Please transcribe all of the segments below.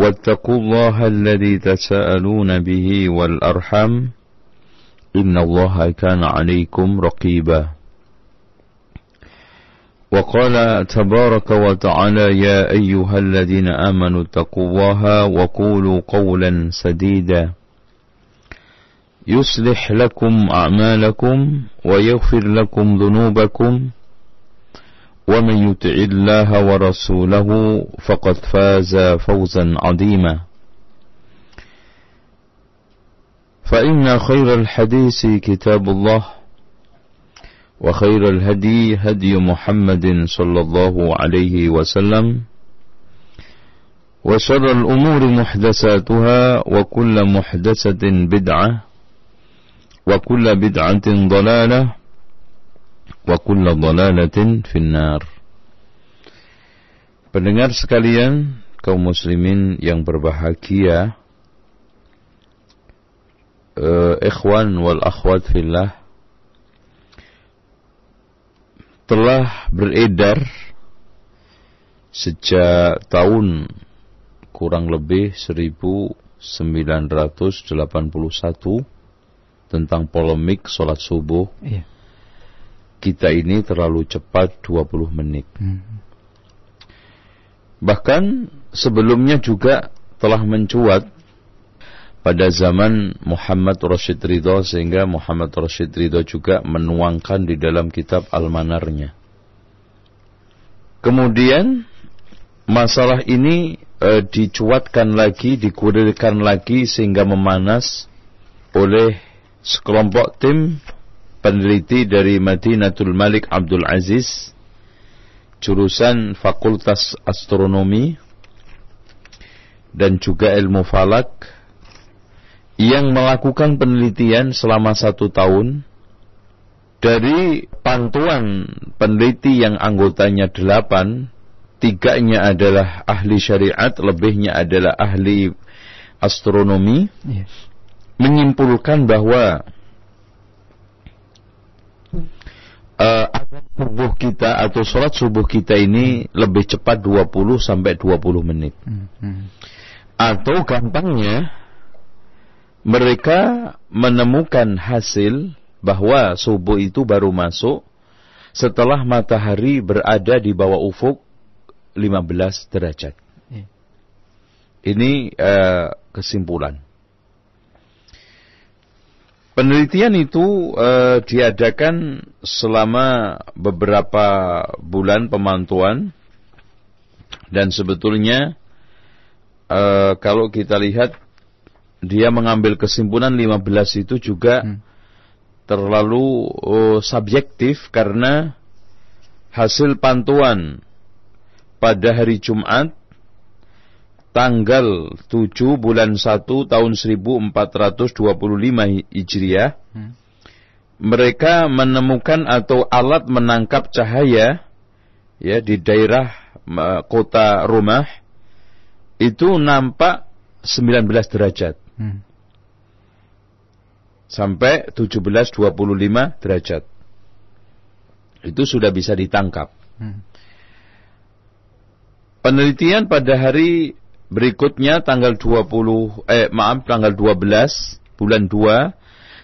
واتقوا الله الذي تساءلون به والأرحم إن الله كان عليكم رقيبا. وقال تبارك وتعالى يا أيها الذين آمنوا اتقوا الله وقولوا قولا سديدا. يصلح لكم أعمالكم ويغفر لكم ذنوبكم. ومن يطع الله ورسوله فقد فاز فوزا عظيما. فإن خير الحديث كتاب الله وخير الهدي هدي محمد صلى الله عليه وسلم وشر الأمور محدثاتها وكل محدثة بدعة وكل بدعة ضلالة wa kulla dhalalatin finnar. Pendengar sekalian, kaum muslimin yang berbahagia, uh, ikhwan wal akhwat fillah, telah beredar sejak tahun kurang lebih 1981 tentang polemik sholat subuh. Iya kita ini terlalu cepat 20 menit. Hmm. Bahkan sebelumnya juga telah mencuat pada zaman Muhammad Rashid Ridho sehingga Muhammad Rashid Ridho juga menuangkan di dalam kitab Al-Manarnya. Kemudian masalah ini e, dicuatkan lagi, dikurirkan lagi sehingga memanas oleh sekelompok tim peneliti dari Madinatul Malik Abdul Aziz jurusan Fakultas Astronomi dan juga ilmu falak yang melakukan penelitian selama satu tahun dari pantuan peneliti yang anggotanya delapan, tiganya adalah ahli syariat, lebihnya adalah ahli astronomi, yes. menyimpulkan bahwa uh, azan subuh kita atau sholat subuh kita ini lebih cepat 20 sampai 20 menit. Hmm, hmm. Atau gampangnya mereka menemukan hasil bahwa subuh itu baru masuk setelah matahari berada di bawah ufuk 15 derajat. Yeah. Ini uh, kesimpulan. Penelitian itu uh, diadakan selama beberapa bulan pemantauan dan sebetulnya uh, kalau kita lihat dia mengambil kesimpulan 15 itu juga hmm. terlalu uh, subjektif karena hasil pantauan pada hari Jumat tanggal 7 bulan 1 tahun 1425 Hijriah hmm. mereka menemukan atau alat menangkap cahaya ya di daerah kota rumah itu nampak 19 derajat hmm. sampai 1725 derajat itu sudah bisa ditangkap hmm. penelitian pada hari Berikutnya tanggal 20 eh maaf tanggal 12 bulan 2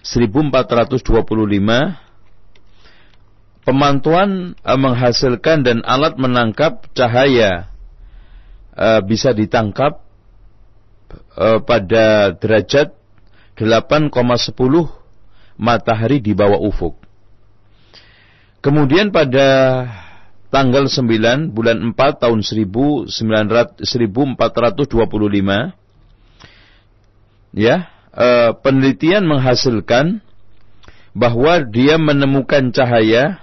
1425 pemantauan eh, menghasilkan dan alat menangkap cahaya eh, bisa ditangkap uh, pada derajat 8,10 matahari di bawah ufuk. Kemudian pada tanggal 9 bulan 4 tahun 1425 ya, uh, penelitian menghasilkan bahwa dia menemukan cahaya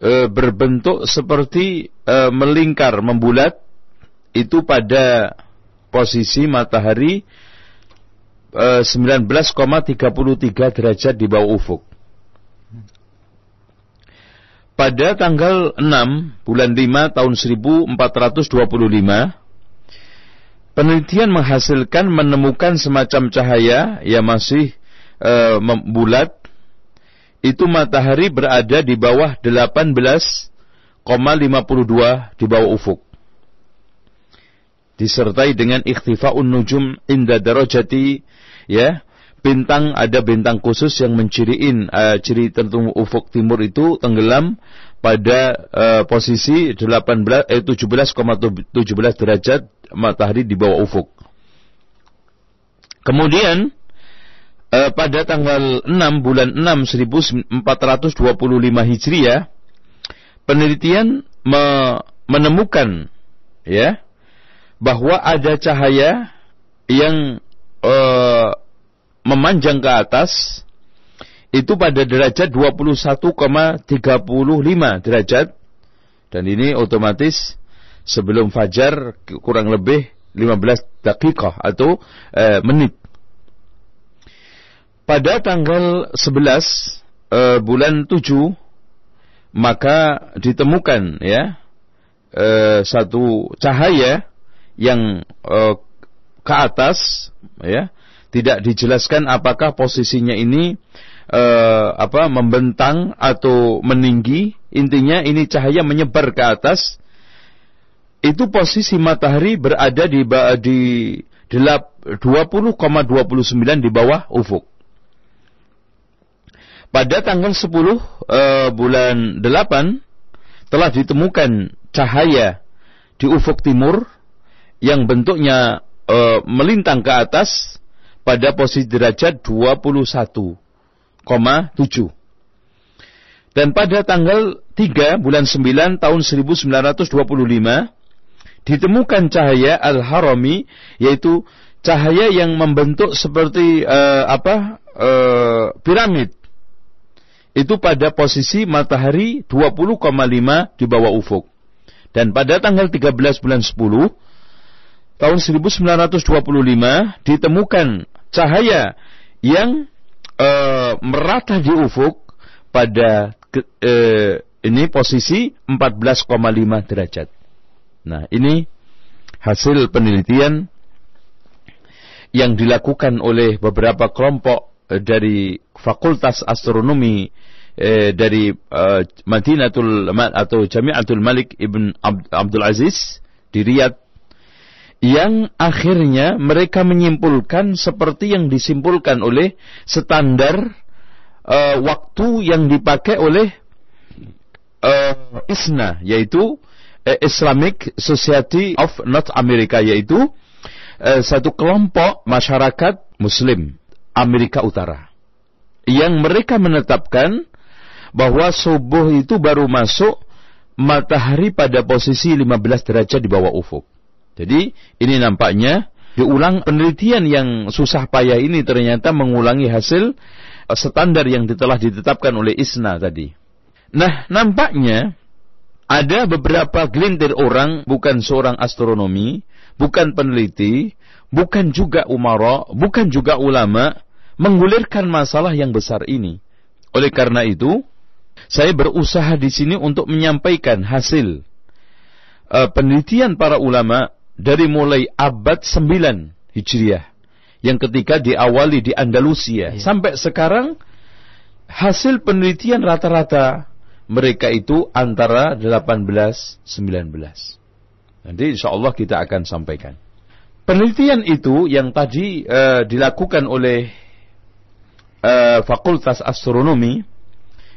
e, berbentuk seperti e, melingkar, membulat itu pada posisi matahari e, 19,33 derajat di bawah ufuk. Pada tanggal 6 bulan 5 tahun 1425 penelitian menghasilkan menemukan semacam cahaya yang masih e, bulat itu matahari berada di bawah 18,52 di bawah ufuk. Disertai dengan ikhtifa'un nujum inda darajati ya, bintang ada bintang khusus yang menciriin uh, ciri tertentu ufuk timur itu tenggelam pada uh, posisi 18 eh, 17,17 derajat matahari di bawah ufuk. Kemudian eh, pada tanggal 6 bulan 6 1425 Hijriah penelitian me menemukan ya bahwa ada cahaya yang eh, memanjang ke atas itu pada derajat 21,35 derajat. Dan ini otomatis sebelum fajar kurang lebih 15 dakikah atau eh, menit. Pada tanggal 11 uh, eh, bulan 7 maka ditemukan ya uh, satu cahaya yang uh, ke atas ya tidak dijelaskan apakah posisinya ini uh, apa membentang atau meninggi. Intinya ini cahaya menyebar ke atas. Itu posisi matahari berada di di 20,29 di bawah ufuk. Pada tanggal 10 uh, eh, bulan 8 telah ditemukan cahaya di ufuk timur yang bentuknya uh, melintang ke atas pada posisi derajat 21,7. Dan pada tanggal 3 bulan 9 tahun 1925 ditemukan cahaya al-harami yaitu cahaya yang membentuk seperti uh, apa uh, piramid itu pada posisi matahari 20,5 di bawah ufuk. Dan pada tanggal 13 bulan 10 tahun 1925 ditemukan cahaya yang e, merata di ufuk pada e, ini posisi 14,5 derajat. Nah, ini hasil penelitian yang dilakukan oleh beberapa kelompok Eh, dari Fakultas Astronomi eh, dari eh, Madinatul atau Jami'atul Malik Ibn Abdul Aziz di Riyadh yang akhirnya mereka menyimpulkan seperti yang disimpulkan oleh standar uh, waktu yang dipakai oleh uh, ISNA yaitu uh, Islamic Society of North America yaitu uh, satu kelompok masyarakat muslim Amerika Utara. Yang mereka menetapkan bahwa subuh itu baru masuk matahari pada posisi 15 derajat di bawah ufuk. Jadi ini nampaknya diulang penelitian yang susah payah ini ternyata mengulangi hasil standar yang telah ditetapkan oleh ISNA tadi. Nah, nampaknya ada beberapa gelintir orang bukan seorang astronomi, bukan peneliti, bukan juga umara, bukan juga ulama, menggulirkan masalah yang besar ini. Oleh karena itu, saya berusaha di sini untuk menyampaikan hasil uh, penelitian para ulama dari mulai abad 9 Hijriah yang ketika diawali di Andalusia ya. sampai sekarang hasil penelitian rata-rata mereka itu antara 18 19. Nanti insya Allah kita akan sampaikan. Penelitian itu yang tadi uh, dilakukan oleh uh, Fakultas Astronomi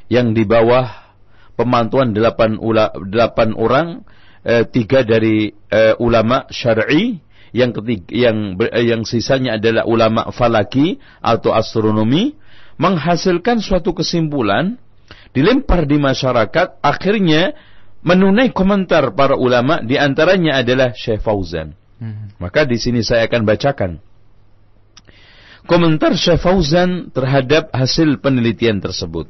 yang di bawah pemantauan delapan, ula, delapan orang, uh, tiga dari uh, ulama syar'i, yang ketiga yang yang sisanya adalah ulama falaki atau astronomi menghasilkan suatu kesimpulan dilempar di masyarakat akhirnya menunai komentar para ulama di antaranya adalah Syekh Fauzan. Hmm. Maka di sini saya akan bacakan komentar Syekh Fauzan terhadap hasil penelitian tersebut.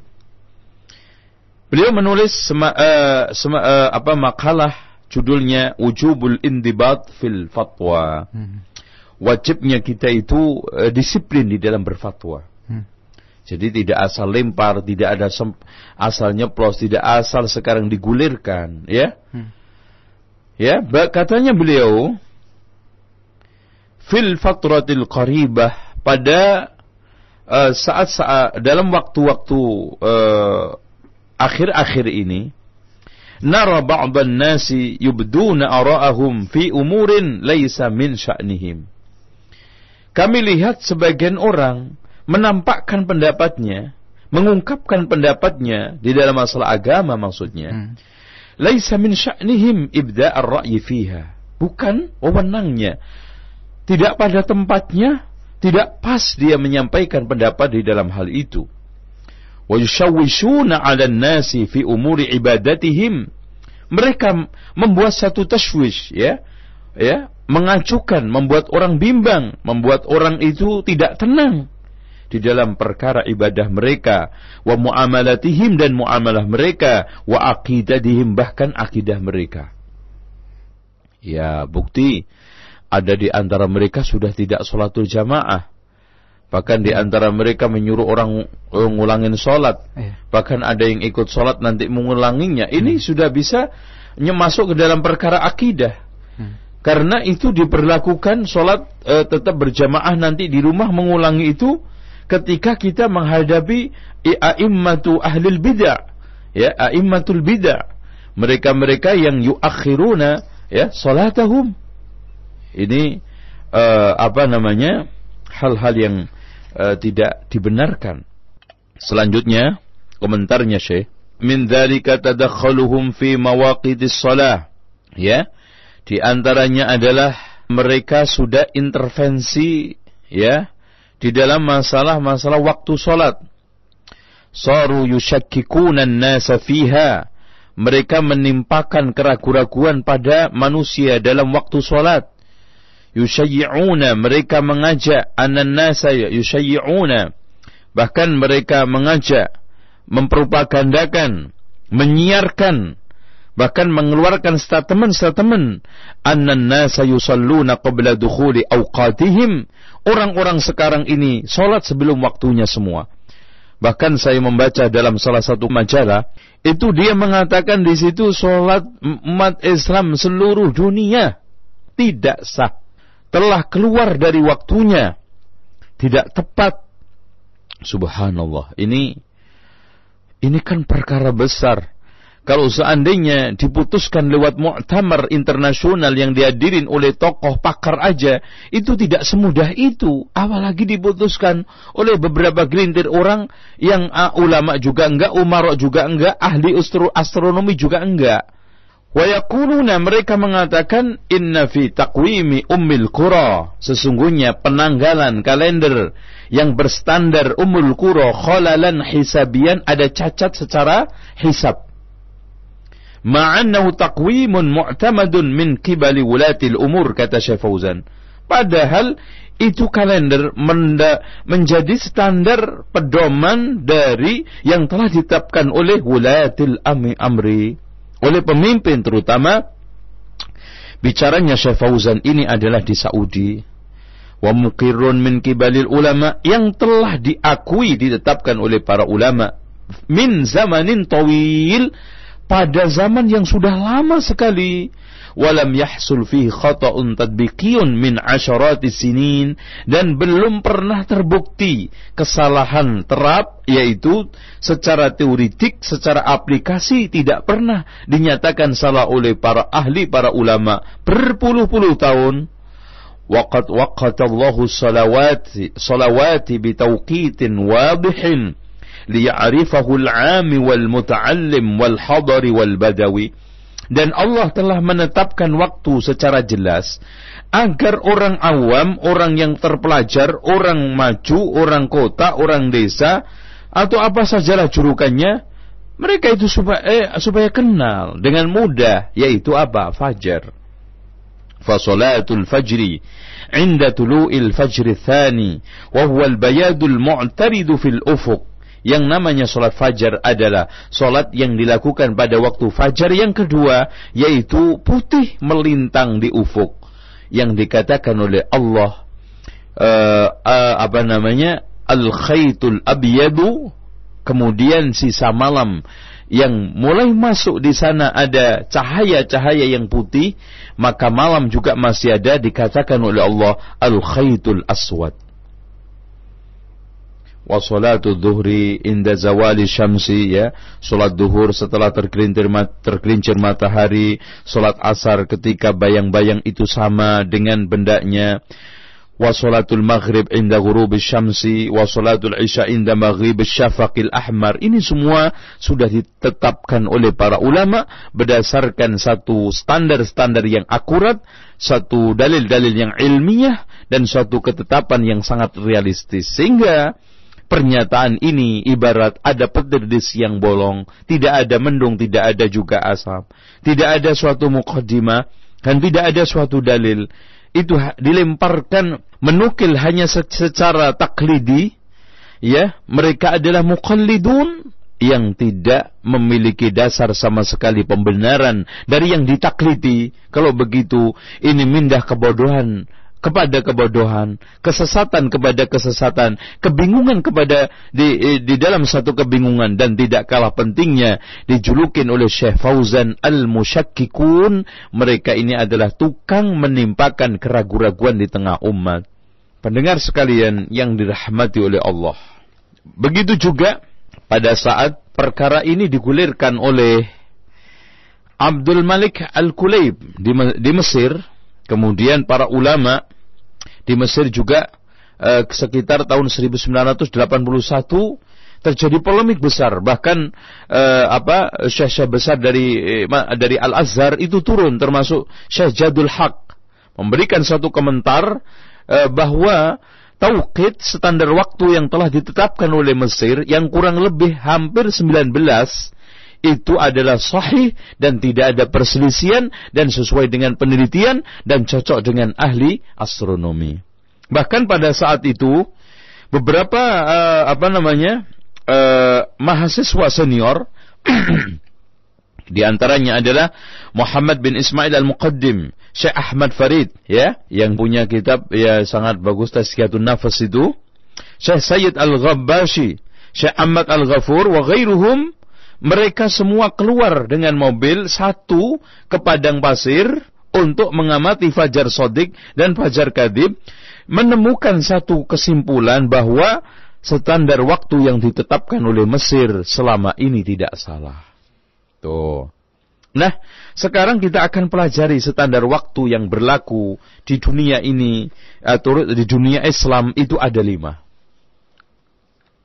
Beliau menulis sema, uh, sema, uh, apa makalah judulnya Wujubul Indibat fil Fatwa. Hmm. Wajibnya kita itu uh, disiplin di dalam berfatwa. Hmm. Jadi tidak asal lempar, tidak ada asal nyeplos, tidak asal sekarang digulirkan, ya. Hmm. Ya, katanya beliau fil fatratil qaribah pada saat-saat uh, dalam waktu-waktu uh, akhir-akhir ini nara ba'dhan nasi yubduna ara'ahum fi umurin laisa min sya'nihim. Kami lihat sebagian orang menampakkan pendapatnya, mengungkapkan pendapatnya di dalam masalah agama maksudnya. Hmm. Laisa min sya'nihim ibda' ar-ra'yi fiha. Bukan wewenangnya. Tidak pada tempatnya, tidak pas dia menyampaikan pendapat di dalam hal itu wa yushawwishuna 'alan nasi fi ibadatihim mereka membuat satu tashwish ya. Ya mengacukan membuat orang bimbang membuat orang itu tidak tenang di dalam perkara ibadah mereka. Wa muamalatihim dan muamalah mereka wa aqidatihim bahkan akidah mereka. Ya bukti ada di antara mereka sudah tidak sholatul jamaah Bahkan di antara mereka menyuruh orang mengulangin sholat. Iya. Bahkan ada yang ikut sholat nanti mengulanginya. Ini hmm. sudah bisa masuk ke dalam perkara akidah. Hmm. Karena itu diperlakukan sholat e, tetap berjamaah nanti di rumah mengulangi itu ketika kita menghadapi a'immatu ahlil bid'ah. Ya, a'immatul bid'ah. Mereka-mereka yang yuakhiruna ya sholatahum. Ini e, apa namanya? hal-hal yang uh, tidak dibenarkan. Selanjutnya, komentarnya Syekh, min dzalika tadakhaluhum fi mawaqidis shalah. Ya. Di antaranya adalah mereka sudah intervensi ya di dalam masalah-masalah waktu salat. Saru yushakkikuna an-nasa fiha. Mereka menimpakan keraguan-raguan pada manusia dalam waktu salat yushayyi'una mereka mengajak anan nasa yushayyi'una. Bahkan mereka mengajak mempropagandakan menyiarkan bahkan mengeluarkan statement-statement. Anan nasa yusalluna qabla dukhuli awqatihim. Orang-orang sekarang ini salat sebelum waktunya semua. Bahkan saya membaca dalam salah satu majalah itu dia mengatakan di situ salat umat Islam seluruh dunia tidak sah telah keluar dari waktunya tidak tepat subhanallah ini ini kan perkara besar kalau seandainya diputuskan lewat muktamar internasional yang dihadirin oleh tokoh pakar aja, itu tidak semudah itu. Apalagi diputuskan oleh beberapa gelintir orang yang uh, ulama juga enggak, umarok juga enggak, ahli astronomi juga enggak. Wayakuluna mereka mengatakan inna fi takwimi ummil qura sesungguhnya penanggalan kalender yang berstandar ummul qura khalalan hisabian ada cacat secara hisab. Ma'annahu taqwimun mu'tamadun min kibali wulatil umur kata Syekh Fauzan. Padahal itu kalender menjadi standar pedoman dari yang telah ditetapkan oleh wulatil amri oleh pemimpin terutama bicaranya Syekh Fauzan ini adalah di Saudi. Wa muqirrun min kibalil ulama yang telah diakui ditetapkan oleh para ulama min zamanin tawil pada zaman yang sudah lama sekali walam yahsul fihi khata'un tadbiqiyun min asharati sinin dan belum pernah terbukti kesalahan terap yaitu secara teoritik secara aplikasi tidak pernah dinyatakan salah oleh para ahli para ulama berpuluh-puluh tahun وقد وقت الله الصلوات صلوات بتوقيت واضح ليعرفه العام والمتعلم والحضر والبدوي dan Allah telah menetapkan waktu secara jelas agar orang awam, orang yang terpelajar, orang maju, orang kota, orang desa atau apa sajalah jurukannya mereka itu supaya eh, supaya kenal dengan mudah yaitu apa fajar. Fasolatul fajri tulu'il fajri thani wa huwa al-bayadul mu'taridu fil ufuq yang namanya solat fajar adalah solat yang dilakukan pada waktu fajar yang kedua, yaitu putih melintang di ufuk. Yang dikatakan oleh Allah, uh, uh, apa namanya, al-khaytul abyadu, kemudian sisa malam yang mulai masuk di sana ada cahaya-cahaya yang putih, maka malam juga masih ada dikatakan oleh Allah al-khaytul aswad wa salatu dhuhri inda zawali syamsi ya. Salat duhur setelah tergelincir tergelincir matahari. Salat asar ketika bayang-bayang itu sama dengan bendanya. Wa salatul maghrib inda ghurubi syamsi. Wa salatul isya inda maghrib syafaqil ahmar. Ini semua sudah ditetapkan oleh para ulama berdasarkan satu standar-standar yang akurat satu dalil-dalil yang ilmiah dan suatu ketetapan yang sangat realistis. Sehingga Pernyataan ini ibarat ada petir di siang bolong, tidak ada mendung, tidak ada juga asap, tidak ada suatu mukaddimah, dan tidak ada suatu dalil. Itu dilemparkan menukil hanya secara taklidi, ya, mereka adalah mukallidun yang tidak memiliki dasar sama sekali pembenaran dari yang ditaklidi. Kalau begitu, ini mindah kebodohan kepada kebodohan, kesesatan kepada kesesatan, kebingungan kepada di, di dalam satu kebingungan dan tidak kalah pentingnya dijulukin oleh Syekh Fauzan Al-Musyakkikun, mereka ini adalah tukang menimpakan keraguan-raguan di tengah umat. Pendengar sekalian yang dirahmati oleh Allah. Begitu juga pada saat perkara ini digulirkan oleh Abdul Malik Al-Kulayb di, di Mesir, kemudian para ulama di Mesir juga eh, sekitar tahun 1981 terjadi polemik besar. Bahkan eh, apa syekh-syekh besar dari eh, dari Al Azhar itu turun termasuk Syekh Jadul Haq memberikan satu komentar eh, bahwa tauqid standar waktu yang telah ditetapkan oleh Mesir yang kurang lebih hampir 19 itu adalah sahih dan tidak ada perselisihan dan sesuai dengan penelitian dan cocok dengan ahli astronomi. Bahkan pada saat itu beberapa uh, apa namanya uh, mahasiswa senior di antaranya adalah Muhammad bin Ismail Al-Muqaddim, Syekh Ahmad Farid ya, yang punya kitab ya sangat bagus Tazkiyatun Nafas itu. Syekh Sayyid Al-Ghabbashi, Syekh Ahmad Al-Ghafur wa ghairuhum mereka semua keluar dengan mobil satu ke padang pasir untuk mengamati fajar sodik dan fajar kadib, menemukan satu kesimpulan bahwa standar waktu yang ditetapkan oleh Mesir selama ini tidak salah. Tuh. Nah, sekarang kita akan pelajari standar waktu yang berlaku di dunia ini, atau di dunia Islam itu ada lima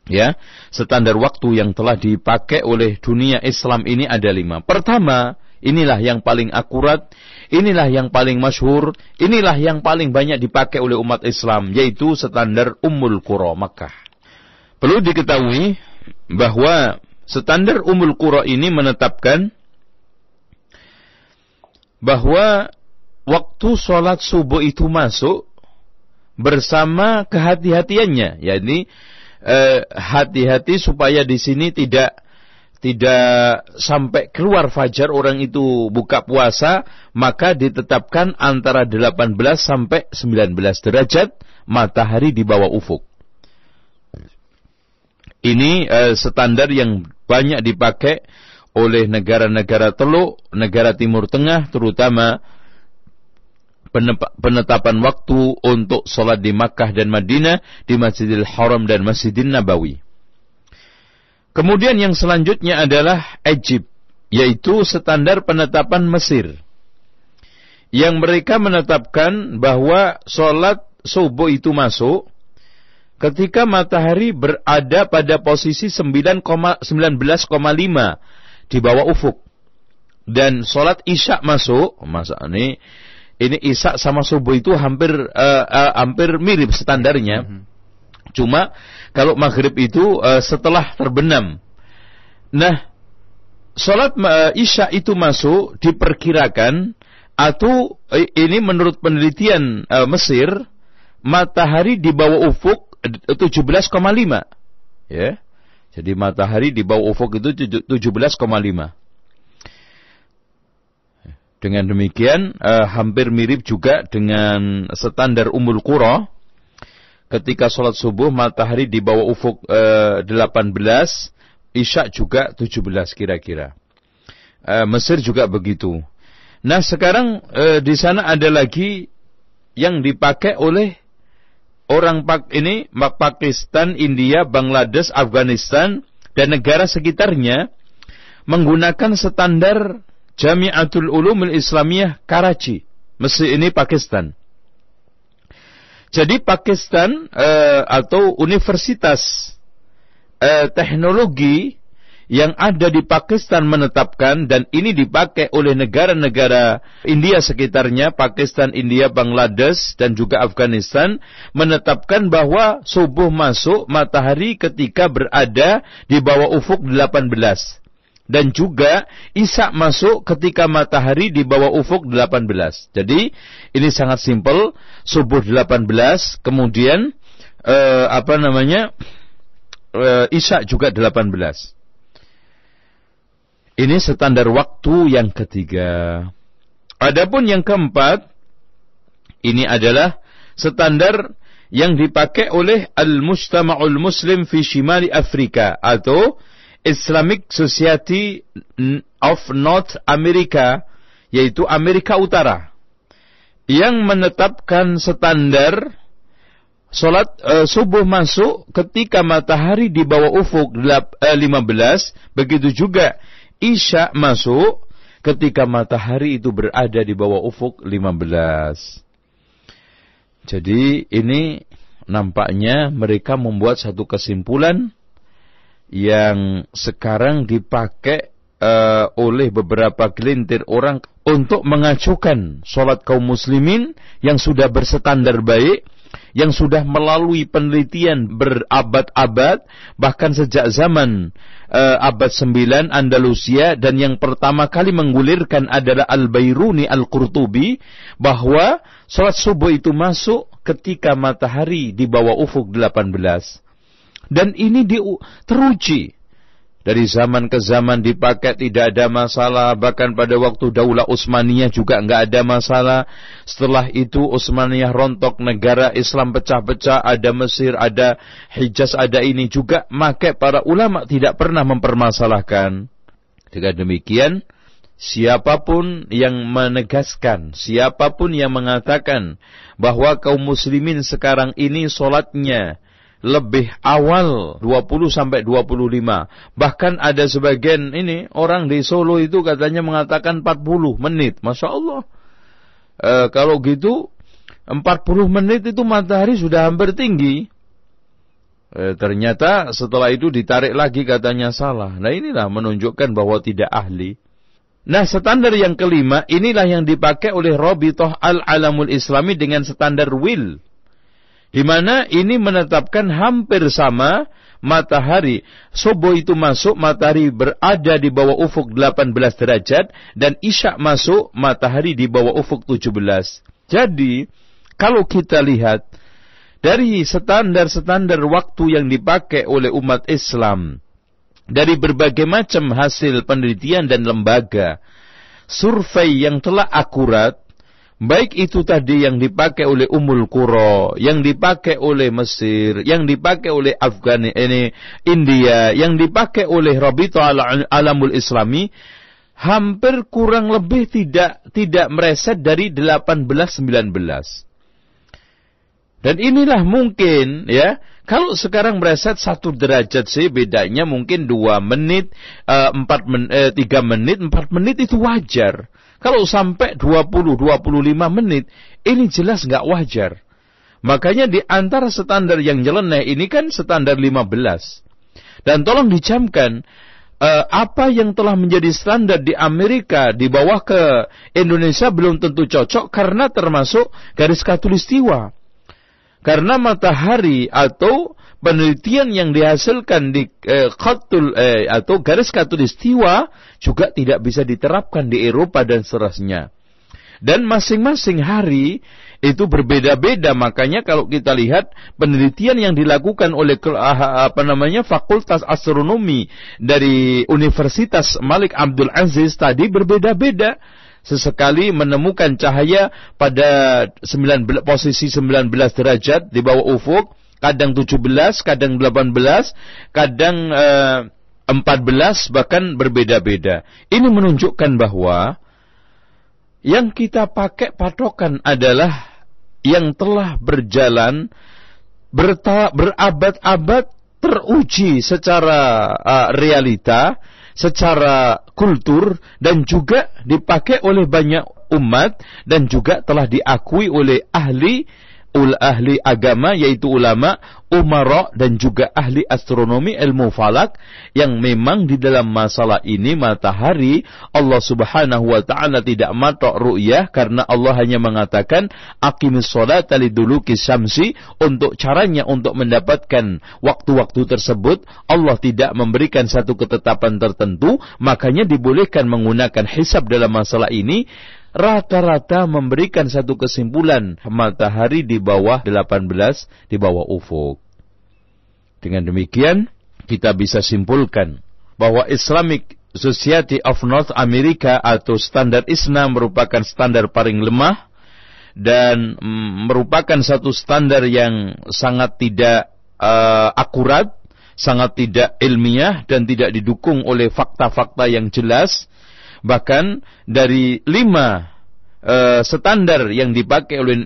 ya standar waktu yang telah dipakai oleh dunia Islam ini ada lima. Pertama, inilah yang paling akurat, inilah yang paling masyhur, inilah yang paling banyak dipakai oleh umat Islam, yaitu standar Ummul Qura Makkah. Perlu diketahui bahwa standar Ummul Qura ini menetapkan bahwa waktu sholat subuh itu masuk bersama kehati-hatiannya, yakni hati-hati eh, supaya di sini tidak tidak sampai keluar fajar orang itu buka puasa maka ditetapkan antara 18 sampai 19 derajat matahari di bawah ufuk. Ini eh, standar yang banyak dipakai oleh negara-negara teluk, negara Timur Tengah terutama penetapan waktu untuk sholat di Makkah dan Madinah, di Masjidil Haram dan Masjidil Nabawi. Kemudian yang selanjutnya adalah Egypt, yaitu standar penetapan Mesir. Yang mereka menetapkan bahwa sholat subuh itu masuk ketika matahari berada pada posisi 9,19,5 di bawah ufuk. dan sholat isya masuk, masa ini ini isya sama subuh itu hampir uh, uh, hampir mirip standarnya. Mm -hmm. Cuma kalau maghrib itu uh, setelah terbenam. Nah, sholat uh, isya itu masuk diperkirakan atau uh, ini menurut penelitian uh, Mesir matahari di bawah ufuk 17,5 ya. Jadi matahari di bawah ufuk itu 17,5. Dengan demikian eh, hampir mirip juga dengan standar Umul Qura ketika sholat subuh matahari di bawah ufuk eh, 18, Isya juga 17 kira-kira. Eh, Mesir juga begitu. Nah sekarang eh, di sana ada lagi yang dipakai oleh orang Pak ini Pakistan, India, Bangladesh, Afghanistan dan negara sekitarnya menggunakan standar Jamiatul Ulumul Islamiyah Karachi. Mesir ini Pakistan. Jadi Pakistan uh, atau universitas uh, teknologi yang ada di Pakistan menetapkan dan ini dipakai oleh negara-negara India sekitarnya, Pakistan, India, Bangladesh dan juga Afghanistan menetapkan bahwa subuh masuk matahari ketika berada di bawah ufuk 18 dan juga isak masuk ketika matahari di bawah ufuk 18. Jadi ini sangat simpel, subuh 18 kemudian eh, apa namanya? Eh, isak juga 18. Ini standar waktu yang ketiga. Adapun yang keempat, ini adalah standar yang dipakai oleh Al-Mustama'ul Muslim fi Shimali Afrika atau Islamic Society of North America yaitu Amerika Utara yang menetapkan standar Salat uh, subuh masuk ketika matahari di bawah ufuk 15, eh, begitu juga Isya masuk ketika matahari itu berada di bawah ufuk 15. Jadi ini nampaknya mereka membuat satu kesimpulan yang sekarang dipakai uh, oleh beberapa gelintir orang untuk mengacukan sholat kaum muslimin yang sudah berstandar baik yang sudah melalui penelitian berabad-abad bahkan sejak zaman uh, abad 9 Andalusia dan yang pertama kali menggulirkan adalah Al-Bairuni Al-Qurtubi bahwa salat subuh itu masuk ketika matahari di bawah ufuk 18 dan ini di, teruji dari zaman ke zaman dipakai tidak ada masalah. Bahkan pada waktu Daulah Utsmaniyah juga nggak ada masalah. Setelah itu Utsmaniyah rontok, negara Islam pecah-pecah. Ada Mesir, ada Hijaz, ada ini juga. Maka para ulama tidak pernah mempermasalahkan. Dengan demikian, siapa pun yang menegaskan, siapa pun yang mengatakan bahwa kaum muslimin sekarang ini solatnya lebih awal 20 sampai 25. Bahkan ada sebagian ini orang di Solo itu katanya mengatakan 40 menit. Masya Allah. E, kalau gitu 40 menit itu matahari sudah hampir tinggi. E, ternyata setelah itu ditarik lagi katanya salah. Nah inilah menunjukkan bahwa tidak ahli. Nah standar yang kelima inilah yang dipakai oleh Robitoh Al-Alamul Islami dengan standar will di mana ini menetapkan hampir sama matahari. Subuh itu masuk, matahari berada di bawah ufuk 18 derajat. Dan isya masuk, matahari di bawah ufuk 17. Jadi, kalau kita lihat dari standar-standar waktu yang dipakai oleh umat Islam, dari berbagai macam hasil penelitian dan lembaga, survei yang telah akurat, Baik itu tadi yang dipakai oleh Umul Qura, yang dipakai oleh Mesir, yang dipakai oleh Afgan ini India, yang dipakai oleh Rabita Alamul Islami, hampir kurang lebih tidak tidak mereset dari 18 19. Dan inilah mungkin ya, kalau sekarang mereset satu derajat sih bedanya mungkin dua menit, uh, empat men, uh, tiga menit, empat menit itu wajar. Kalau sampai 20-25 menit, ini jelas nggak wajar. Makanya di antara standar yang nyeleneh ini kan standar 15. Dan tolong dicamkan, uh, apa yang telah menjadi standar di Amerika di bawah ke Indonesia belum tentu cocok karena termasuk garis katulistiwa. Karena matahari atau penelitian yang dihasilkan di eh, katul eh, atau garis katulistiwa juga tidak bisa diterapkan di Eropa dan seterusnya. Dan masing-masing hari itu berbeda-beda. Makanya kalau kita lihat penelitian yang dilakukan oleh ah, apa namanya Fakultas Astronomi dari Universitas Malik Abdul Aziz tadi berbeda-beda. Sesekali menemukan cahaya pada 19, posisi 19 derajat di bawah ufuk, kadang 17, kadang 18, kadang eh, 14 bahkan berbeda-beda. Ini menunjukkan bahwa yang kita pakai patokan adalah yang telah berjalan berabad-abad teruji secara uh, realita, secara kultur dan juga dipakai oleh banyak umat dan juga telah diakui oleh ahli ul ahli agama yaitu ulama, umara dan juga ahli astronomi ilmu falak yang memang di dalam masalah ini matahari Allah Subhanahu wa taala tidak matok ru'yah karena Allah hanya mengatakan aqimis sholata liduluki syamsi untuk caranya untuk mendapatkan waktu-waktu tersebut Allah tidak memberikan satu ketetapan tertentu makanya dibolehkan menggunakan hisab dalam masalah ini rata-rata memberikan satu kesimpulan matahari di bawah 18 di bawah ufuk. Dengan demikian kita bisa simpulkan bahwa Islamic Society of North America atau standar Islam merupakan standar paling lemah dan merupakan satu standar yang sangat tidak uh, akurat, sangat tidak ilmiah dan tidak didukung oleh fakta-fakta yang jelas Bahkan dari lima uh, standar yang dipakai oleh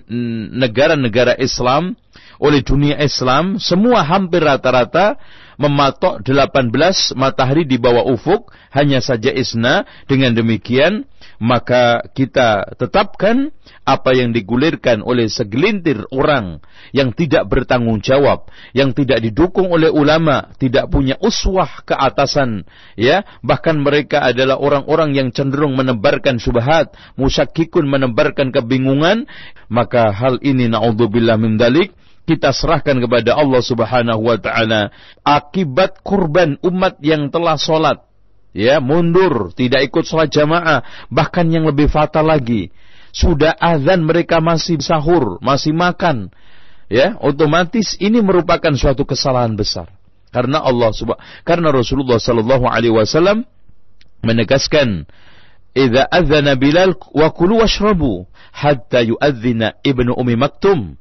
negara-negara Islam, oleh dunia Islam, semua hampir rata-rata mematok 18 matahari di bawah ufuk, hanya saja isna. Dengan demikian, maka kita tetapkan apa yang digulirkan oleh segelintir orang yang tidak bertanggung jawab, yang tidak didukung oleh ulama, tidak punya uswah keatasan, ya, bahkan mereka adalah orang-orang yang cenderung menebarkan subhat, musyakikun menebarkan kebingungan, maka hal ini naudzubillah min dalik kita serahkan kepada Allah Subhanahu wa taala akibat kurban umat yang telah solat ya mundur tidak ikut sholat jamaah bahkan yang lebih fatal lagi sudah azan mereka masih sahur masih makan. Ya otomatis ini merupakan suatu kesalahan besar. Karena Allah karena Rasulullah sallallahu alaihi wasallam menegaskan idza adzana Bilal wa kulu washrabu hatta yu'adzina ibnu Ummi Maktum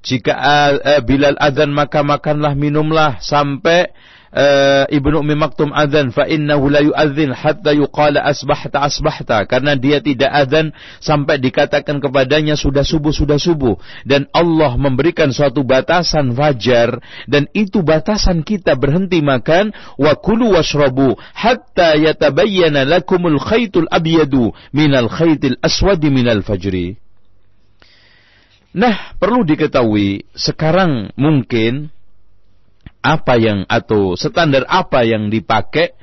jika uh, Bilal adzan maka makanlah minumlah sampai uh, Ibnu Ummi Maktum adzan fa innahu la yu'adzin hatta yuqala asbahta asbahta. Karena dia tidak adzan sampai dikatakan kepadanya sudah subuh sudah subuh. Dan Allah memberikan suatu batasan fajar dan itu batasan kita berhenti makan. Wa kulu washrabu hatta yatabayyana lakumul khaytul abyadu minal khaytil aswadi minal fajri Nah, perlu diketahui sekarang mungkin apa yang atau standar apa yang dipakai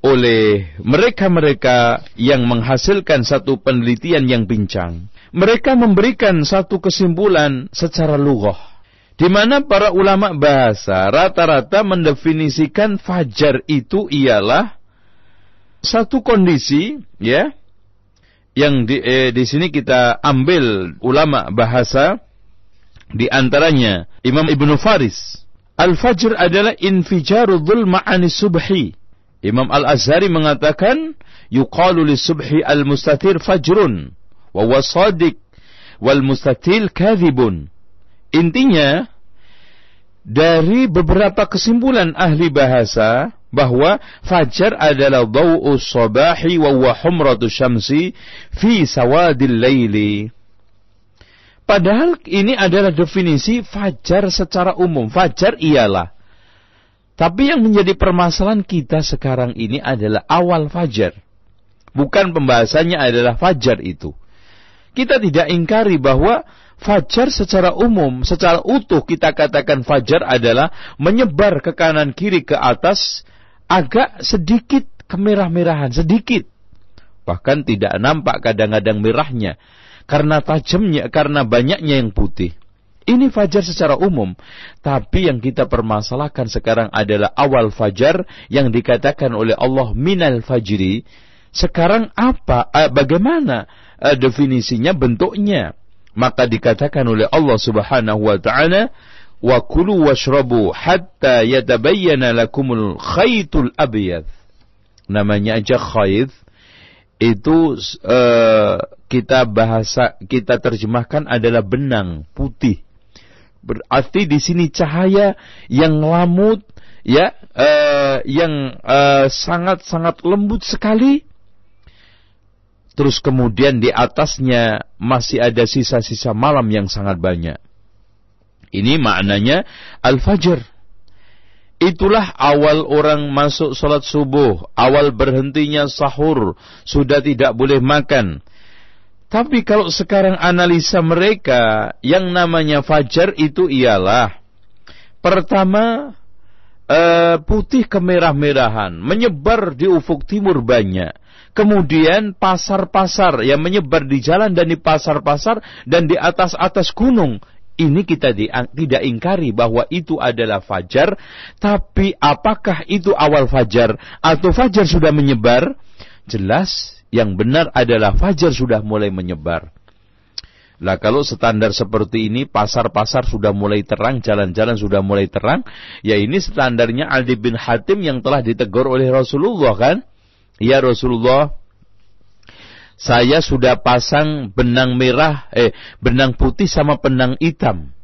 oleh mereka-mereka yang menghasilkan satu penelitian yang pincang. Mereka memberikan satu kesimpulan secara lughah di mana para ulama bahasa rata-rata mendefinisikan fajar itu ialah satu kondisi ya yang di, eh, di sini kita ambil ulama bahasa di antaranya Imam Ibnu Faris. Al-Fajr adalah infijaru dhulma subhi. Imam Al-Azhari mengatakan yuqalu subhi al-mustatir fajrun wa huwa wal mustatil kadhibun. Intinya dari beberapa kesimpulan ahli bahasa bahwa fajar adalah dhau'us sabahi wa huwa humratu syamsi fi sawadil laili. Padahal ini adalah definisi fajar secara umum. Fajar ialah. Tapi yang menjadi permasalahan kita sekarang ini adalah awal fajar. Bukan pembahasannya adalah fajar itu. Kita tidak ingkari bahwa fajar secara umum, secara utuh kita katakan fajar adalah menyebar ke kanan kiri ke atas agak sedikit kemerah-merahan, sedikit. Bahkan tidak nampak kadang-kadang merahnya. Karena tajamnya, karena banyaknya yang putih. Ini fajar secara umum. Tapi yang kita permasalahkan sekarang adalah awal fajar yang dikatakan oleh Allah minal fajri. Sekarang apa? Eh, bagaimana eh, definisinya, bentuknya? Maka dikatakan oleh Allah Subhanahu wa taala wa kulu washrabu hatta yatabayyana lakumul khaytul abyad. Namanya aja khayt itu uh, kita bahasa kita terjemahkan adalah benang putih. Berarti di sini cahaya yang lamut ya uh, yang uh, sangat-sangat lembut sekali. Terus kemudian di atasnya masih ada sisa-sisa malam yang sangat banyak. Ini maknanya al-fajr. Itulah awal orang masuk sholat subuh, awal berhentinya sahur, sudah tidak boleh makan. Tapi kalau sekarang analisa mereka, yang namanya fajar itu ialah pertama eh, putih kemerah-merahan, menyebar di ufuk timur banyak. Kemudian pasar-pasar yang menyebar di jalan dan di pasar-pasar dan di atas-atas gunung ini kita di, tidak ingkari bahwa itu adalah fajar, tapi apakah itu awal fajar atau fajar sudah menyebar? Jelas yang benar adalah fajar sudah mulai menyebar. Lah kalau standar seperti ini, pasar-pasar sudah mulai terang, jalan-jalan sudah mulai terang, ya ini standarnya Aldi bin Hatim yang telah ditegur oleh Rasulullah kan? Ya Rasulullah, saya sudah pasang benang merah, eh, benang putih sama benang hitam.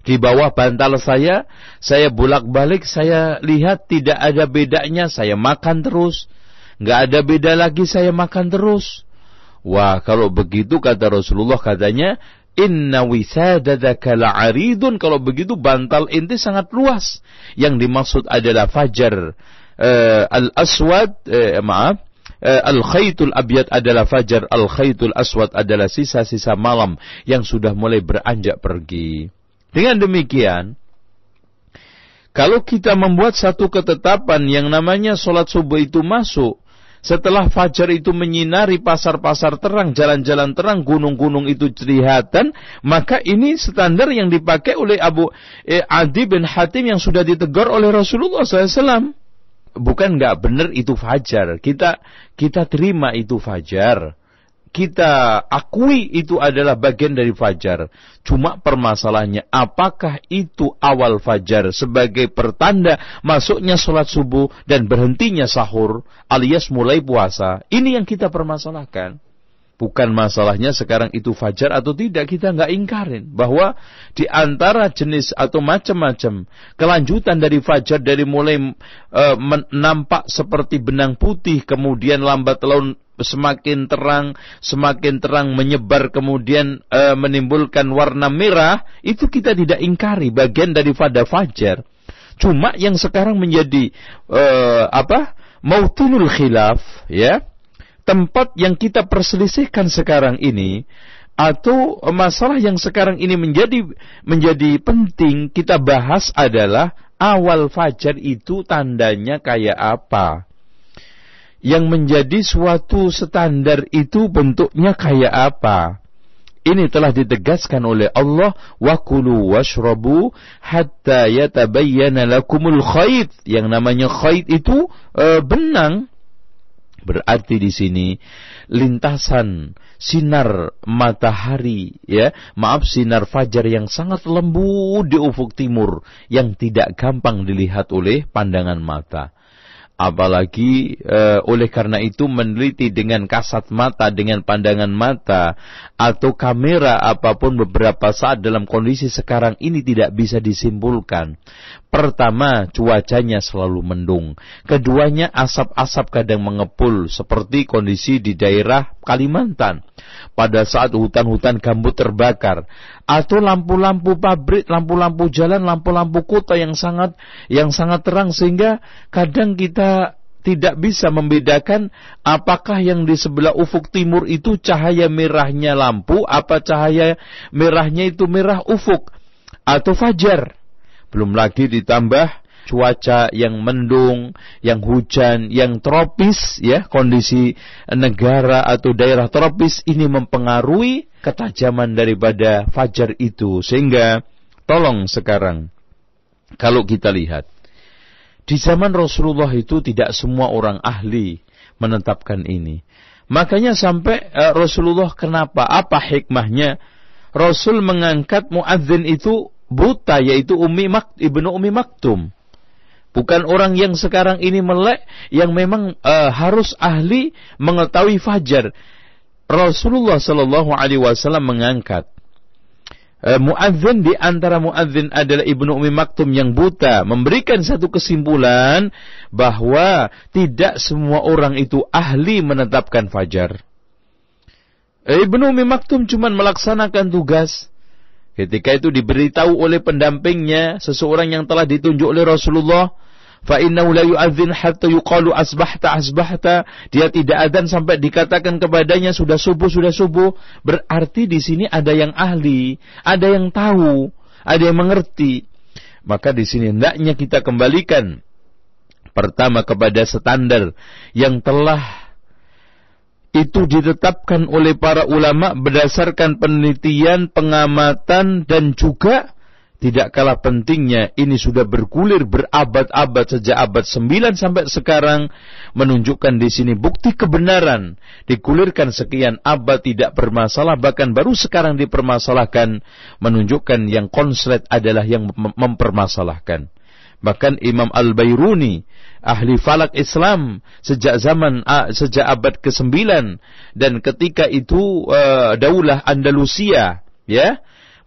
Di bawah bantal saya, saya bolak-balik, saya lihat tidak ada bedanya, saya makan terus. Nggak ada beda lagi, saya makan terus. Wah, kalau begitu kata Rasulullah katanya, Inna wisadadaka la'aridun. Kalau begitu bantal inti sangat luas. Yang dimaksud adalah fajar. Uh, al-aswad, uh, maaf, eh, al-khaytul abyad adalah fajar, al-khaytul aswad adalah sisa-sisa malam yang sudah mulai beranjak pergi. Dengan demikian, kalau kita membuat satu ketetapan yang namanya sholat subuh itu masuk, setelah fajar itu menyinari pasar-pasar terang, jalan-jalan terang, gunung-gunung itu kelihatan, maka ini standar yang dipakai oleh Abu eh, Adi bin Hatim yang sudah ditegur oleh Rasulullah SAW bukan nggak benar itu fajar. Kita kita terima itu fajar. Kita akui itu adalah bagian dari fajar. Cuma permasalahannya apakah itu awal fajar sebagai pertanda masuknya sholat subuh dan berhentinya sahur alias mulai puasa. Ini yang kita permasalahkan. Bukan masalahnya sekarang itu fajar atau tidak, kita nggak ingkarin. Bahwa di antara jenis atau macam-macam kelanjutan dari fajar dari mulai e, nampak seperti benang putih, kemudian lambat laun semakin terang, semakin terang menyebar kemudian e, menimbulkan warna merah, itu kita tidak ingkari bagian daripada fajar. Cuma yang sekarang menjadi e, apa? Mautunul khilaf, ya tempat yang kita perselisihkan sekarang ini atau masalah yang sekarang ini menjadi menjadi penting kita bahas adalah awal fajar itu tandanya kayak apa? Yang menjadi suatu standar itu bentuknya kayak apa? Ini telah ditegaskan oleh Allah wa kulu washrabu hatta yatabayyana lakumul khayt. Yang namanya khayt itu e, benang Berarti di sini lintasan sinar matahari ya, maaf sinar fajar yang sangat lembut di ufuk timur yang tidak gampang dilihat oleh pandangan mata. Apalagi e, oleh karena itu meneliti dengan kasat mata, dengan pandangan mata, atau kamera apa pun beberapa saat dalam kondisi sekarang ini tidak bisa disimpulkan. Pertama, cuacanya selalu mendung. Keduanya, asap-asap kadang mengepul, seperti kondisi di daerah Kalimantan. Pada saat hutan-hutan gambut terbakar. Atau lampu-lampu pabrik, lampu-lampu jalan, lampu-lampu kota yang sangat yang sangat terang. Sehingga kadang kita tidak bisa membedakan apakah yang di sebelah ufuk timur itu cahaya merahnya lampu, apa cahaya merahnya itu merah ufuk atau fajar. Belum lagi ditambah cuaca yang mendung, yang hujan, yang tropis ya, kondisi negara atau daerah tropis ini mempengaruhi ketajaman daripada fajar itu sehingga tolong sekarang kalau kita lihat di zaman Rasulullah itu tidak semua orang ahli menetapkan ini. Makanya sampai uh, Rasulullah kenapa? Apa hikmahnya? Rasul mengangkat muadzin itu buta yaitu Umi Mak Ibnu Umi Maktum. Bukan orang yang sekarang ini melek yang memang uh, harus ahli mengetahui fajar. Rasulullah Shallallahu Alaihi Wasallam mengangkat uh, muadzin di antara muadzin adalah Ibnu Umi Maktum yang buta memberikan satu kesimpulan bahwa tidak semua orang itu ahli menetapkan fajar. Eh, Ibnu Umi Maktum cuma melaksanakan tugas. Ketika itu diberitahu oleh pendampingnya seseorang yang telah ditunjuk oleh Rasulullah fa innahu la yu'adzin hatta yuqalu asbahta asbahta. Dia tidak adzan sampai dikatakan kepadanya sudah subuh sudah subuh. Berarti di sini ada yang ahli ada yang tahu ada yang mengerti. Maka di sini hendaknya kita kembalikan pertama kepada standar yang telah itu ditetapkan oleh para ulama berdasarkan penelitian, pengamatan dan juga tidak kalah pentingnya ini sudah bergulir berabad-abad sejak abad 9 sampai sekarang menunjukkan di sini bukti kebenaran. Digulirkan sekian abad tidak bermasalah bahkan baru sekarang dipermasalahkan menunjukkan yang konslet adalah yang mempermasalahkan. Bahkan Imam Al-Bairuni ahli falak Islam sejak zaman sejak abad ke-9 dan ketika itu uh, daulah Andalusia ya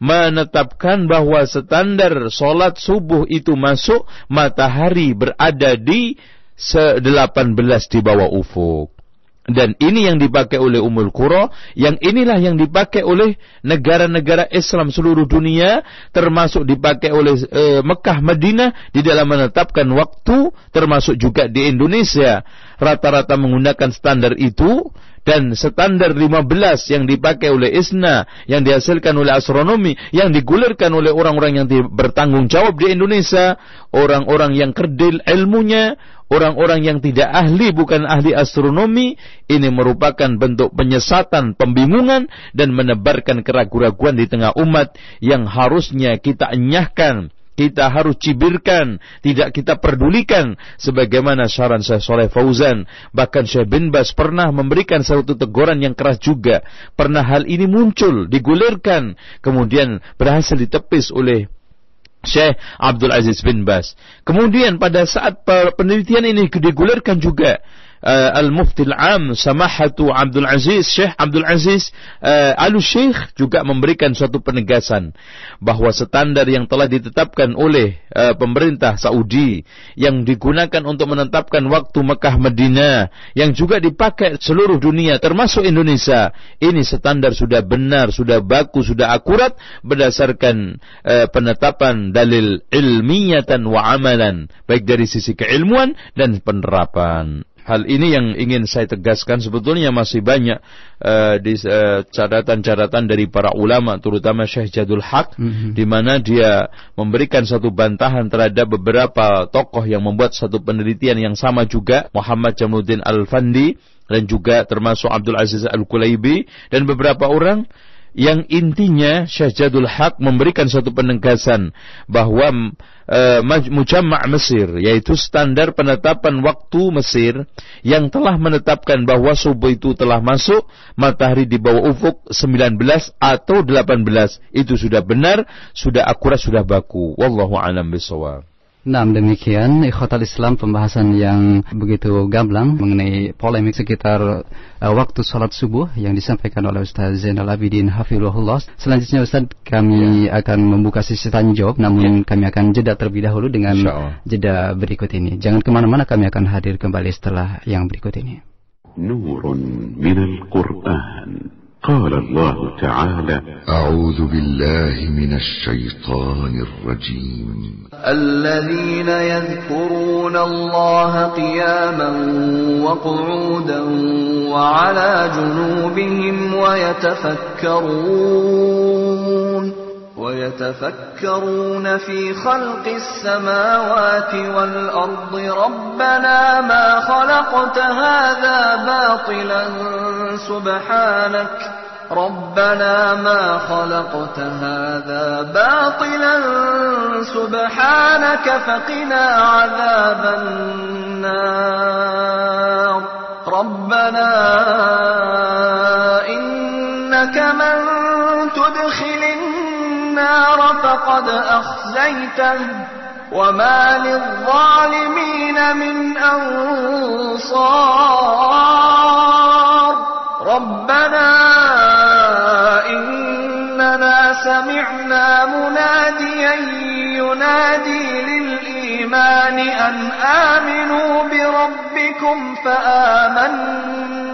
menetapkan bahwa standar solat subuh itu masuk matahari berada di 18 di bawah ufuk. Dan ini yang dipakai oleh Umul Qura, yang inilah yang dipakai oleh negara-negara Islam seluruh dunia, termasuk dipakai oleh e, Mekah, Madinah di dalam menetapkan waktu, termasuk juga di Indonesia. Rata-rata menggunakan standar itu dan standar 15 yang dipakai oleh ISNA, yang dihasilkan oleh astronomi, yang digulirkan oleh orang-orang yang bertanggung jawab di Indonesia, orang-orang yang kerdil ilmunya, orang-orang yang tidak ahli bukan ahli astronomi, ini merupakan bentuk penyesatan, pembingungan dan menebarkan keraguan-raguan di tengah umat yang harusnya kita enyahkan kita harus cibirkan, tidak kita pedulikan sebagaimana saran Syekh Soleh Fauzan. Bahkan Syekh bin Bas pernah memberikan satu teguran yang keras juga. Pernah hal ini muncul, digulirkan, kemudian berhasil ditepis oleh Syekh Abdul Aziz bin Bas. Kemudian pada saat penelitian ini digulirkan juga Al-Mufti Al-Am Samahatu Abdul Aziz Syekh Abdul Aziz uh, Alu Syekh juga memberikan suatu penegasan bahwa standar yang telah ditetapkan oleh uh, pemerintah Saudi yang digunakan untuk menetapkan waktu Mekah Medina yang juga dipakai seluruh dunia termasuk Indonesia ini standar sudah benar sudah baku sudah akurat berdasarkan uh, penetapan dalil ilmiyatan wa amalan baik dari sisi keilmuan dan penerapan Hal ini yang ingin saya tegaskan sebetulnya masih banyak uh, di uh, catatan-catatan dari para ulama terutama Syekh Jadul Haq mm -hmm. di mana dia memberikan satu bantahan terhadap beberapa tokoh yang membuat satu penelitian yang sama juga Muhammad Jamaluddin Al-Fandi dan juga termasuk Abdul Aziz Al-Kulaibi dan beberapa orang yang intinya Syekh Jadul Haq memberikan satu penegasan bahwa uh, Mujamma' Mesir yaitu standar penetapan waktu Mesir yang telah menetapkan bahwa subuh itu telah masuk matahari di bawah ufuk 19 atau 18 itu sudah benar sudah akurat sudah baku. Wallahu alam bisawab Nah demikian ikhwatal Islam pembahasan yang begitu gamblang mengenai polemik sekitar uh, waktu sholat subuh yang disampaikan oleh Ustaz Zainal Abidin Hafizullah. Selanjutnya Ustaz kami ya. akan membuka sisi tanya jawab namun ya. kami akan jeda terlebih dahulu dengan jeda berikut ini. Jangan ke mana-mana kami akan hadir kembali setelah yang berikut ini. Nurun minal Qur'an. قال الله تعالى أعوذ بالله من الشيطان الرجيم. الذين يذكرون الله قياما وقعودا وعلى جنوبهم ويتفكرون. ويتفكرون في خلق السماوات والأرض ربنا ما خلقت هذا باطلا سبحانك. ربنا ما خلقت هذا باطلا سبحانك. فقنا عذاب النار. ربنا إنك من فقد أخزيته وما للظالمين من أنصار ربنا إننا سمعنا مناديا ينادي للإيمان أن آمنوا بربكم فآمنا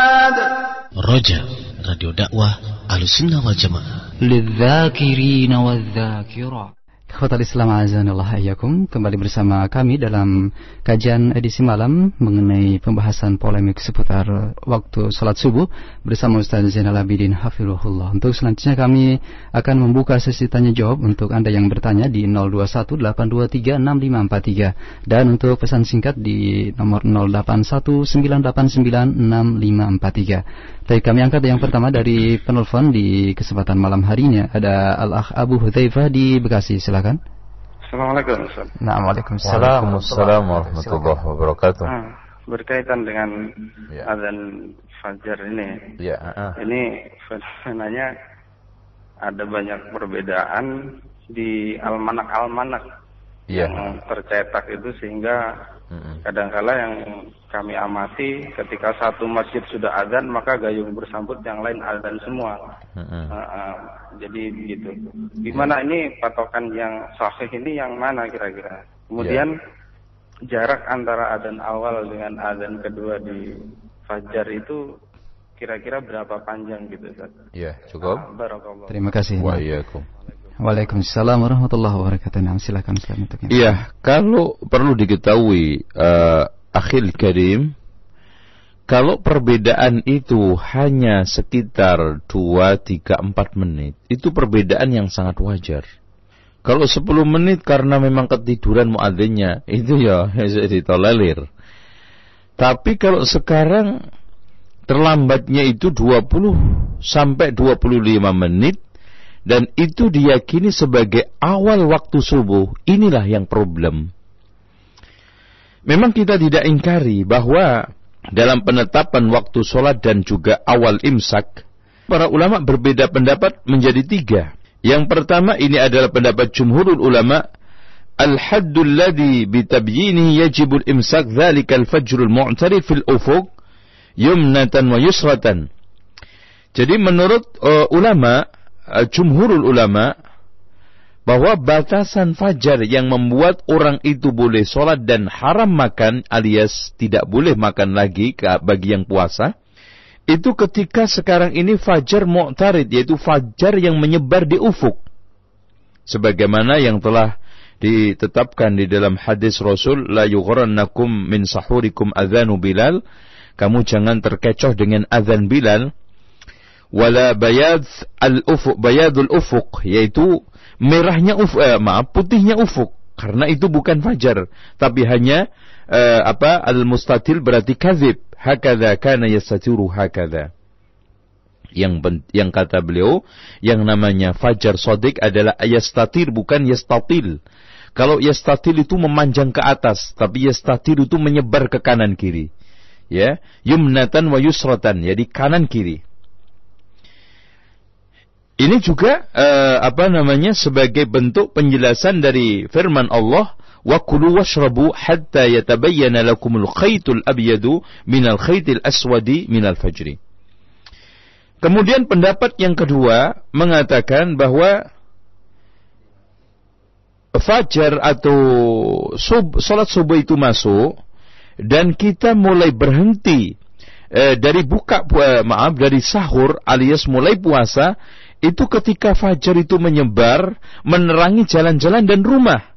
Roja Radio Dakwah Alusunnah Wal Jamaah. Lidzakirina wadzakirah. Khotbah Islam ayakum kembali bersama kami dalam kajian edisi malam mengenai pembahasan polemik seputar waktu salat subuh bersama Ustaz Zainal Abidin Hafirullah. Untuk selanjutnya kami akan membuka sesi tanya jawab untuk Anda yang bertanya di 0218236543 dan untuk pesan singkat di nomor 0819896543. Baik kami angkat yang pertama dari penelpon di kesempatan malam hari ini Ada Al-Akh Abu Hudzaifah di Bekasi silakan. Assalamualaikum Ustaz. Nah, Waalaikumsalam. Waalaikumsalam warahmatullahi wabarakatuh. Ah, berkaitan dengan Ya. azan fajar ini. Ya, ah. Ini fenomenanya ada banyak perbedaan di almanak-almanak Iya. yang tercetak itu sehingga. Kadangkala yang kami amati ketika satu masjid sudah azan maka gayung bersambut yang lain azan semua. Mm-mm. Ah, ah, jadi begitu. Gimana ini patokan yang sahih ini yang mana kira-kira? Kemudian jarak antara adzan awal dengan adzan kedua di fajar itu kira-kira berapa panjang gitu Ustaz? Ya, cukup. Barakallah. Terima kasih. Wa iyyakum. Waalaikumsalam warahmatullahi wabarakatuh. Nah, silakan Ustaz untuk Iya, kalau perlu diketahui eh, akhil karim kalau perbedaan itu hanya sekitar 2, 3, 4 menit, itu perbedaan yang sangat wajar. Kalau 10 menit karena memang ketiduran muadzinnya, itu ya ditolerir. Tapi kalau sekarang terlambatnya itu 20 sampai 25 menit dan itu diyakini sebagai awal waktu subuh, inilah yang problem. Memang kita tidak ingkari bahwa dalam penetapan waktu sholat dan juga awal imsak, para ulama berbeda pendapat menjadi tiga. Yang pertama ini adalah pendapat jumhurul ulama, ladhi bitabyinihi yajibul imsak dhalika al-fajrul mu'tarif fil ufuq yumnatan wa yusratan. Jadi menurut uh, ulama, jumhurul ulama, bahwa batasan fajar yang membuat orang itu boleh sholat dan haram makan alias tidak boleh makan lagi bagi yang puasa, itu ketika sekarang ini fajar mu'tarid, yaitu fajar yang menyebar di ufuk. Sebagaimana yang telah ditetapkan di dalam hadis Rasul, La yugharannakum min sahurikum adhanu Bilal, kamu jangan terkecoh dengan azan Bilal, wala bayad al ufuk bayadul ufuk yaitu merahnya uf eh, maaf putihnya ufuk. Karena itu bukan fajar tapi hanya eh, apa al mustatil berarti kadzib hakadha kana yastatiru hakadha. Yang yang kata beliau yang namanya fajar sodik adalah yastatir bukan yastatil. Kalau yastatil itu memanjang ke atas tapi yastatir itu menyebar ke kanan kiri. Ya yumnatan wa yusratan jadi kanan kiri ini juga eh, apa namanya sebagai bentuk penjelasan dari firman Allah wa kulu washrabu hatta yatabayyana lakumul khaytul abyadu minal khaytil aswadi minal fajri. Kemudian pendapat yang kedua mengatakan bahwa fajar atau sub, sholat subuh itu masuk dan kita mulai berhenti eh, dari buka eh, maaf dari sahur alias mulai puasa itu ketika fajar itu menyebar menerangi jalan-jalan dan rumah.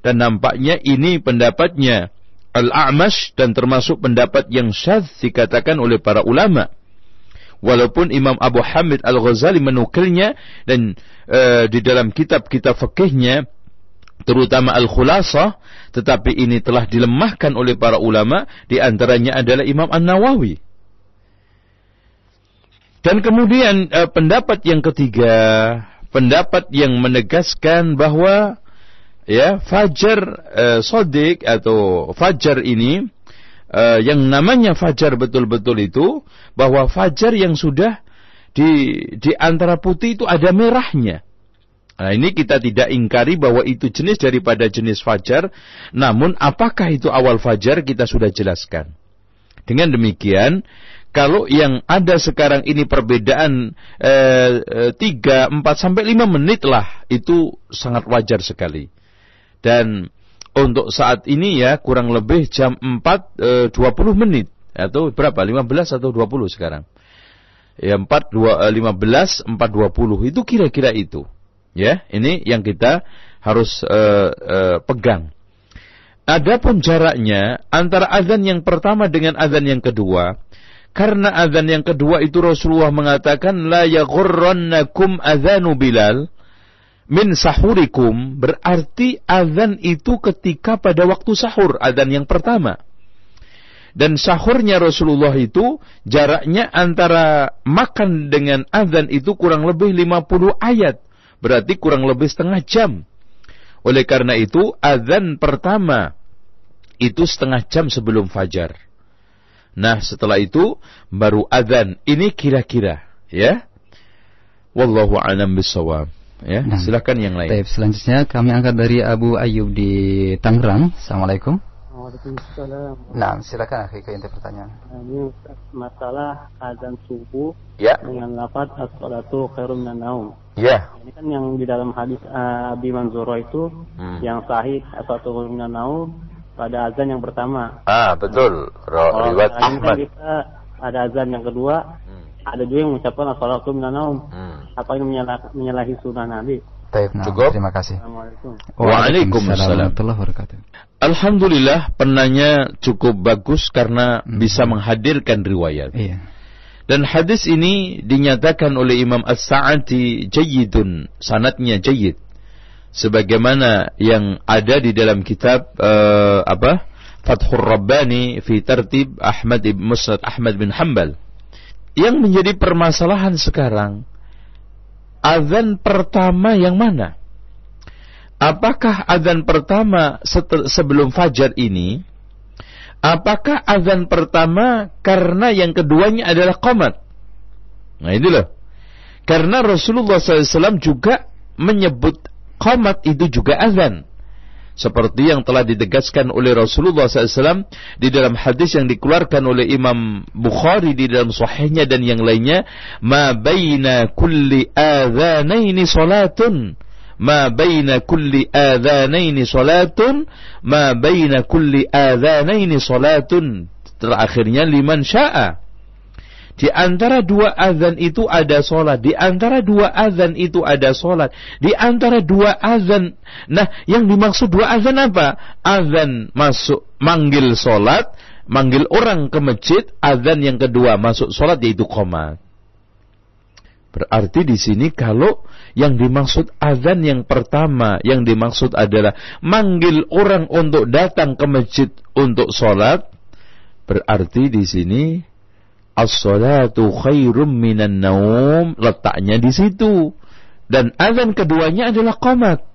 Dan nampaknya ini pendapatnya Al-A'mash dan termasuk pendapat yang syadz dikatakan oleh para ulama. Walaupun Imam Abu Hamid Al-Ghazali menukilnya dan e, di dalam kitab-kitab fikihnya terutama Al-Khulasah tetapi ini telah dilemahkan oleh para ulama di antaranya adalah Imam An-Nawawi dan kemudian e, pendapat yang ketiga pendapat yang menegaskan bahwa ya fajar e, sodik atau fajar ini uh, yang namanya fajar betul-betul itu bahwa fajar yang sudah di di antara putih itu ada merahnya. Nah, ini kita tidak ingkari bahwa itu jenis daripada jenis fajar, namun apakah itu awal fajar kita sudah jelaskan. Dengan demikian, kalau yang ada sekarang ini perbedaan eh, 3, 4 sampai 5 menit lah, itu sangat wajar sekali. Dan untuk saat ini ya kurang lebih jam 4 e, 20 menit. Atau berapa? 15 atau 20 sekarang? Ya 4 2 e, 15 4 20 itu kira-kira itu. Ya ini yang kita harus e, e, pegang. Adapun jaraknya antara azan yang pertama dengan azan yang kedua karena azan yang kedua itu Rasulullah mengatakan la yaghurrannakum azanu Bilal min sahurikum berarti azan itu ketika pada waktu sahur, azan yang pertama. Dan sahurnya Rasulullah itu jaraknya antara makan dengan azan itu kurang lebih 50 ayat. Berarti kurang lebih setengah jam. Oleh karena itu azan pertama itu setengah jam sebelum fajar. Nah setelah itu baru azan. Ini kira-kira ya. Wallahu a'lam bisawab. Ya, nah, silakan yang lain. Baik, selanjutnya kami angkat dari Abu Ayub di Tangerang. Assalamualaikum. Waalaikumsalam. Nah, silakan akhi ke pertanyaan. Nah, ini masalah azan subuh ya. dengan lafaz as-salatu khairum minan naum. Ya. Ini kan yang di dalam hadis uh, Abi Manzuro itu hmm. yang sahih as-salatu khairum minan naum pada azan yang pertama. Ah, betul. Nah, riwayat Ahmad. Kan kita ada azan yang kedua, ada juga yang mengucapkan assalamualaikum naum. Hmm. Apa ini menyalah, menyalahi sunnah Nabi? Baik, nah, cukup. Terima kasih. Waalaikumsalam Alhamdulillah penanya cukup bagus karena hmm. bisa menghadirkan riwayat. Iya. Dan hadis ini dinyatakan oleh Imam As-Sa'ati jayyidun, sanatnya jayyid. Sebagaimana yang ada di dalam kitab uh, apa? Fathur Rabbani fi Tartib Ahmad ibn Musnad Ahmad bin Hanbal yang menjadi permasalahan sekarang, azan pertama yang mana? Apakah azan pertama sebelum fajar ini? Apakah azan pertama karena yang keduanya adalah qomat? Nah ini loh. Karena Rasulullah SAW juga menyebut qomat itu juga azan. Seperti yang telah ditegaskan oleh Rasulullah SAW di dalam hadis yang dikeluarkan oleh Imam Bukhari di dalam sahihnya dan yang lainnya ma baina kulli adzanaini salatun ma baina kulli adzanaini salatun ma baina kulli adzanaini salatun. Terakhirnya liman syaa di antara dua azan itu ada solat. Di antara dua azan itu ada solat. Di antara dua azan. Nah, yang dimaksud dua azan apa? Azan masuk, manggil solat. Manggil orang ke masjid. Azan yang kedua masuk solat yaitu komat. Berarti di sini kalau yang dimaksud azan yang pertama yang dimaksud adalah manggil orang untuk datang ke masjid untuk sholat, berarti di sini as-salatu khairum minan naum. Letaknya di situ. Dan azan keduanya adalah qomat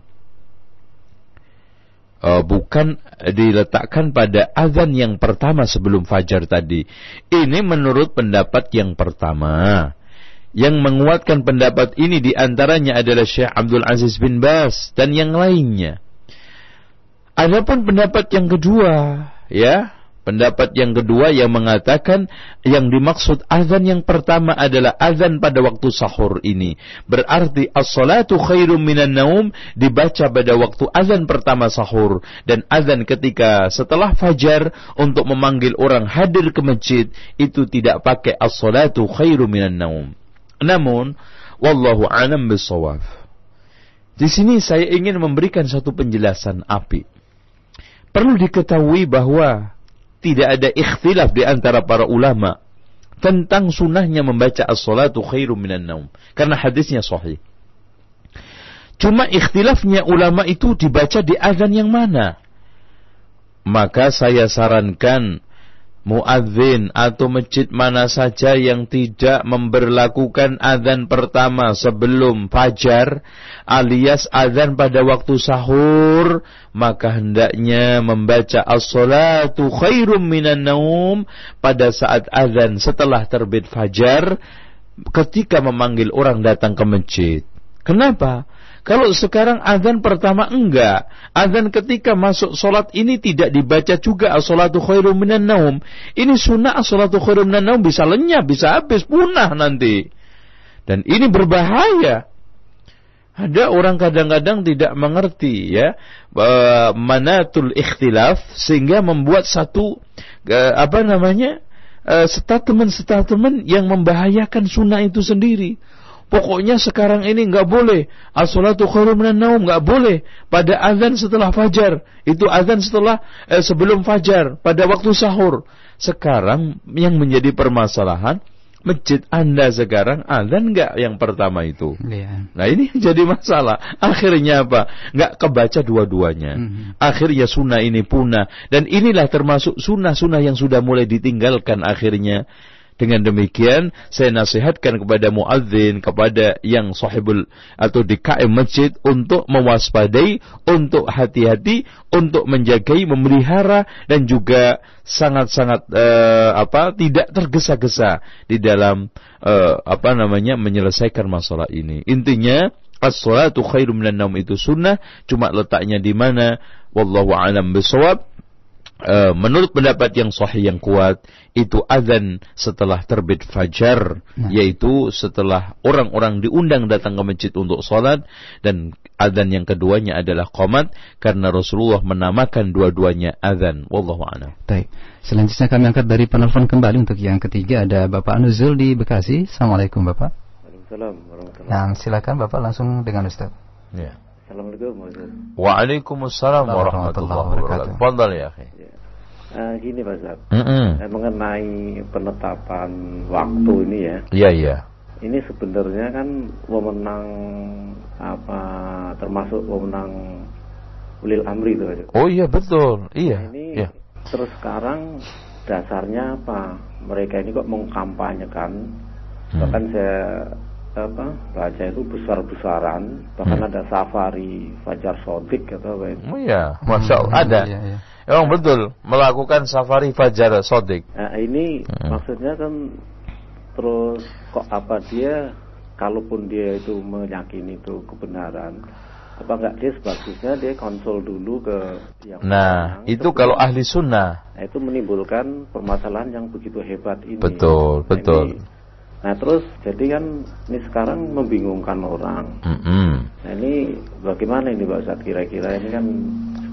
uh, bukan diletakkan pada azan yang pertama sebelum fajar tadi. Ini menurut pendapat yang pertama. Yang menguatkan pendapat ini di antaranya adalah Syekh Abdul Aziz bin Bas dan yang lainnya. Adapun pendapat yang kedua, ya, Pendapat yang kedua yang mengatakan yang dimaksud azan yang pertama adalah azan pada waktu sahur ini. Berarti as-salatu khairum minan naum dibaca pada waktu azan pertama sahur dan azan ketika setelah fajar untuk memanggil orang hadir ke masjid itu tidak pakai as-salatu khairum minan naum. Namun wallahu alam bisawab. Di sini saya ingin memberikan satu penjelasan api. Perlu diketahui bahwa tidak ada ikhtilaf di antara para ulama tentang sunnahnya membaca as-salatu khairum minan naum. Karena hadisnya sahih. Cuma ikhtilafnya ulama itu dibaca di azan yang mana? Maka saya sarankan muadzin atau masjid mana saja yang tidak memberlakukan azan pertama sebelum fajar alias azan pada waktu sahur maka hendaknya membaca as-salatu khairum minan naum pada saat azan setelah terbit fajar ketika memanggil orang datang ke masjid. Kenapa? Kalau sekarang azan pertama enggak. Azan ketika masuk solat ini tidak dibaca juga as-salatu khairum minan naum. Ini sunnah as-salatu khairum minan naum bisa lenyap, bisa habis, punah nanti. Dan ini berbahaya. Ada orang kadang-kadang tidak mengerti ya manatul ikhtilaf sehingga membuat satu apa namanya statement-statement yang membahayakan sunnah itu sendiri. Pokoknya sekarang ini nggak boleh. As-salatu khairum minan naum nggak boleh pada azan setelah fajar. Itu azan setelah eh, sebelum fajar pada waktu sahur. Sekarang yang menjadi permasalahan masjid Anda sekarang azan nggak yang pertama itu. Yeah. Nah ini jadi masalah. Akhirnya apa? Nggak kebaca dua-duanya. Mm -hmm. Akhirnya sunnah ini punah. Dan inilah termasuk sunnah-sunnah yang sudah mulai ditinggalkan akhirnya dengan demikian, saya nasihatkan kepada muadzin, kepada yang sahibul atau di KM masjid untuk mewaspadai, untuk hati-hati, untuk menjagai, memelihara dan juga sangat-sangat uh, apa tidak tergesa-gesa di dalam uh, apa namanya menyelesaikan masalah ini. Intinya as-salatu khairum minan itu sunnah, cuma letaknya di mana wallahu alam bisawab Uh, menurut pendapat yang sahih yang kuat itu azan setelah terbit fajar nah. yaitu setelah orang-orang diundang datang ke masjid untuk sholat dan azan yang keduanya adalah qomat karena Rasulullah menamakan dua-duanya azan wallahu a'lam. Baik. Selanjutnya kami angkat dari penelpon kembali untuk yang ketiga ada Bapak Anuzul di Bekasi. Assalamualaikum Bapak. Waalaikumsalam warahmatullahi Nah, silakan Bapak langsung dengan Ustaz. Ya. Assalamualaikum Waalaikumsalam warahmatullahi wabarakatuh. Fadal ya, akhi. Uh, gini Pak Zat, mm -hmm. mengenai penetapan waktu ini ya. Iya iya. Ini sebenarnya kan wewenang apa termasuk wewenang ulil amri itu. Oh iya betul, iya. Nah, ini iya. terus sekarang dasarnya apa? Mereka ini kok mengkampanyekan, hmm. bahkan saya apa baca itu besar-besaran, bahkan hmm. ada safari Fajar Sodik atau apa itu. Oh iya, masya Allah ada. Iya, iya. Emang betul melakukan safari fajar sodik. Nah, ini hmm. maksudnya kan terus kok apa dia kalaupun dia itu meyakini itu kebenaran apa enggak dia sebagusnya dia konsul dulu ke yang Nah, itu kalau ahli sunnah. Nah, itu menimbulkan permasalahan yang begitu hebat ini. Betul, nah, betul. Ini, nah, terus jadi kan ini sekarang membingungkan orang. Mm -hmm. Nah, ini bagaimana ini Pak Ustadz kira-kira ini kan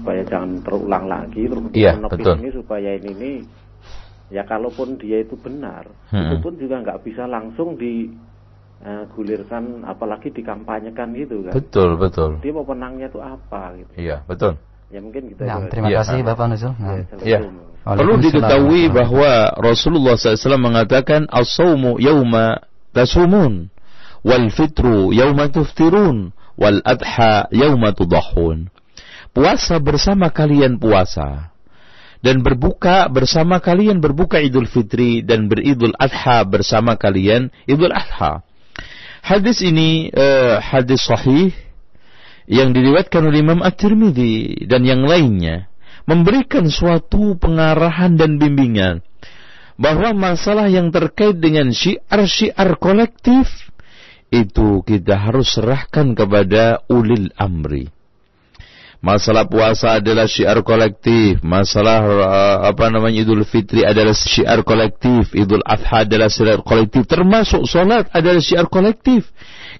supaya jangan terulang lagi terus iya, betul. ini supaya ini nih ya kalaupun dia itu benar hmm. itu pun juga nggak bisa langsung di uh, gulirkan apalagi dikampanyekan gitu kan betul betul dia mau penangnya itu apa gitu iya betul ya mungkin kita nah, terima ya. kasih Bapak Nuzul nah. ya. Perlu diketahui bahwa Rasulullah SAW mengatakan as-saumu yauma tasumun wal fitru yauma tuftirun wal adha yauma tudahun puasa bersama kalian puasa dan berbuka bersama kalian berbuka Idul Fitri dan beridul Adha bersama kalian Idul Adha. Hadis ini uh, hadis sahih yang diriwayatkan oleh Imam At-Tirmidzi dan yang lainnya memberikan suatu pengarahan dan bimbingan bahwa masalah yang terkait dengan syiar-syiar kolektif itu kita harus serahkan kepada ulil amri Masalah puasa adalah syiar kolektif. Masalah uh, apa namanya Idul Fitri adalah syiar kolektif. Idul Adha adalah syiar kolektif. Termasuk solat adalah syiar kolektif.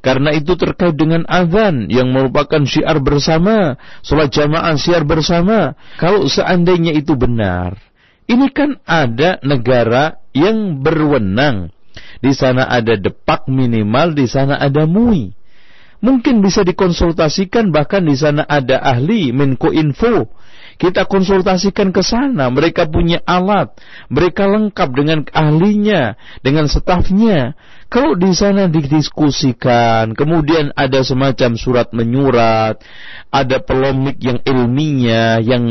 Karena itu terkait dengan azan yang merupakan syiar bersama. Solat jamaah syiar bersama. Kalau seandainya itu benar. Ini kan ada negara yang berwenang. Di sana ada depak minimal, di sana ada mui. Mungkin bisa dikonsultasikan bahkan di sana ada ahli Menko Info. Kita konsultasikan ke sana, mereka punya alat, mereka lengkap dengan ahlinya, dengan stafnya. Kalau di sana didiskusikan, kemudian ada semacam surat menyurat, ada polemik yang ilmiah, yang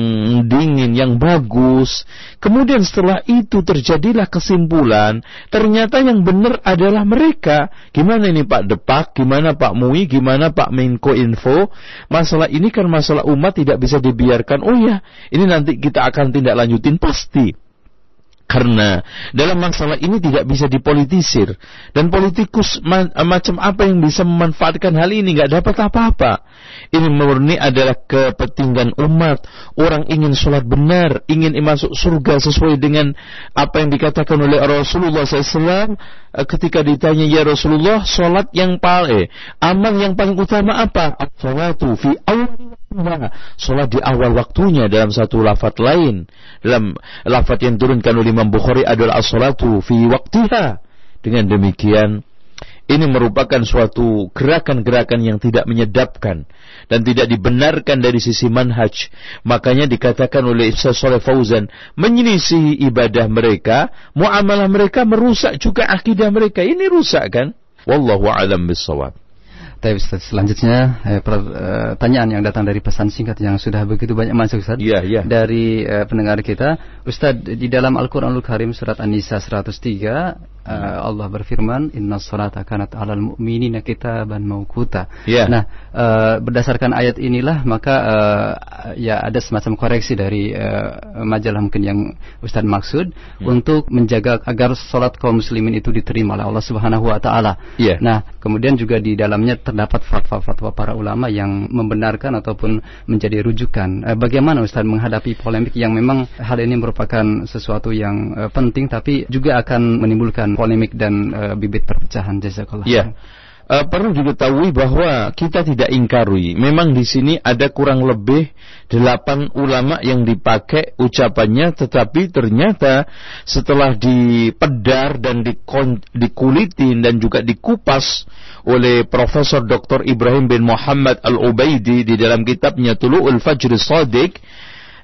dingin, yang bagus. Kemudian setelah itu terjadilah kesimpulan, ternyata yang benar adalah mereka. Gimana ini Pak Depak, gimana Pak Mui, gimana Pak Menko Info? Masalah ini kan masalah umat tidak bisa dibiarkan. Oh ya, ini nanti kita akan tindak lanjutin pasti. Karena dalam masalah ini tidak bisa dipolitisir dan politikus ma macam apa yang bisa memanfaatkan hal ini nggak dapat apa-apa. Ini murni adalah kepentingan umat. Orang ingin sholat benar, ingin masuk surga sesuai dengan apa yang dikatakan oleh Rasulullah SAW eh, ketika ditanya ya Rasulullah sholat yang paling amal yang paling utama apa? Sholatu fi awal Sholat di awal waktunya dalam satu lafat lain. Dalam lafat yang turunkan oleh Imam Bukhari adalah as-salatu fi waktiha. Dengan demikian, ini merupakan suatu gerakan-gerakan yang tidak menyedapkan dan tidak dibenarkan dari sisi manhaj. Makanya dikatakan oleh Ibn Saleh Fauzan, menyelisihi ibadah mereka, muamalah mereka merusak juga akidah mereka. Ini rusak kan? Wallahu a'lam bissawab. Tapi Ustaz, selanjutnya eh, pertanyaan eh, yang datang dari pesan singkat yang sudah begitu banyak masuk Ustaz. Iya, iya. Dari eh, pendengar kita, Ustaz di dalam Al-Qur'anul Karim surat An-Nisa 103 uh, Allah berfirman inna salata kanat alal mu'minina kitaban mauquta. Yeah. Nah, uh, berdasarkan ayat inilah maka uh, ya ada semacam koreksi dari uh, majalah mungkin yang Ustaz maksud hmm. untuk menjaga agar salat kaum muslimin itu diterima oleh Allah Subhanahu wa taala. Yeah. Nah, kemudian juga di dalamnya terdapat fatwa-fatwa para ulama yang membenarkan ataupun menjadi rujukan. Uh, bagaimana Ustaz menghadapi polemik yang memang hal ini merupakan sesuatu yang uh, penting tapi juga akan menimbulkan polemik dan uh, bibit perpecahan jazakallah. Iya. Uh, perlu diketahui bahwa kita tidak ingkari. Memang di sini ada kurang lebih delapan ulama yang dipakai ucapannya, tetapi ternyata setelah dipedar dan dikulitin dan juga dikupas oleh Profesor Dr. Ibrahim bin Muhammad Al Ubaidi di dalam kitabnya Tulu'ul Fajr Sadiq,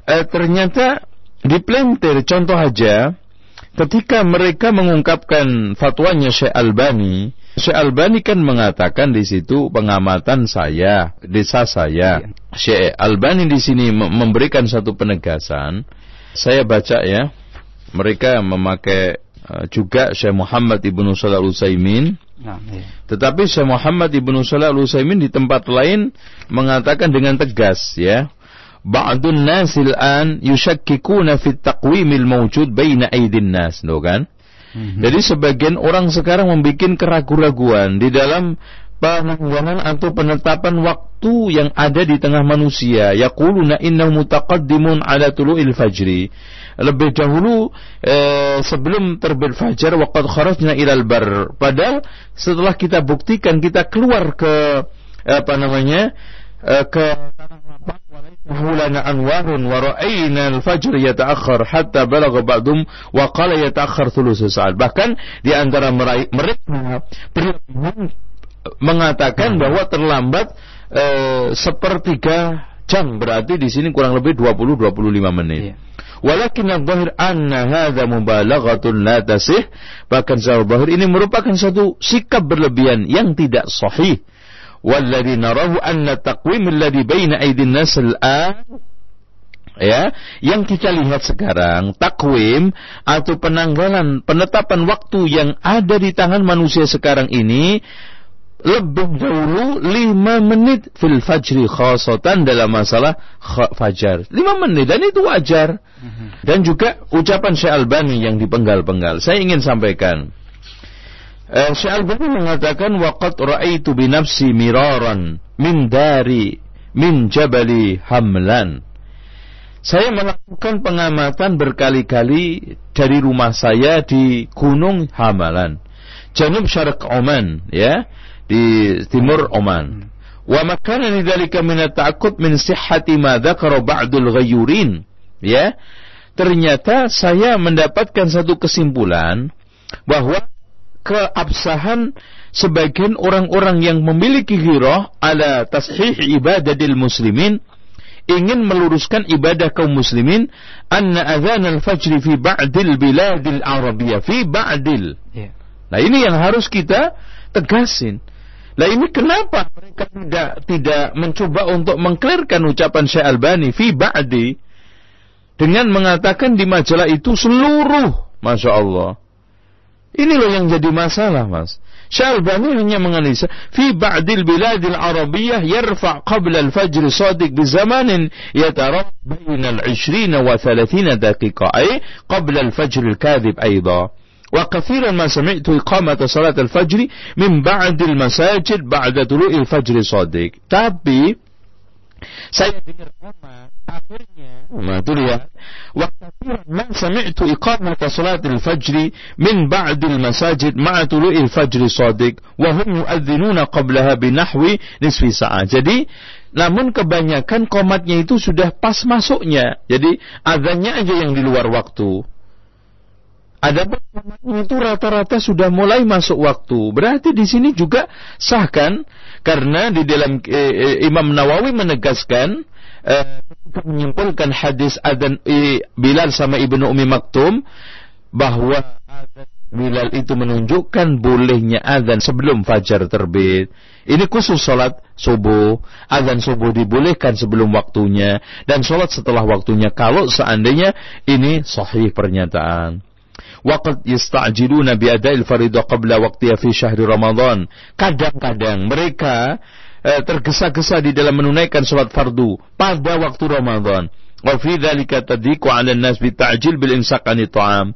uh, ternyata diplentir contoh aja ketika mereka mengungkapkan fatwanya Syekh Albani, Syekh Albani kan mengatakan di situ pengamatan saya, desa saya. Iya. Syekh Albani di sini memberikan satu penegasan. Saya baca ya, mereka memakai uh, juga Syekh Muhammad ibnu Shalal Utsaimin. Nah, iya. Tetapi Syekh Muhammad ibnu Shalal Utsaimin di tempat lain mengatakan dengan tegas ya, ba'dun nasil an yushakkikuna fit taqwimil mawjud baina aidin nas, no kan? Mm-hmm. Jadi sebagian orang sekarang membuat keraguan-raguan di dalam penanggulangan atau penetapan waktu yang ada di tengah manusia. Yaquluna innahu mutaqaddimun ala tulu'il fajri. Lebih dahulu eh, sebelum terbit fajar waqad kharajna ilal bar. Padahal setelah kita buktikan kita keluar ke apa namanya? Eh, ke tanah lapang lana anwarun wa ra'ayna al-fajr yata'akhkhar hatta balagha ba'dum wa qala yata'akhkhar thuluth sa'at. Bahkan di antara mereka mengatakan bahwa terlambat eh, sepertiga jam berarti di sini kurang lebih 20 25 menit. Iya. Walakin al-zahir anna hadha mubalaghatun la tasih. Bahkan zahir ini merupakan satu sikap berlebihan yang tidak sahih. Walladhi narahu anna taqwim الذي بين aidin الناس الآن ya yang kita lihat sekarang takwim atau penanggalan penetapan waktu yang ada di tangan manusia sekarang ini lebih dahulu lima menit fil fajri khasatan dalam masalah fajar. lima menit dan itu wajar. Mhm. Dan juga ucapan Syekh Albani yang dipenggal-penggal. Saya ingin sampaikan Eh, Syekh Al-Bani mengatakan waqad ra'aitu bi nafsi miraran min dari min Jabali Hamlan. Saya melakukan pengamatan berkali-kali dari rumah saya di Gunung Hamalan. Janub Syarak Oman, ya, di timur Oman. Wa makana lidzalika min at-ta'aqqub min sihhati ma dzakara ba'dul ghayyurin. Ya. Ternyata saya mendapatkan satu kesimpulan bahwa keabsahan sebagian orang-orang yang memiliki ghirah ala tashih ibadatil muslimin ingin meluruskan ibadah kaum muslimin anna adzan al-fajr fi ba'dil biladil arabiyah fi ba'dil. Yeah. Nah, ini yang harus kita tegasin. Nah, ini kenapa mereka tidak tidak mencoba untuk mengklirkan ucapan Syekh Albani fi ba'di dengan mengatakan di majalah itu seluruh Masya Allah ini loh yang jadi masalah, Mas. Syalbani hanya menganalisa fi ba'dil biladil arabiyyah yarfa' qabla al-fajr sadiq bi zamanin yatarab baina al-20 wa 30 daqiqa ay qabla al-fajr al-kadhib aidan. وكثيرا ما سمعت إقامة صلاة الفجر من بعد المساجد بعد طلوع الفجر صادق tapi Saya dengar koma akhirnya. Nah itu dia. Waktu man sami'tu iqamata salatil fajr min ba'dil masajid ma'a tulu'il fajr sadiq wa hum yu'adzinuna qablaha binahwi nisfi sa'ah Jadi namun kebanyakan komatnya itu sudah pas masuknya. Jadi azannya aja yang di luar waktu ada itu rata-rata sudah mulai masuk waktu. Berarti di sini juga sahkan karena di dalam eh, eh, Imam Nawawi menegaskan eh, menyimpulkan hadis adan eh, Bilal sama Ibnu Umi Maktum bahwa Bilal itu menunjukkan bolehnya azan sebelum fajar terbit. Ini khusus sholat subuh. Azan subuh dibolehkan sebelum waktunya. Dan sholat setelah waktunya. Kalau seandainya ini sahih pernyataan. Waqad yasta'jiluna biada'il faridah qabla waqtiha fi syahri Ramadan. Kadang-kadang mereka eh, tergesa-gesa di dalam menunaikan salat fardu pada waktu Ramadan. Wa fi dzalika tadiqu 'ala an-nas bi ta'jil bil imsak 'ani ta'am.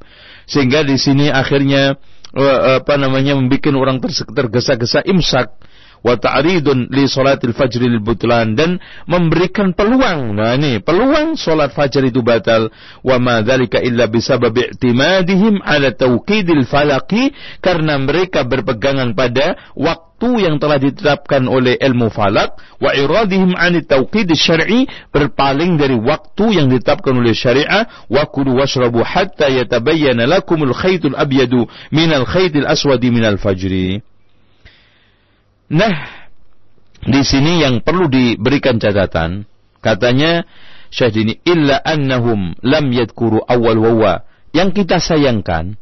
Sehingga di sini akhirnya eh, apa namanya membuat orang tergesa-gesa imsak wa ta'ridun li salatil fajri lil butlan dan memberikan peluang. Nah ini peluang salat fajar itu batal. Wa ma dzalika illa bisabab i'timadihim ala tawqidil falaqi karena mereka berpegangan pada waktu yang telah ditetapkan oleh ilmu falak wa iradihim an tauqid syar'i berpaling dari waktu yang ditetapkan oleh syariah wa kulu washrabu hatta yatabayyana lakumul khaytul abyadu minal khaytil aswadi minal fajri Nah, di sini yang perlu diberikan catatan, katanya Syekh ini illa annahum lam yadkuru awal wawa. Yang kita sayangkan,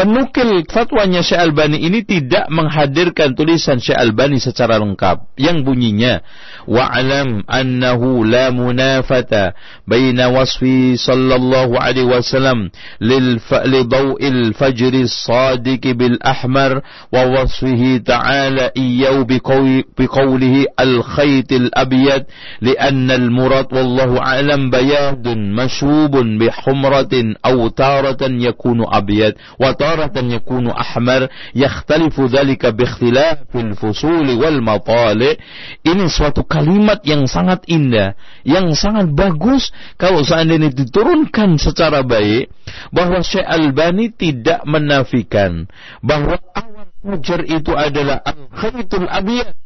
Penukil fatwanya Syekh Albani ini tidak menghadirkan tulisan Syekh Albani secara lengkap yang bunyinya wa'lam annahu la munafata baina wasfi sallallahu alaihi wasallam lil li daw'il fajr as-sadiq bil ahmar wa wasfihi ta'ala iyyau bi qawlihi al khayt al abyad المراد والله أعلم بياض مشوب بحمرة أو تارة يكون أبيض وتارة taratan yakunu ahmar yakhtalifu dhalika biikhtilafil fusuli wal matali ini suatu kalimat yang sangat indah yang sangat bagus kalau seandainya diturunkan secara baik bahwa Syekh Albani tidak menafikan bahwa awal fajar itu adalah al-khaytul abiyad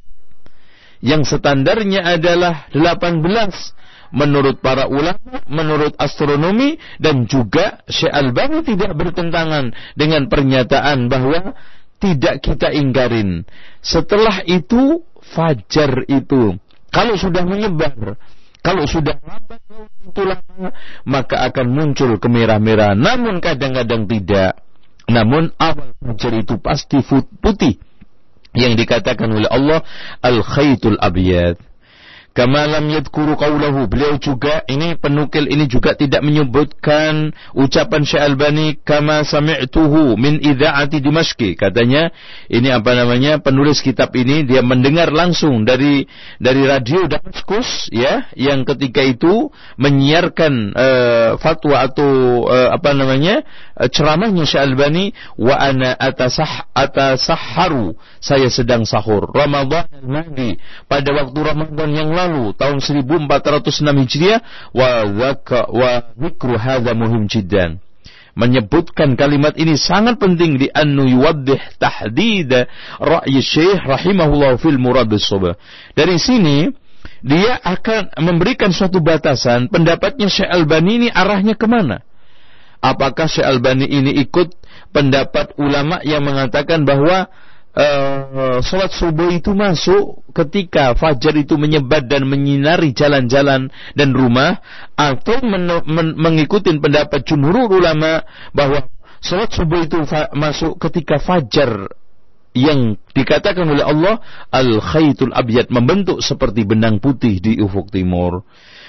yang standarnya adalah 18 menurut para ulama, menurut astronomi dan juga Syekh Albani tidak bertentangan dengan pernyataan bahwa tidak kita ingkarin. Setelah itu fajar itu kalau sudah menyebar, kalau sudah lambat maka akan muncul kemerah-merah. Namun kadang-kadang tidak. Namun awal fajar itu pasti putih yang dikatakan oleh Allah al-khaytul abiyad. Kama lam yadkuru qawlahu. Beliau juga ini penukil ini juga tidak menyebutkan ucapan Syekh Albani kama sami'tuhu min idza'ati Dimashqi. Katanya ini apa namanya penulis kitab ini dia mendengar langsung dari dari radio Damaskus ya yang ketika itu menyiarkan uh, fatwa atau uh, apa namanya ceramahnya Syekh Albani wa ana atasah atasahharu. Saya sedang sahur. Ramadan al-madi pada waktu Ramadan yang lalu tahun 1406 Hijriah wa dzaka wa dzikru hadza muhim jiddan. Menyebutkan kalimat ini sangat penting di annu yuwaddih tahdid ra'yi syekh rahimahullah fil murad Dari sini dia akan memberikan suatu batasan pendapatnya Syekh Albani ini arahnya ke mana. Apakah Syekh Albani ini ikut pendapat ulama yang mengatakan bahwa uh, sholat subuh itu masuk ketika fajar itu menyebar dan menyinari jalan-jalan dan rumah atau men men mengikuti pendapat jumhur ulama bahwa sholat subuh itu masuk ketika fajar yang dikatakan oleh Allah al-khaytul abyad membentuk seperti benang putih di ufuk timur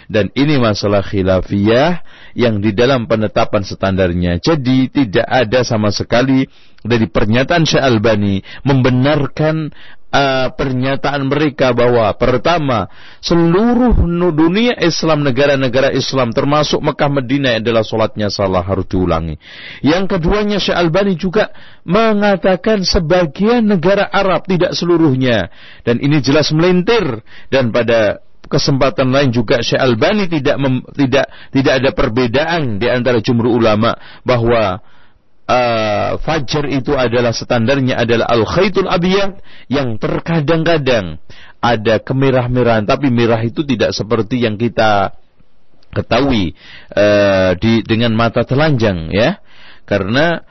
dan ini masalah khilafiyah yang di dalam penetapan standarnya. Jadi tidak ada sama sekali dari pernyataan Syekh Albani membenarkan uh, pernyataan mereka bahwa pertama seluruh dunia Islam negara-negara Islam termasuk Mekah Medina adalah solatnya salah harus diulangi. Yang keduanya Syekh Albani juga mengatakan sebagian negara Arab tidak seluruhnya. Dan ini jelas melintir. Dan pada kesempatan lain juga Syekh Albani tidak mem, tidak tidak ada perbedaan di antara jumhur ulama bahwa uh, fajar itu adalah standarnya adalah al khaitul abiyah yang terkadang-kadang ada kemerah-merahan tapi merah itu tidak seperti yang kita ketahui uh, di dengan mata telanjang ya. Karena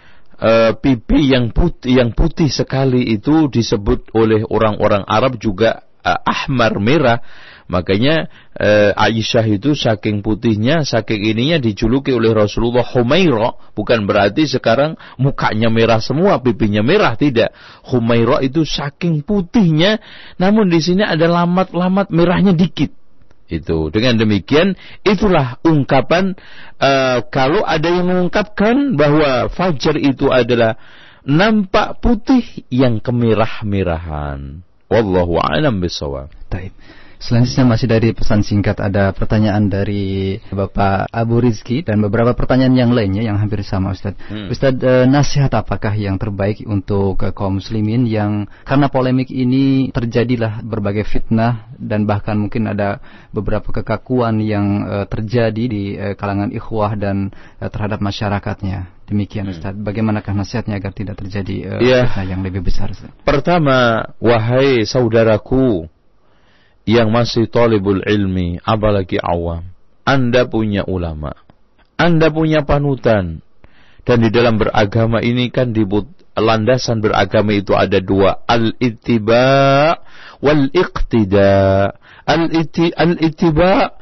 uh, pipi yang putih yang putih sekali itu disebut oleh orang-orang Arab juga uh, ahmar merah Makanya eh, Aisyah itu saking putihnya, saking ininya dijuluki oleh Rasulullah Humaira. Bukan berarti sekarang mukanya merah semua, pipinya merah tidak. Humaira itu saking putihnya, namun di sini ada lamat-lamat merahnya dikit. Itu dengan demikian itulah ungkapan uh, kalau ada yang mengungkapkan bahwa fajar itu adalah nampak putih yang kemerah-merahan. Wallahu a'lam bishawab. Baik. Selanjutnya masih dari pesan singkat ada pertanyaan dari Bapak Abu Rizki dan beberapa pertanyaan yang lainnya yang hampir sama Ustaz. Hmm. Ustaz eh, nasihat apakah yang terbaik untuk eh, kaum muslimin yang karena polemik ini terjadilah berbagai fitnah dan bahkan mungkin ada beberapa kekakuan yang eh, terjadi di eh, kalangan ikhwah dan eh, terhadap masyarakatnya. Demikian hmm. Ustaz. Bagaimanakah nasihatnya agar tidak terjadi uh, yeah. fitnah yang lebih besar Ustaz? Pertama, wahai saudaraku yang masih talibul ilmi, apalagi awam. Anda punya ulama. Anda punya panutan. Dan di dalam beragama ini kan dibut landasan beragama itu ada dua. Al-ittiba wal-iqtida. Al-ittiba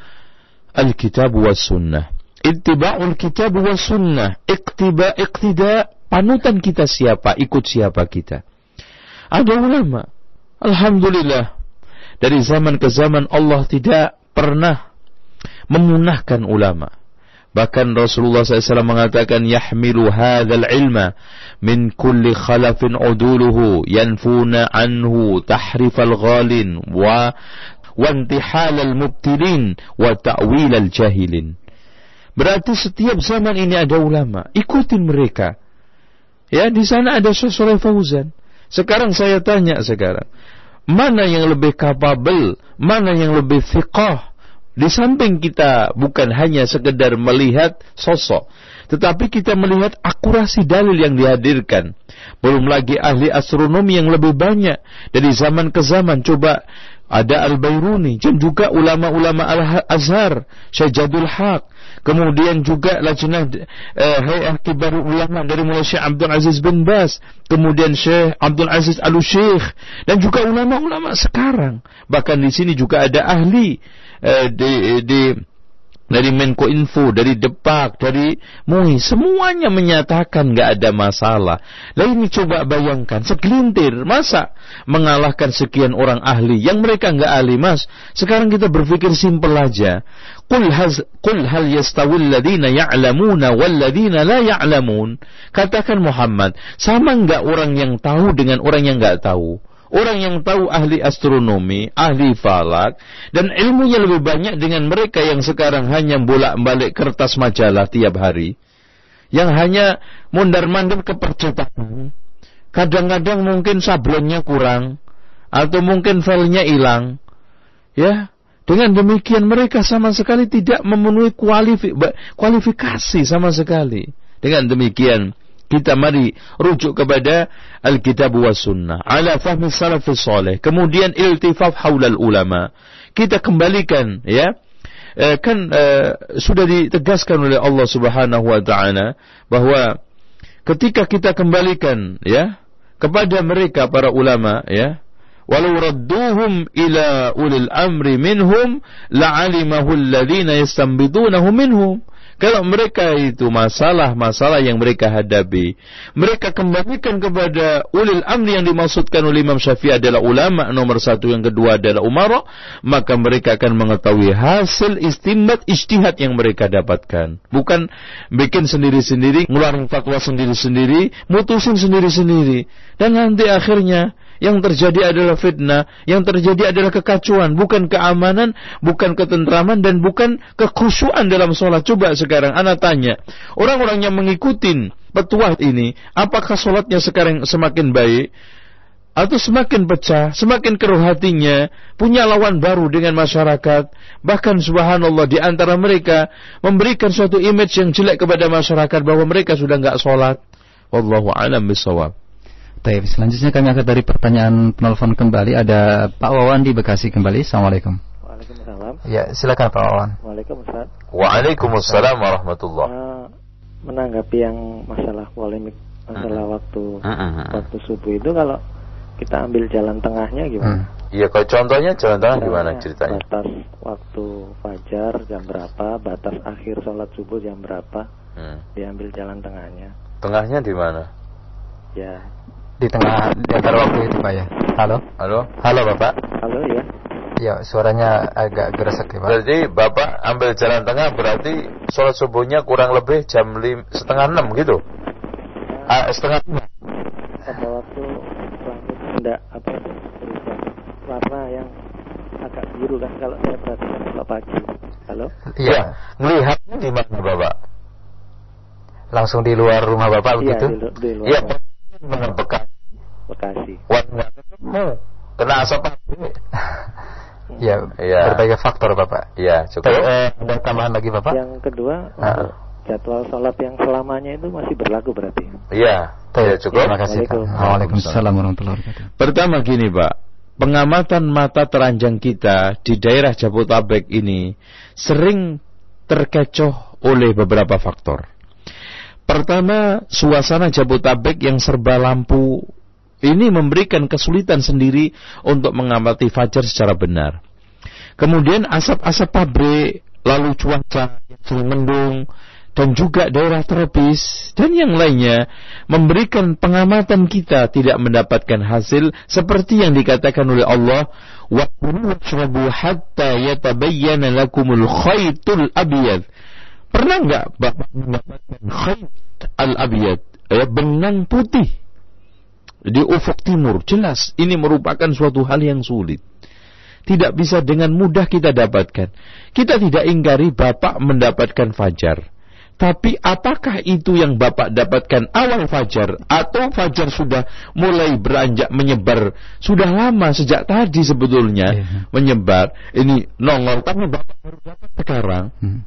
al-kitab wa sunnah. Ittiba'ul kitab wa sunnah. Iqtiba, iqtida. Panutan kita siapa? Ikut siapa kita? Ada ulama. Alhamdulillah dari zaman ke zaman Allah tidak pernah memunahkan ulama. Bahkan Rasulullah SAW mengatakan yahmilu hadzal ilma min kulli khalafin uduluhu yanfuna anhu tahrif al-ghalin wa wantihal al-mubtilin wa ta'wil al-jahilin. Berarti setiap zaman ini ada ulama, ikutin mereka. Ya, di sana ada Syekh Fauzan. Sekarang saya tanya sekarang, mana yang lebih kapabel, mana yang lebih fiqah. Di samping kita bukan hanya sekedar melihat sosok, tetapi kita melihat akurasi dalil yang dihadirkan. Belum lagi ahli astronomi yang lebih banyak dari zaman ke zaman. Coba ada Al-Bairuni dan juga ulama-ulama Al-Azhar, Syajadul Haq, kemudian juga lajnah eh, Hay'ah Kibar Ulama dari mulai Syekh Abdul Aziz bin Bas, kemudian Syekh Abdul Aziz Al-Syekh dan juga ulama-ulama sekarang. Bahkan di sini juga ada ahli eh, di, di dari Menko Info, dari Depak, dari MUI, semuanya menyatakan nggak ada masalah. Lalu ini coba bayangkan, segelintir, masa mengalahkan sekian orang ahli yang mereka nggak ahli mas. Sekarang kita berpikir simpel aja. Qul, haz, qul hal yastawil ladina ya'lamuna wal ladina la ya'lamun. Katakan Muhammad, sama nggak orang yang tahu dengan orang yang nggak tahu? Orang yang tahu ahli astronomi, ahli falak, dan ilmunya lebih banyak dengan mereka yang sekarang hanya bolak-balik kertas majalah tiap hari. yang hanya mondar-mandir ke percetakan. Kadang-kadang mungkin sablonnya kurang atau mungkin filenya hilang. Ya, dengan demikian mereka sama sekali tidak memenuhi kualifikasi sama sekali. Dengan demikian kita mari rujuk kepada Alkitab wa Sunnah ala fahmi salafus salih. Kemudian iltifaf haulal ulama. Kita kembalikan ya. Eh, kan eh, sudah ditegaskan oleh Allah Subhanahu wa taala bahwa ketika kita kembalikan ya kepada mereka para ulama ya walau radduhum ila ulil amri minhum la'alimahu alladhina yastanbidunahu minhum kalau mereka itu masalah-masalah yang mereka hadapi, mereka kembalikan kepada ulil amri yang dimaksudkan oleh Imam Syafi'i adalah ulama nomor satu, yang kedua adalah umara, maka mereka akan mengetahui hasil istimbat istihad yang mereka dapatkan. Bukan bikin sendiri-sendiri, ngeluarin fatwa sendiri-sendiri, mutusin sendiri-sendiri. Dan nanti akhirnya yang terjadi adalah fitnah, yang terjadi adalah kekacauan, bukan keamanan, bukan ketentraman dan bukan kekhusyuan dalam sholat. Coba sekarang anak tanya, orang-orang yang mengikuti petuah ini, apakah sholatnya sekarang semakin baik? atau semakin pecah, semakin keruh hatinya, punya lawan baru dengan masyarakat, bahkan subhanallah di antara mereka memberikan suatu image yang jelek kepada masyarakat bahwa mereka sudah enggak sholat. Wallahu alam bisawab. Baik, selanjutnya kami akan dari pertanyaan penelpon kembali. Ada Pak Wawan di Bekasi kembali. Assalamualaikum. Waalaikumsalam. Ya, silakan Pak Wawan. Waalaikumsalam. Waalaikumsalam warahmatullah. Uh, menanggapi yang masalah polemik masalah uh, waktu uh, uh, waktu subuh itu kalau kita ambil jalan tengahnya gimana? Iya, kalau contohnya jalan tengah gimana ceritanya? Batas waktu fajar jam berapa, batas akhir sholat subuh jam berapa, hmm. diambil jalan tengahnya. Tengahnya di mana? Ya, di tengah di antara waktu itu Pak ya. Halo? Halo? Halo Bapak. Halo ya. Ya, suaranya agak geresek ya Pak. Berarti Bapak ambil jalan tengah berarti sholat subuhnya kurang lebih jam lim, setengah enam gitu? Ah, setengah enam. Pada waktu langit tidak apa itu berubah warna yang agak biru kan kalau saya perhatikan kalau pagi. Halo? Iya. Melihatnya di mana Bapak? Langsung di luar rumah Bapak iya, begitu? Di, di luar. Iya, Bekasi? Bekasi. Warna ketemu. Kena asap ya, ya, berbagai faktor Bapak. Ya, cukup. Eh, ada tambahan lagi Bapak? Yang kedua, uh. jadwal sholat yang selamanya itu masih berlaku berarti. Iya, ya, cukup. Terima kasih Pak. Waalaikumsalam warahmatullahi wabarakatuh. Pertama gini Pak, pengamatan mata teranjang kita di daerah Jabotabek ini sering terkecoh oleh beberapa faktor. Pertama, suasana Jabotabek yang serba lampu ini memberikan kesulitan sendiri untuk mengamati fajar secara benar. Kemudian asap-asap pabrik, lalu cuaca yang sering mendung, dan juga daerah tropis dan yang lainnya memberikan pengamatan kita tidak mendapatkan hasil seperti yang dikatakan oleh Allah wa hatta yatabayyana lakumul khaytul abyad. Pernah nggak Bapak mendapatkan khayt al-abiyad, ya, benang putih di ufuk timur? Jelas ini merupakan suatu hal yang sulit. Tidak bisa dengan mudah kita dapatkan. Kita tidak ingkari Bapak mendapatkan fajar. Tapi apakah itu yang Bapak dapatkan awal fajar atau fajar sudah mulai beranjak menyebar sudah lama sejak tadi sebetulnya yeah. menyebar ini nongol tapi Bapak baru dapat sekarang. Hmm.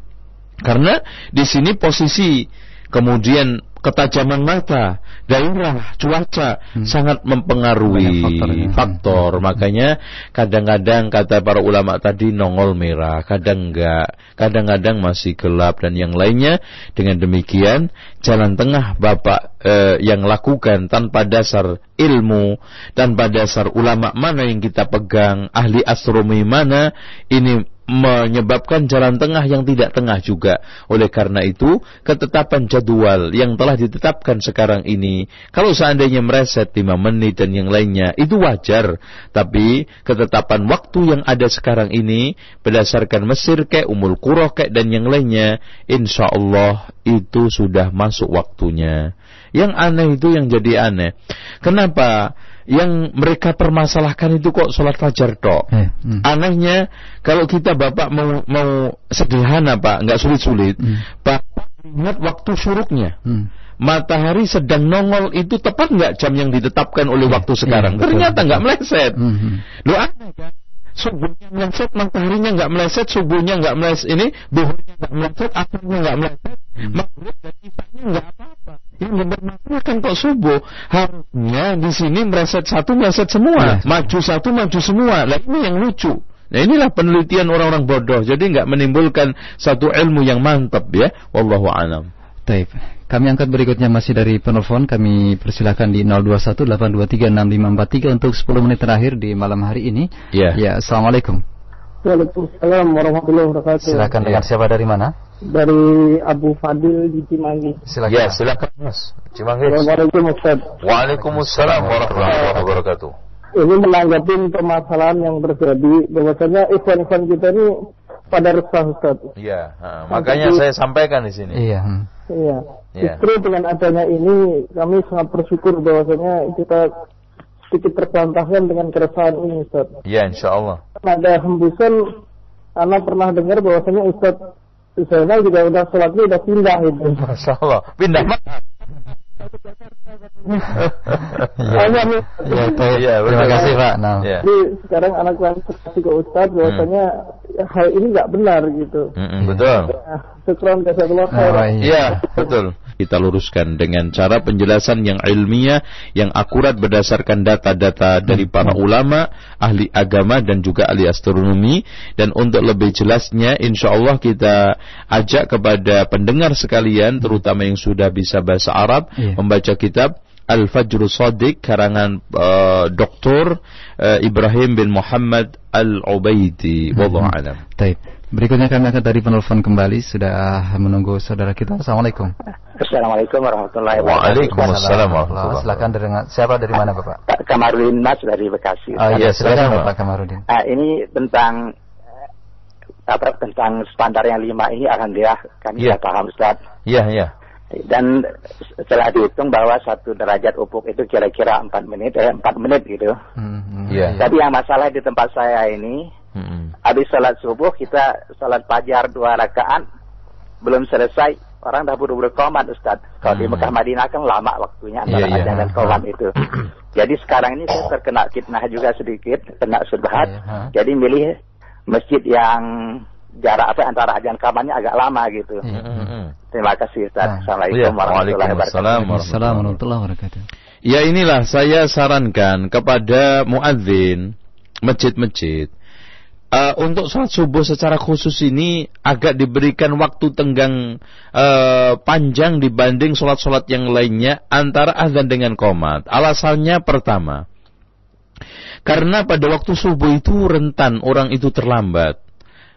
Karena di sini posisi kemudian ketajaman mata, daerah, cuaca hmm. sangat mempengaruhi faktor, faktor. Hmm. Makanya kadang-kadang kata para ulama tadi nongol merah, kadang enggak, kadang-kadang masih gelap dan yang lainnya. Dengan demikian jalan tengah Bapak eh, yang lakukan tanpa dasar ilmu, tanpa dasar ulama mana yang kita pegang, ahli astronomi mana ini menyebabkan jalan tengah yang tidak tengah juga. Oleh karena itu, ketetapan jadwal yang telah ditetapkan sekarang ini, kalau seandainya mereset 5 menit dan yang lainnya, itu wajar. Tapi, ketetapan waktu yang ada sekarang ini, berdasarkan Mesir kek, Umul Qura kek, dan yang lainnya, insya Allah itu sudah masuk waktunya. Yang aneh itu yang jadi aneh. Kenapa? Yang mereka permasalahkan itu kok sholat fajar tok. Eh, hmm. Anehnya kalau kita bapak mau mau sederhana pak, nggak sulit-sulit. Hmm. Bapak melihat waktu syuruknya. Hmm. Matahari sedang nongol itu tepat nggak jam yang ditetapkan oleh waktu iya, sekarang? Ya, Ternyata nggak meleset. Hmm. hmm. Kan? Subuhnya meleset, mataharinya nggak meleset, subuhnya nggak meleset, ini duhurnya nggak meleset, akhirnya nggak meleset, hmm. maghrib dan isanya nggak apa-apa. Yang kan kok subuh harusnya di sini meleset satu meleset semua, ya. maju satu maju semua. Nah ini yang lucu. Nah inilah penelitian orang-orang bodoh. Jadi nggak menimbulkan satu ilmu yang mantap ya. Wallahu a'lam. Taib. Kami angkat berikutnya masih dari penelpon. Kami persilahkan di 0218236543 untuk 10 menit terakhir di malam hari ini. Ya. Ya, Assalamualaikum. Waalaikumsalam warahmatullahi wabarakatuh. Silakan dengan ya. siapa dari mana? Dari Abu Fadil di Cimanggi. Silakan. Ya, silakan Mas. Cimanggi. Assalamualaikum Ustaz. Waalaikumsalam warahmatullahi wabarakatuh ini menanggapi permasalahan yang terjadi bahwasanya ikhwan-ikhwan kita ini pada resah Ustaz. Iya, makanya Jadi, saya sampaikan di sini. Iya. Iya. Ya. Justru dengan adanya ini kami sangat bersyukur bahwasanya kita sedikit terbantahkan dengan keresahan ini Ustaz. Iya, insya Allah. Ada hembusan, anak pernah dengar bahwasanya Ustaz Zainal juga udah sholatnya udah pindah itu. Masya Allah. Pindah mana? ya, ya, ya, terima kasih Pak. Nah. Ya. Jadi sekarang anak klarifikasi ke Ustaz bahwasanya hmm. hal ini nggak benar gitu. Mm -mm, betul. Nah, syukran jazakallah khair. Iya, betul kita luruskan dengan cara penjelasan yang ilmiah, yang akurat berdasarkan data-data dari para ulama, ahli agama dan juga ahli astronomi. Dan untuk lebih jelasnya, insya Allah kita ajak kepada pendengar sekalian, terutama yang sudah bisa bahasa Arab, yeah. membaca kitab Al-Fajr Sadiq karangan uh, Dr. Uh, Ibrahim bin Muhammad Al-Ubaidi. Wallahu a'lam. Baik. Berikutnya kami akan dari penelpon kembali sudah menunggu saudara kita. Assalamualaikum. Assalamualaikum warahmatullahi wabarakatuh. Waalaikumsalam warahmatullahi Silakan dari siapa dari mana Bapak? Kamarudin Mas dari Bekasi. Oh iya, silakan Bapak Kamarudin. Ah, ini tentang apa tentang standar yang lima ini alhamdulillah kami yeah. paham Ustaz. Iya, yeah, iya. Yeah dan setelah dihitung bahwa satu derajat ufuk itu kira-kira empat menit, eh, empat menit gitu. Mm-hmm. Yeah. Tapi yang masalah di tempat saya ini, mm-hmm. habis sholat subuh kita sholat fajar dua rakaat belum selesai orang dah buru-buru komat Ustaz. Kalau mm-hmm. di Mekah Madinah kan lama waktunya antara yeah, yeah. dan komat itu. Jadi sekarang ini saya terkena fitnah juga sedikit, kena subhat. Yeah, huh? Jadi milih masjid yang jarak apa antara ajan kamarnya agak lama gitu. Mm -hmm. Terima kasih Ustaz. Nah. Assalamualaikum ya, warahmatullahi wabarakatuh. warahmatullahi wabarakatuh. Ya inilah saya sarankan kepada muadzin masjid-masjid uh, untuk sholat subuh secara khusus ini agak diberikan waktu tenggang uh, panjang dibanding sholat-sholat yang lainnya antara azan dengan komat. Alasannya pertama, karena pada waktu subuh itu rentan orang itu terlambat.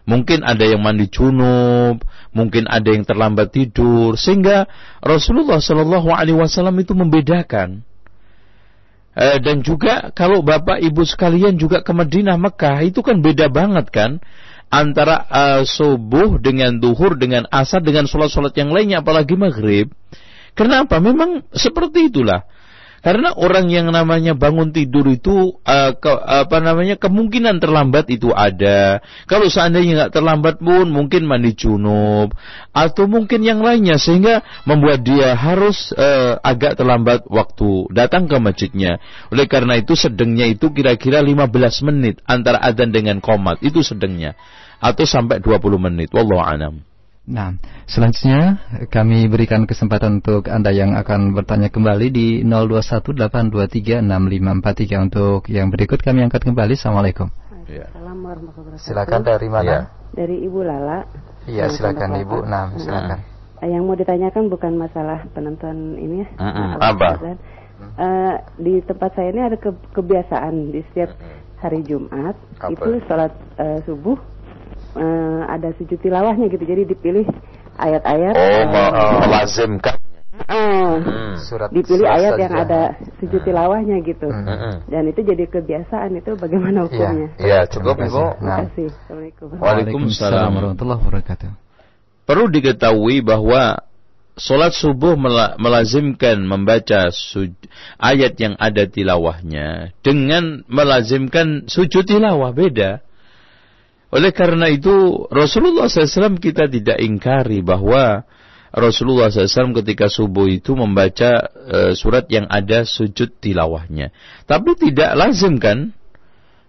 Mungkin ada yang mandi junub, mungkin ada yang terlambat tidur, sehingga Rasulullah Shallallahu Alaihi Wasallam itu membedakan. Eh, dan juga kalau bapak ibu sekalian juga ke Madinah Mekah itu kan beda banget kan antara uh, subuh dengan duhur dengan asar dengan sholat-sholat yang lainnya apalagi maghrib. Kenapa? Memang seperti itulah. Karena orang yang namanya bangun tidur itu uh, ke, apa namanya kemungkinan terlambat itu ada. Kalau seandainya nggak terlambat pun mungkin mandi junub atau mungkin yang lainnya sehingga membuat dia harus uh, agak terlambat waktu datang ke masjidnya. Oleh karena itu sedengnya itu kira-kira 15 menit antara adzan dengan komat itu sedengnya atau sampai 20 menit. Wallahu a'lam. Nah, selanjutnya kami berikan kesempatan untuk Anda yang akan bertanya kembali di 0218236543 untuk yang berikut kami angkat kembali. Assalamualaikum. Ya. Assalamualaikum Silakan dari mana? Ya. Dari Ibu Lala. Iya, silakan Ibu. Nah, silakan. Nah, yang mau ditanyakan bukan masalah penonton ini ya. Mm -hmm. Apa? Uh, di tempat saya ini ada ke kebiasaan di setiap hari Jumat Apa? itu sholat uh, subuh uh, ada sujud tilawahnya gitu. Jadi dipilih ayat-ayat. Oh, uh, melazimkan. Uh, hmm. surat dipilih surat ayat yang ada sujud tilawahnya gitu. Hmm. hmm. Dan itu jadi kebiasaan itu bagaimana hukumnya? Iya, ya, cukup Ibu. Terima kasih. Assalamualaikum. Waalaikumsalam warahmatullahi wabarakatuh. Perlu diketahui bahwa Solat subuh melazimkan membaca ayat yang ada tilawahnya dengan melazimkan sujud tilawah beda. Oleh karena itu Rasulullah SAW kita tidak ingkari bahwa Rasulullah SAW ketika subuh itu membaca uh, surat yang ada sujud tilawahnya. Tapi tidak lazim kan?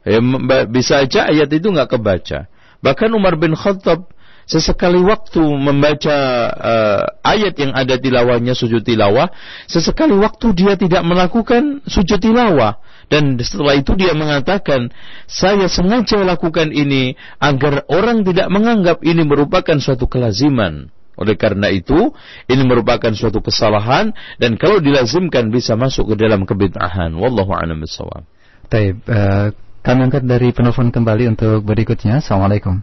Ya, bisa aja ayat itu nggak kebaca. Bahkan Umar bin Khattab sesekali waktu membaca uh, ayat yang ada tilawahnya sujud tilawah, sesekali waktu dia tidak melakukan sujud tilawah. Dan setelah itu dia mengatakan, saya sengaja lakukan ini agar orang tidak menganggap ini merupakan suatu kelaziman. Oleh karena itu, ini merupakan suatu kesalahan dan kalau dilazimkan bisa masuk ke dalam kebid'ahan. Wallahu a'lam bishawab. Taib, uh, kami angkat dari penelpon kembali untuk berikutnya. Assalamualaikum.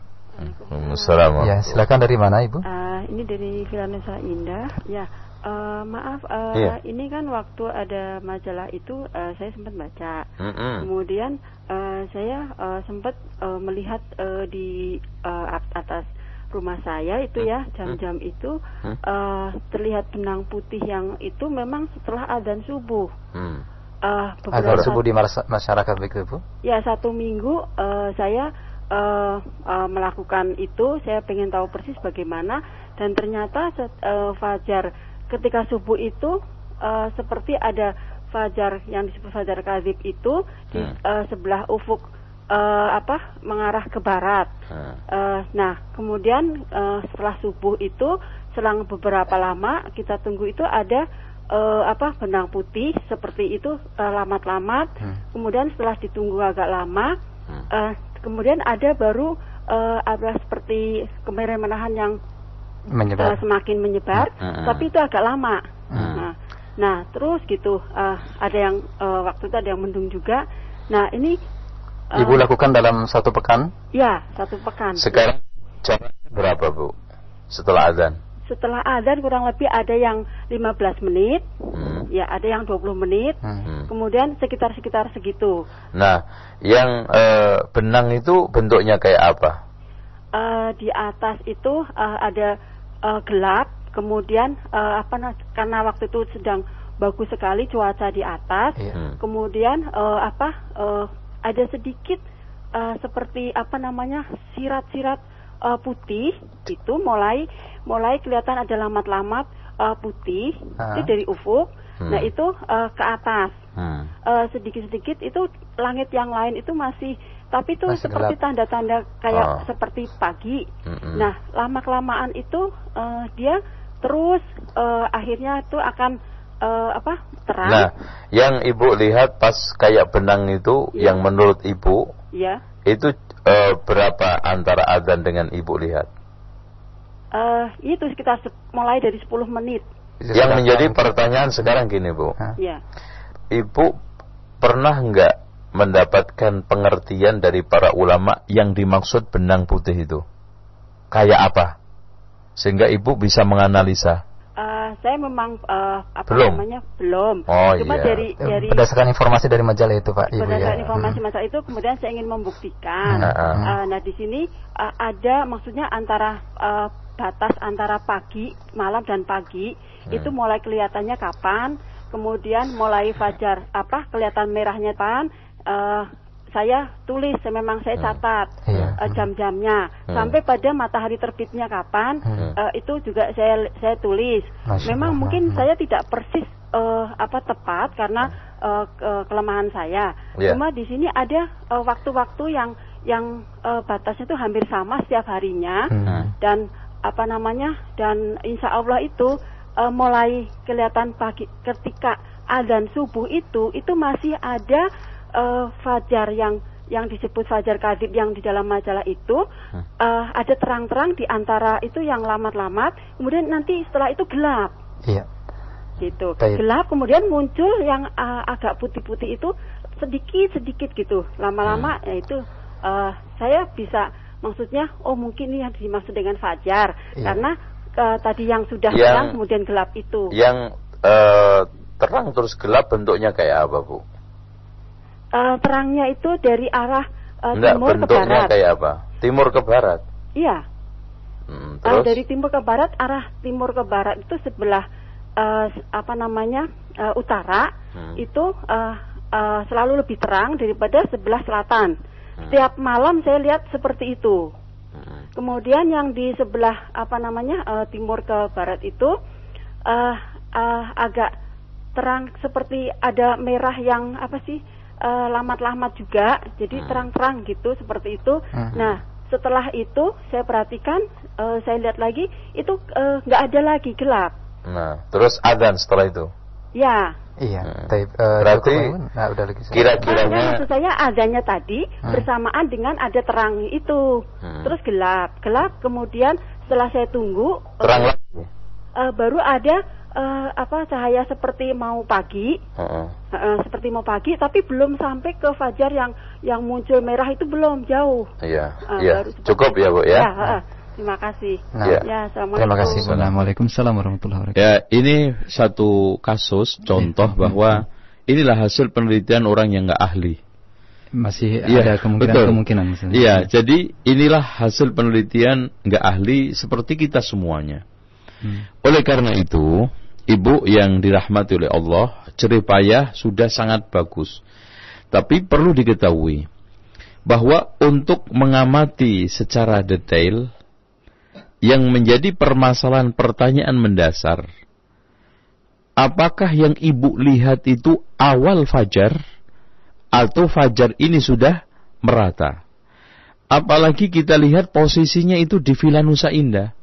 Assalamualaikum. Ya, silakan dari mana Ibu? Uh, ini dari Vilanusa Indah. Ya, uh, maaf, uh, iya. ini kan waktu ada majalah itu uh, saya sempat baca. Mm -hmm. Kemudian uh, saya uh, sempat uh, melihat uh, di uh, atas rumah saya itu ya jam-jam itu uh, terlihat benang putih yang itu memang setelah adzan subuh. Hmm. Uh, adzan subuh di masyarakat begitu bu? Ya satu minggu uh, saya uh, uh, melakukan itu, saya ingin tahu persis bagaimana dan ternyata uh, fajar ketika subuh itu uh, seperti ada fajar yang disebut fajar kadib itu di uh, sebelah ufuk uh, apa mengarah ke barat. Hmm. Uh, nah, kemudian uh, setelah subuh itu selang beberapa lama kita tunggu itu ada uh, apa benang putih seperti itu lamat-lamat. Uh, hmm. Kemudian setelah ditunggu agak lama, hmm. uh, kemudian ada baru uh, ada seperti kemerah-merahan yang menyebar. Uh, semakin menyebar, hmm. tapi itu agak lama. Hmm. Nah, nah, terus gitu uh, ada yang uh, waktu itu ada yang mendung juga. Nah, ini Ibu uh, lakukan dalam satu pekan? Ya, satu pekan. Sekarang jaraknya berapa, Bu? Setelah azan? Setelah azan kurang lebih ada yang 15 menit, hmm. ya ada yang 20 menit, hmm. kemudian sekitar-sekitar segitu. Nah, yang uh, benang itu bentuknya kayak apa? Uh, di atas itu uh, ada uh, gelap, kemudian uh, apa karena waktu itu sedang bagus sekali cuaca di atas, hmm. kemudian uh, apa uh, ada sedikit uh, seperti apa namanya sirat-sirat uh, putih itu mulai mulai kelihatan ada lamat-lamat uh, putih itu dari ufuk. Hmm. Nah itu uh, ke atas hmm. uh, sedikit-sedikit itu langit yang lain itu masih tapi itu masih seperti tanda-tanda kayak oh. seperti pagi. Hmm. Nah lama kelamaan itu uh, dia terus uh, akhirnya itu akan uh, apa terang. Nah, yang ibu lihat pas kayak benang itu, ya. yang menurut ibu, ya. itu uh, berapa antara adzan dengan ibu lihat? Uh, itu sekitar mulai dari 10 menit. Yang menjadi pertanyaan sekarang gini bu, ya. ibu pernah nggak mendapatkan pengertian dari para ulama yang dimaksud benang putih itu? Kayak apa? Sehingga ibu bisa menganalisa saya memang uh, apa belum. namanya belum. Oh, Cuma iya. dari dari berdasarkan informasi dari majalah itu Pak Ibu Berdasarkan ya. informasi hmm. masalah itu kemudian saya ingin membuktikan. Hmm. Uh, nah di sini uh, ada maksudnya antara uh, batas antara pagi, malam dan pagi hmm. itu mulai kelihatannya kapan, kemudian mulai fajar apa kelihatan merahnya kapan. Uh, saya tulis memang saya hmm. catat hmm. uh, jam-jamnya hmm. sampai pada matahari terbitnya kapan hmm. uh, itu juga saya saya tulis Masya memang Allah. mungkin hmm. saya tidak persis uh, apa tepat karena uh, ke kelemahan saya yeah. cuma di sini ada waktu-waktu uh, yang yang uh, batasnya itu hampir sama setiap harinya hmm. dan apa namanya dan insya Allah itu uh, mulai kelihatan pagi ketika adzan subuh itu itu masih ada uh, fajar yang yang disebut fajar kadib yang di dalam majalah itu hmm. uh, ada terang-terang di antara itu yang lamat-lamat, kemudian nanti setelah itu gelap. Iya. Gitu. Baik. Gelap kemudian muncul yang uh, agak putih-putih itu sedikit-sedikit gitu. Lama-lama hmm. ya itu uh, saya bisa maksudnya oh mungkin ini yang dimaksud dengan fajar iya. karena uh, tadi yang sudah yang, terang kemudian gelap itu. Yang uh, terang terus gelap bentuknya kayak apa, Bu? Uh, terangnya itu dari arah uh, Enggak, timur ke barat. kayak apa? Timur ke barat. Iya. Hmm, Uh, dari timur ke barat, arah timur ke barat itu sebelah uh, apa namanya uh, utara hmm. itu uh, uh, selalu lebih terang daripada sebelah selatan. Hmm. Setiap malam saya lihat seperti itu. Hmm. kemudian yang di sebelah apa namanya uh, timur ke barat itu uh, uh, agak terang seperti ada merah yang apa sih lamat-lamat uh, juga jadi hmm. terang-terang gitu seperti itu hmm. nah setelah itu saya perhatikan uh, saya lihat lagi itu nggak uh, ada lagi gelap nah terus adzan setelah itu ya Iya, hmm. Taib, uh, berarti nah, udah lagi kira-kiranya nah, maksud saya adanya tadi hmm. bersamaan dengan ada terang itu, hmm. terus gelap, gelap, kemudian setelah saya tunggu terang uh, uh, baru ada uh, apa cahaya seperti mau pagi, uh -uh. Uh, seperti mau pagi, tapi belum sampai ke fajar yang yang muncul merah itu belum jauh. Iya, uh, iya, cukup ya bu ya. ya uh, Terima kasih. Nah, ya. ya Terima kasih. Assalamualaikum warahmatullahi wabarakatuh. Ya, ini satu kasus contoh ya. bahwa inilah hasil penelitian orang yang nggak ahli. Masih ya, ada kemungkinan-kemungkinan. Iya, jadi inilah hasil penelitian nggak ahli seperti kita semuanya. Hmm. Oleh karena itu, ibu yang dirahmati oleh Allah, ceripayah sudah sangat bagus. Tapi perlu diketahui bahwa untuk mengamati secara detail yang menjadi permasalahan pertanyaan mendasar. Apakah yang ibu lihat itu awal fajar atau fajar ini sudah merata? Apalagi kita lihat posisinya itu di Villa Nusa Indah.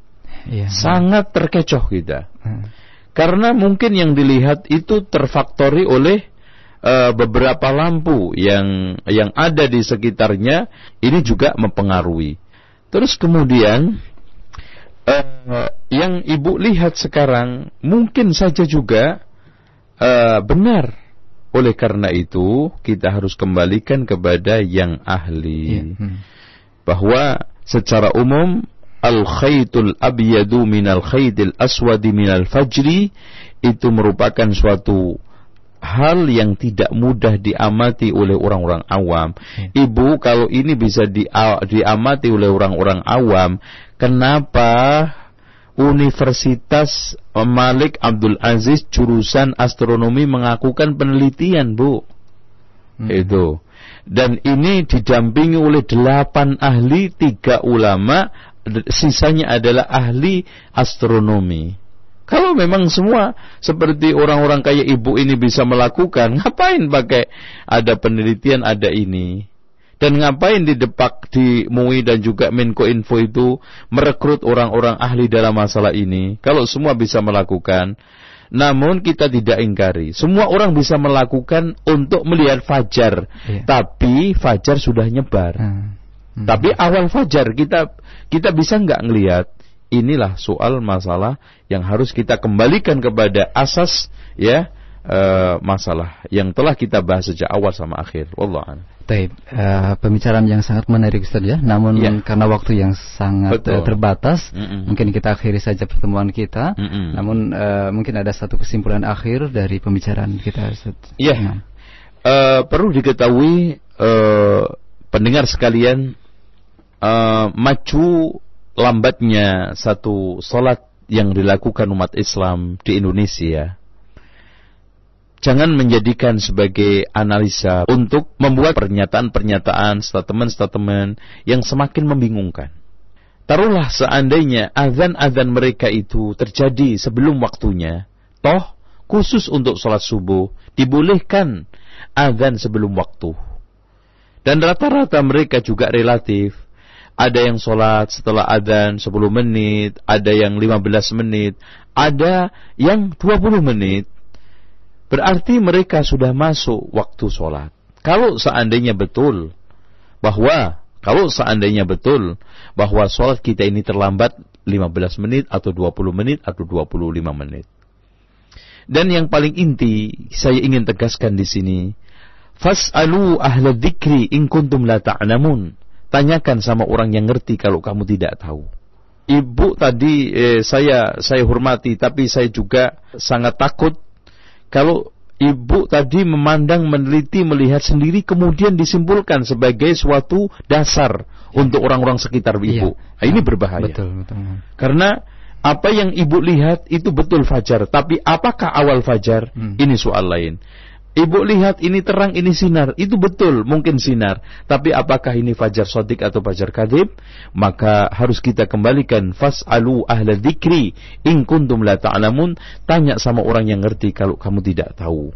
Ya. Sangat terkecoh kita. Hmm. Karena mungkin yang dilihat itu terfaktori oleh uh, beberapa lampu yang yang ada di sekitarnya ini juga mempengaruhi. Terus kemudian uh, yang ibu lihat sekarang mungkin saja juga uh, benar. Oleh karena itu kita harus kembalikan kepada yang ahli. Ya. Hmm. Bahwa secara umum al khaytul abyadu minal khaytil aswadi minal fajri itu merupakan suatu hal yang tidak mudah diamati oleh orang-orang awam. Ya. Ibu, kalau ini bisa di, diamati oleh orang-orang awam, kenapa Universitas Malik Abdul Aziz jurusan astronomi mengakukan penelitian, Bu? Hmm. Itu. Dan ini didampingi oleh delapan ahli, tiga ulama, sisanya adalah ahli astronomi. Kalau memang semua seperti orang-orang kayak ibu ini bisa melakukan, ngapain pakai ada penelitian, ada ini? Dan ngapain di Depak, di MUI dan juga Menko Info itu merekrut orang-orang ahli dalam masalah ini? Kalau semua bisa melakukan, namun kita tidak ingkari. Semua orang bisa melakukan untuk melihat fajar, iya. tapi fajar sudah nyebar. Hmm. Hmm. Tapi awal fajar kita kita bisa nggak ngelihat inilah soal masalah yang harus kita kembalikan kepada asas ya e, masalah yang telah kita bahas sejak awal sama akhir. Wallah. Taib, uh, pembicaraan yang sangat menarik Ustaz ya. Namun ya. karena waktu yang sangat uh, terbatas, mm -mm. mungkin kita akhiri saja pertemuan kita. Mm -mm. Namun uh, mungkin ada satu kesimpulan akhir dari pembicaraan kita Ustaz. Iya. Nah. Uh, perlu diketahui uh, pendengar sekalian uh, maju lambatnya satu salat yang dilakukan umat Islam di Indonesia jangan menjadikan sebagai analisa untuk membuat pernyataan-pernyataan statement-statement yang semakin membingungkan. Taruhlah seandainya azan-azan mereka itu terjadi sebelum waktunya, toh khusus untuk sholat subuh dibolehkan azan sebelum waktu. Dan rata-rata mereka juga relatif ada yang sholat setelah adzan 10 menit, ada yang 15 menit, ada yang 20 menit. Berarti mereka sudah masuk waktu sholat. Kalau seandainya betul bahwa kalau seandainya betul bahwa sholat kita ini terlambat 15 menit atau 20 menit atau 25 menit. Dan yang paling inti saya ingin tegaskan di sini, fas'alu ahla dzikri in kuntum la ta'lamun. Tanyakan sama orang yang ngerti kalau kamu tidak tahu. Ibu tadi eh, saya saya hormati tapi saya juga sangat takut kalau ibu tadi memandang meneliti melihat sendiri kemudian disimpulkan sebagai suatu dasar untuk orang-orang sekitar ibu. Iya. Nah, ini berbahaya. Betul, betul. Karena apa yang ibu lihat itu betul fajar, tapi apakah awal fajar? Hmm. Ini soal lain. Ibu lihat ini terang, ini sinar. Itu betul, mungkin sinar. Tapi apakah ini fajar sodik atau fajar kadib? Maka harus kita kembalikan. Fas'alu ahla dikri. In kuntum la ta'lamun. Tanya sama orang yang ngerti kalau kamu tidak tahu.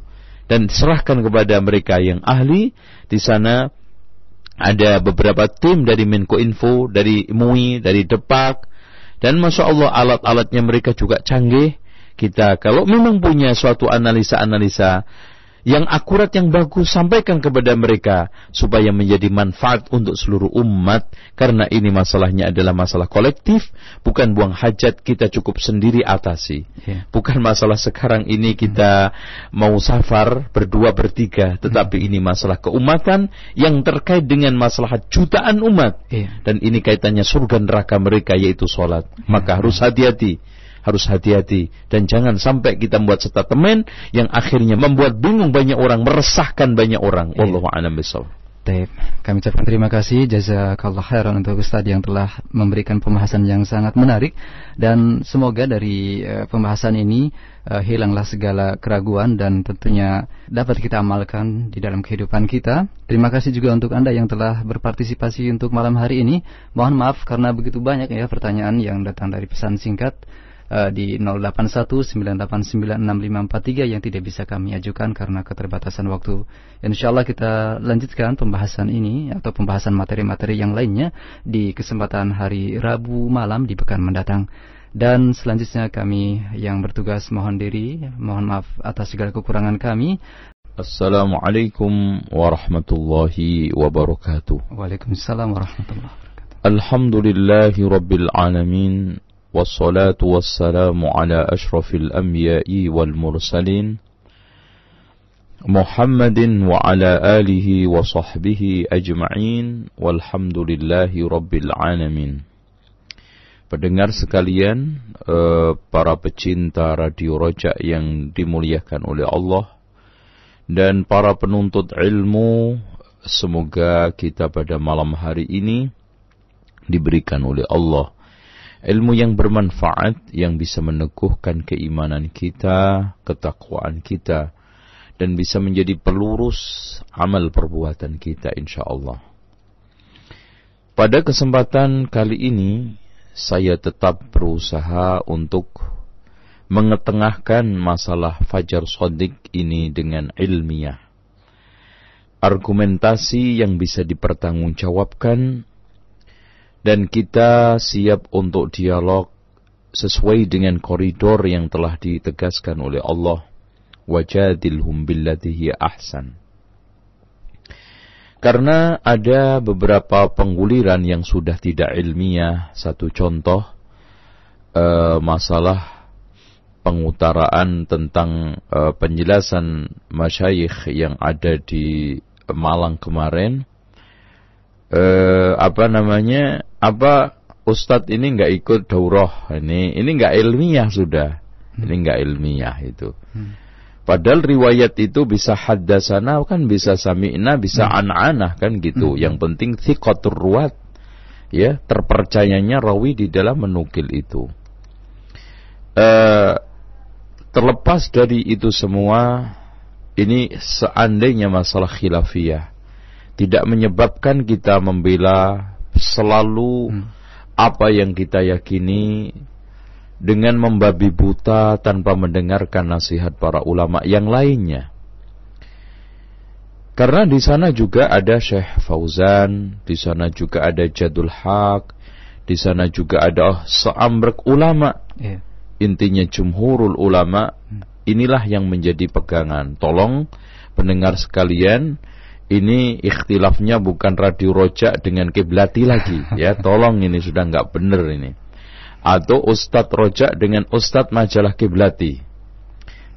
Dan serahkan kepada mereka yang ahli. Di sana ada beberapa tim dari Menko Info, dari MUI, dari Depak. Dan Masya Allah alat-alatnya mereka juga canggih. Kita kalau memang punya suatu analisa-analisa yang akurat yang bagus sampaikan kepada mereka supaya menjadi manfaat untuk seluruh umat karena ini masalahnya adalah masalah kolektif bukan buang hajat kita cukup sendiri atasi yeah. bukan masalah sekarang ini kita mau safar berdua bertiga tetapi hmm. ini masalah keumatan yang terkait dengan masalah jutaan umat yeah. dan ini kaitannya surga neraka mereka yaitu sholat yeah. maka harus hati-hati harus hati-hati dan jangan sampai kita membuat statement yang akhirnya membuat bingung banyak orang, meresahkan banyak orang. Iya. Wallahu a'lam bishawab. Taib. Kami ucapkan terima kasih jazakallah khairan untuk Ustaz yang telah memberikan pembahasan yang sangat menarik dan semoga dari uh, pembahasan ini uh, hilanglah segala keraguan dan tentunya dapat kita amalkan di dalam kehidupan kita. Terima kasih juga untuk Anda yang telah berpartisipasi untuk malam hari ini. Mohon maaf karena begitu banyak ya pertanyaan yang datang dari pesan singkat uh, di 0819896543 yang tidak bisa kami ajukan karena keterbatasan waktu. Insya Allah kita lanjutkan pembahasan ini atau pembahasan materi-materi yang lainnya di kesempatan hari Rabu malam di pekan mendatang. Dan selanjutnya kami yang bertugas mohon diri, mohon maaf atas segala kekurangan kami. Assalamualaikum warahmatullahi wabarakatuh. Waalaikumsalam warahmatullahi wabarakatuh. Alhamdulillahi rabbil alamin. والصلاة والسلام على أشرف الأنبياء والمرسلين محمد وعلى آله وصحبه أجمعين والحمد لله رب العالمين Pendengar sekalian, eh, para pecinta Radio Rojak yang dimuliakan oleh Allah dan para penuntut ilmu, semoga kita pada malam hari ini diberikan oleh Allah ilmu yang bermanfaat yang bisa meneguhkan keimanan kita, ketakwaan kita dan bisa menjadi pelurus amal perbuatan kita insyaallah. Pada kesempatan kali ini saya tetap berusaha untuk mengetengahkan masalah fajar sodik ini dengan ilmiah. Argumentasi yang bisa dipertanggungjawabkan dan kita siap untuk dialog sesuai dengan koridor yang telah ditegaskan oleh Allah. Wajadilhum billati ahsan. Karena ada beberapa pengguliran yang sudah tidak ilmiah. Satu contoh uh, masalah pengutaraan tentang uh, penjelasan masyayikh yang ada di Malang kemarin eh, apa namanya apa Ustadz ini nggak ikut daurah ini ini nggak ilmiah sudah hmm. ini nggak ilmiah itu hmm. padahal riwayat itu bisa haddasana kan bisa sami'na bisa hmm. an-anah kan gitu hmm. yang penting thiqatur ruwat ya terpercayanya rawi di dalam menukil itu eh, terlepas dari itu semua ini seandainya masalah khilafiyah tidak menyebabkan kita membela selalu hmm. apa yang kita yakini dengan membabi buta tanpa mendengarkan nasihat para ulama yang lainnya. Karena di sana juga ada Syekh Fauzan, di sana juga ada Jadul Haq, di sana juga ada seambrek ulama. Yeah. Intinya jumhurul ulama, hmm. inilah yang menjadi pegangan. Tolong pendengar sekalian, ini ikhtilafnya bukan radio rojak dengan kiblati lagi. Ya tolong ini sudah nggak benar ini. Atau ustadz rojak dengan ustadz majalah kiblati.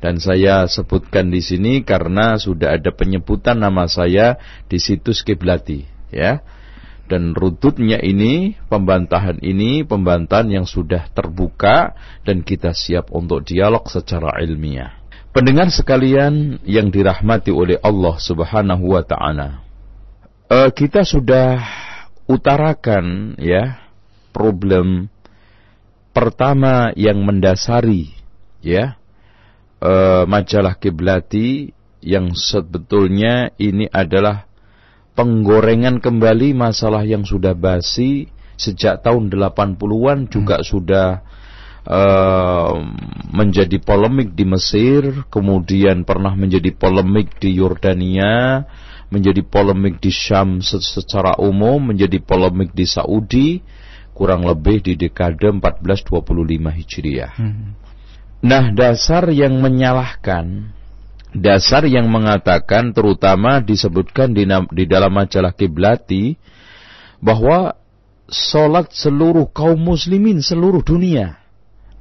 Dan saya sebutkan di sini karena sudah ada penyebutan nama saya di situs kiblati ya. Dan rututnya ini pembantahan ini pembantahan yang sudah terbuka dan kita siap untuk dialog secara ilmiah Pendengar sekalian yang dirahmati oleh Allah Subhanahu wa taala. Uh, kita sudah utarakan ya problem pertama yang mendasari ya uh, majalah kiblati yang sebetulnya ini adalah penggorengan kembali masalah yang sudah basi sejak tahun 80-an juga hmm. sudah uh, menjadi polemik di Mesir, kemudian pernah menjadi polemik di Yordania, menjadi polemik di Syam secara umum, menjadi polemik di Saudi, kurang lebih di dekade 1425 Hijriah. Hmm. Nah, dasar yang menyalahkan dasar yang mengatakan terutama disebutkan di, di dalam majalah Kiblati bahwa solat seluruh kaum muslimin seluruh dunia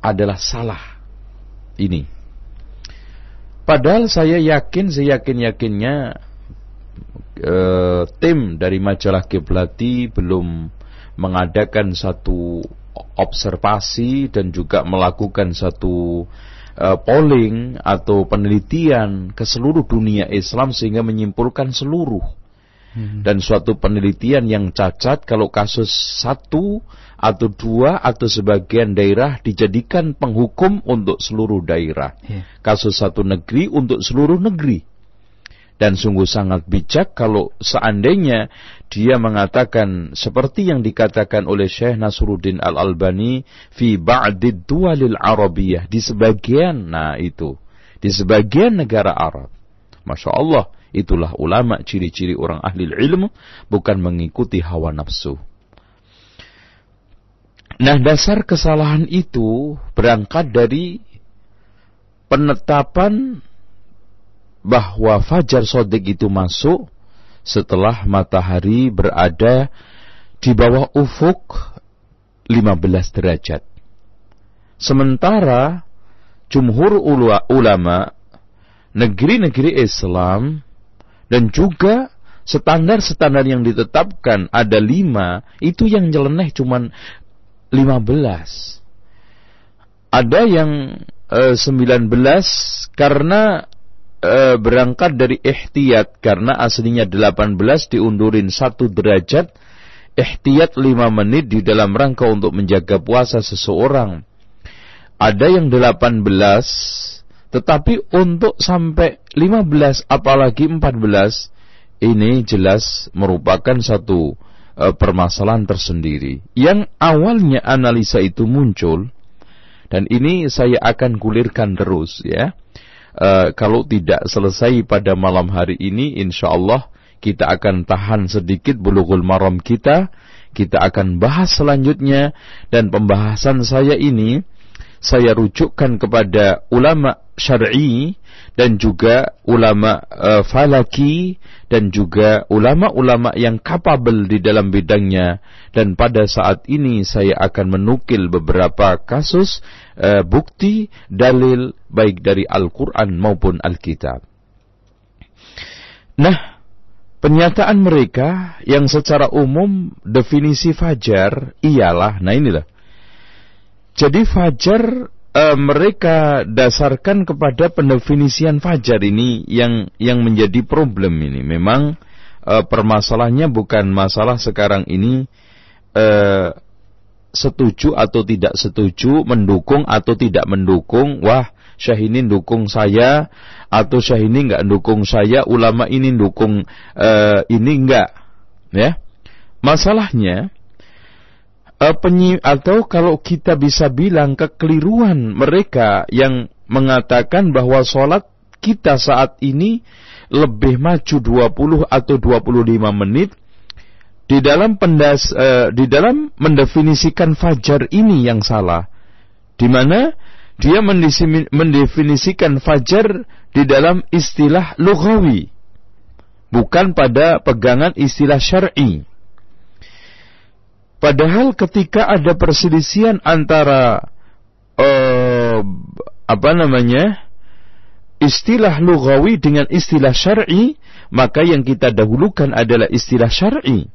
adalah salah. Ini. Padahal saya yakin, saya yakin-yakinnya eh, tim dari majalah Kiblati belum mengadakan satu observasi dan juga melakukan satu uh, polling atau penelitian ke seluruh dunia Islam sehingga menyimpulkan seluruh hmm. dan suatu penelitian yang cacat kalau kasus satu atau dua atau sebagian daerah dijadikan penghukum untuk seluruh daerah yeah. kasus satu negeri untuk seluruh negeri dan sungguh sangat bijak kalau seandainya dia mengatakan seperti yang dikatakan oleh Syekh Nasruddin Al-Albani fi ba'did dualil arabiyah di sebagian nah itu di sebagian negara Arab Masya Allah itulah ulama ciri-ciri orang ahli ilmu bukan mengikuti hawa nafsu Nah dasar kesalahan itu berangkat dari penetapan bahwa fajar sodik itu masuk setelah matahari berada di bawah ufuk 15 derajat. Sementara jumhur ulama negeri-negeri Islam dan juga standar-standar yang ditetapkan ada lima, itu yang nyeleneh cuman 15. Ada yang eh, 19 karena e, berangkat dari ihtiyat karena aslinya 18 diundurin satu derajat ihtiyat 5 menit di dalam rangka untuk menjaga puasa seseorang ada yang 18 tetapi untuk sampai 15 apalagi 14 ini jelas merupakan satu e, permasalahan tersendiri yang awalnya analisa itu muncul dan ini saya akan gulirkan terus ya uh, kalau tidak selesai pada malam hari ini, insya Allah kita akan tahan sedikit bulughul maram kita. Kita akan bahas selanjutnya dan pembahasan saya ini saya rujukkan kepada ulama syar'i dan juga ulama uh, falaki dan juga ulama-ulama yang kapabel di dalam bidangnya dan pada saat ini saya akan menukil beberapa kasus uh, bukti dalil baik dari Al-Qur'an maupun Alkitab. Nah, pernyataan mereka yang secara umum definisi fajar ialah nah inilah. Jadi fajar uh, mereka dasarkan kepada pendefinisian fajar ini yang yang menjadi problem ini. Memang uh, permasalahannya bukan masalah sekarang ini uh, setuju atau tidak setuju, mendukung atau tidak mendukung. Wah, Syahini dukung saya atau Syahini nggak dukung saya, ulama ini dukung uh, ini enggak, ya. Masalahnya uh, penyi atau kalau kita bisa bilang kekeliruan mereka yang mengatakan bahwa sholat kita saat ini lebih maju 20 atau 25 menit di dalam pendas uh, di dalam mendefinisikan fajar ini yang salah. Di mana dia mendefinisikan fajar di dalam istilah lughawi bukan pada pegangan istilah syar'i Padahal ketika ada perselisihan antara uh, apa namanya istilah lugawi dengan istilah syar'i, maka yang kita dahulukan adalah istilah syar'i.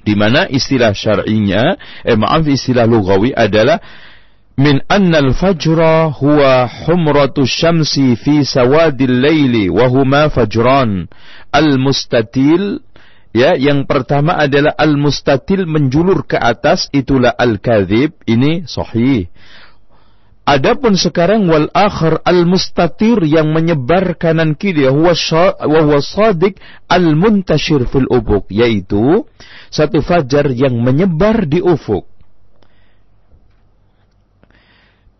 Di mana istilah syar'inya, eh maaf istilah lugawi adalah min anna al-fajra huwa humratu syamsi fi sawadil laili wa huma fajran al-mustatil Ya, yang pertama adalah al-mustatil menjulur ke atas itulah al-kadzib, ini sahih. Adapun sekarang wal akhir al mustatir yang menyebar kanan kiri huwa wa sadiq al muntashir fil ufuk yaitu satu fajar yang menyebar di ufuk.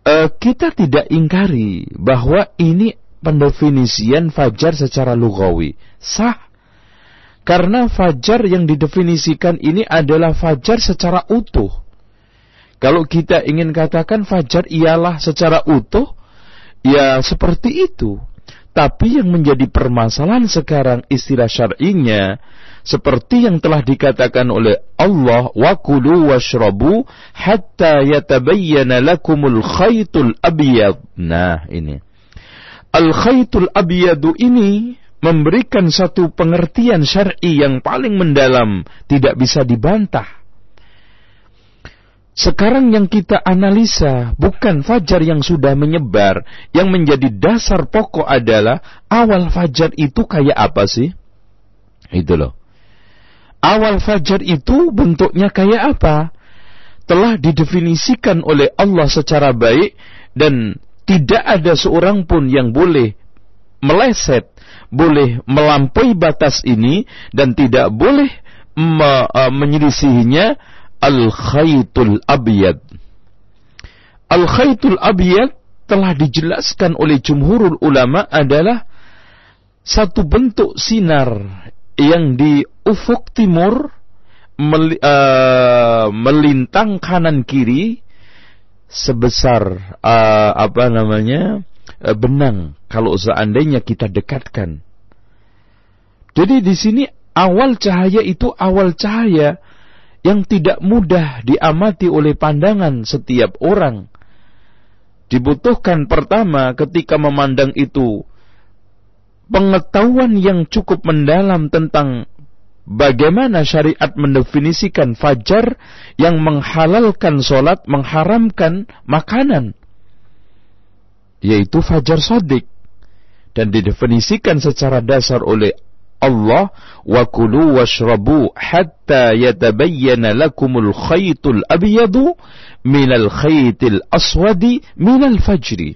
Uh, kita tidak ingkari bahwa ini pendefinisian fajar secara lugawi sah karena fajar yang didefinisikan ini adalah fajar secara utuh kalau kita ingin katakan fajar ialah secara utuh, ya seperti itu. Tapi yang menjadi permasalahan sekarang istilah syar'inya seperti yang telah dikatakan oleh Allah wa kulu washrabu hatta yatabayyana lakumul khaytul abyad. Nah, ini. Al khaytul abyadu ini memberikan satu pengertian syar'i yang paling mendalam, tidak bisa dibantah. Sekarang yang kita analisa bukan fajar yang sudah menyebar, yang menjadi dasar pokok adalah awal fajar itu kayak apa sih? Itu loh. Awal fajar itu bentuknya kayak apa? Telah didefinisikan oleh Allah secara baik dan tidak ada seorang pun yang boleh meleset, boleh melampaui batas ini dan tidak boleh me, uh, menyelisihinya al-khaytul abyad. Al-khaytul abyad telah dijelaskan oleh jumhurul ulama adalah satu bentuk sinar yang di ufuk timur mel, uh, melintang kanan kiri sebesar uh, apa namanya benang kalau seandainya kita dekatkan. Jadi di sini awal cahaya itu awal cahaya yang tidak mudah diamati oleh pandangan setiap orang. Dibutuhkan pertama ketika memandang itu pengetahuan yang cukup mendalam tentang bagaimana syariat mendefinisikan fajar yang menghalalkan solat, mengharamkan makanan. Yaitu fajar sodik. Dan didefinisikan secara dasar oleh Allah wa kulu washrabu hatta yatabayyana lakumul khaytul abyadu minal khaytil aswadi minal fajri.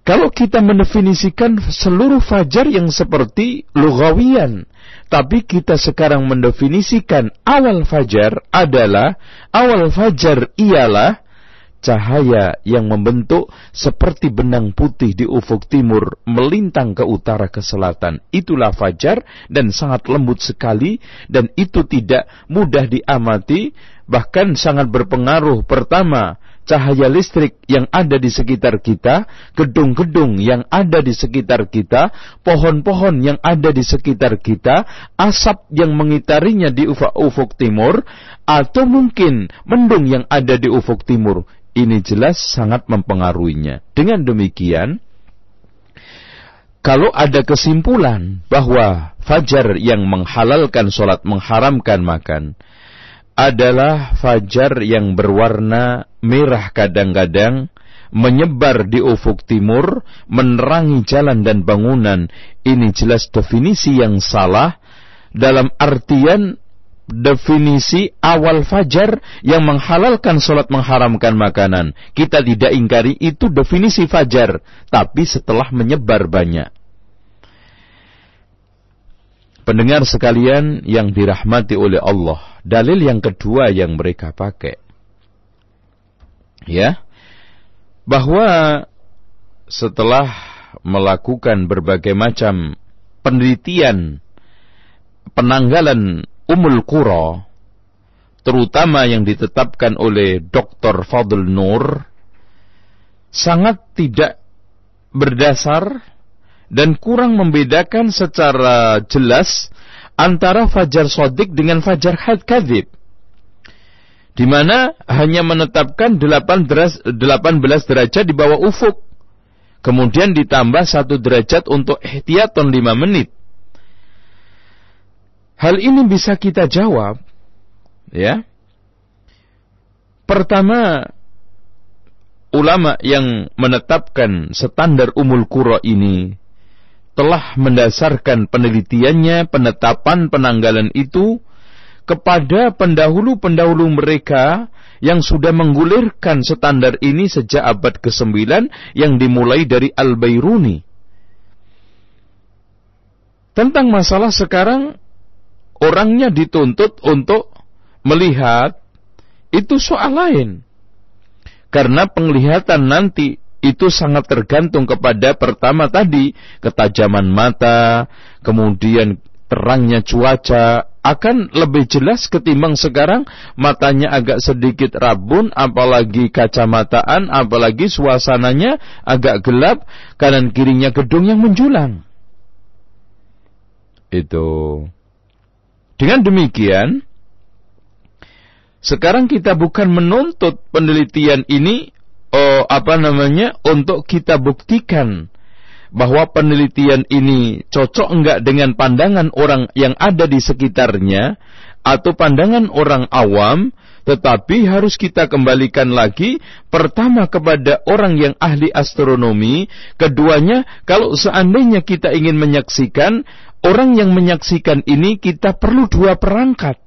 Kalau kita mendefinisikan seluruh fajar yang seperti lugawian, tapi kita sekarang mendefinisikan awal fajar adalah awal fajar ialah cahaya yang membentuk seperti benang putih di ufuk timur melintang ke utara ke selatan. Itulah fajar dan sangat lembut sekali dan itu tidak mudah diamati bahkan sangat berpengaruh pertama cahaya listrik yang ada di sekitar kita, gedung-gedung yang ada di sekitar kita, pohon-pohon yang ada di sekitar kita, asap yang mengitarinya di ufuk, ufuk timur, atau mungkin mendung yang ada di ufuk timur ini jelas sangat mempengaruhinya. Dengan demikian, kalau ada kesimpulan bahwa fajar yang menghalalkan sholat, mengharamkan makan, adalah fajar yang berwarna merah kadang-kadang, menyebar di ufuk timur, menerangi jalan dan bangunan. Ini jelas definisi yang salah dalam artian definisi awal fajar yang menghalalkan sholat mengharamkan makanan. Kita tidak ingkari itu definisi fajar, tapi setelah menyebar banyak. Pendengar sekalian yang dirahmati oleh Allah, dalil yang kedua yang mereka pakai. Ya, bahwa setelah melakukan berbagai macam penelitian penanggalan Umul Qura, terutama yang ditetapkan oleh Dr. Fadl Nur, sangat tidak berdasar dan kurang membedakan secara jelas antara fajar sodik dengan fajar had kadhib. Di mana hanya menetapkan 18 derajat di bawah ufuk. Kemudian ditambah satu derajat untuk ihtiyaton 5 menit. Hal ini bisa kita jawab, ya. Pertama, ulama yang menetapkan standar umul kuro ini telah mendasarkan penelitiannya, penetapan penanggalan itu kepada pendahulu-pendahulu mereka yang sudah menggulirkan standar ini sejak abad ke-9 yang dimulai dari Al-Bairuni. Tentang masalah sekarang orangnya dituntut untuk melihat itu soal lain. Karena penglihatan nanti itu sangat tergantung kepada pertama tadi ketajaman mata, kemudian terangnya cuaca. Akan lebih jelas ketimbang sekarang matanya agak sedikit rabun apalagi kacamataan apalagi suasananya agak gelap kanan kirinya gedung yang menjulang. Itu dengan demikian sekarang kita bukan menuntut penelitian ini oh, apa namanya untuk kita buktikan bahwa penelitian ini cocok enggak dengan pandangan orang yang ada di sekitarnya atau pandangan orang awam tetapi harus kita kembalikan lagi pertama kepada orang yang ahli astronomi keduanya kalau seandainya kita ingin menyaksikan orang yang menyaksikan ini kita perlu dua perangkat.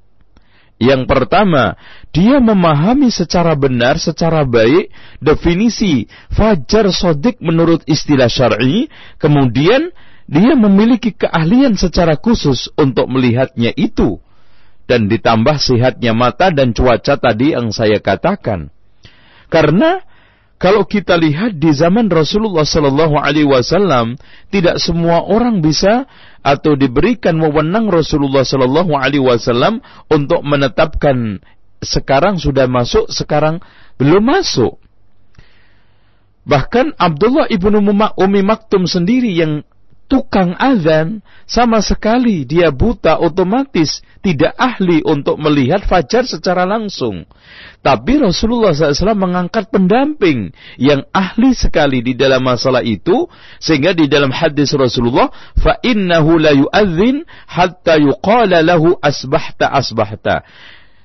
Yang pertama, dia memahami secara benar, secara baik definisi fajar sodik menurut istilah syar'i, kemudian dia memiliki keahlian secara khusus untuk melihatnya itu. Dan ditambah sehatnya mata dan cuaca tadi yang saya katakan. Karena kalau kita lihat di zaman Rasulullah Sallallahu Alaihi Wasallam, tidak semua orang bisa atau diberikan wewenang Rasulullah Sallallahu Alaihi Wasallam untuk menetapkan sekarang sudah masuk, sekarang belum masuk. Bahkan Abdullah ibnu Umi Maktum sendiri yang tukang azan sama sekali dia buta otomatis tidak ahli untuk melihat fajar secara langsung. Tapi Rasulullah SAW mengangkat pendamping yang ahli sekali di dalam masalah itu sehingga di dalam hadis Rasulullah fa innahu la yu'adzin hatta yuqala lahu asbahta asbahta.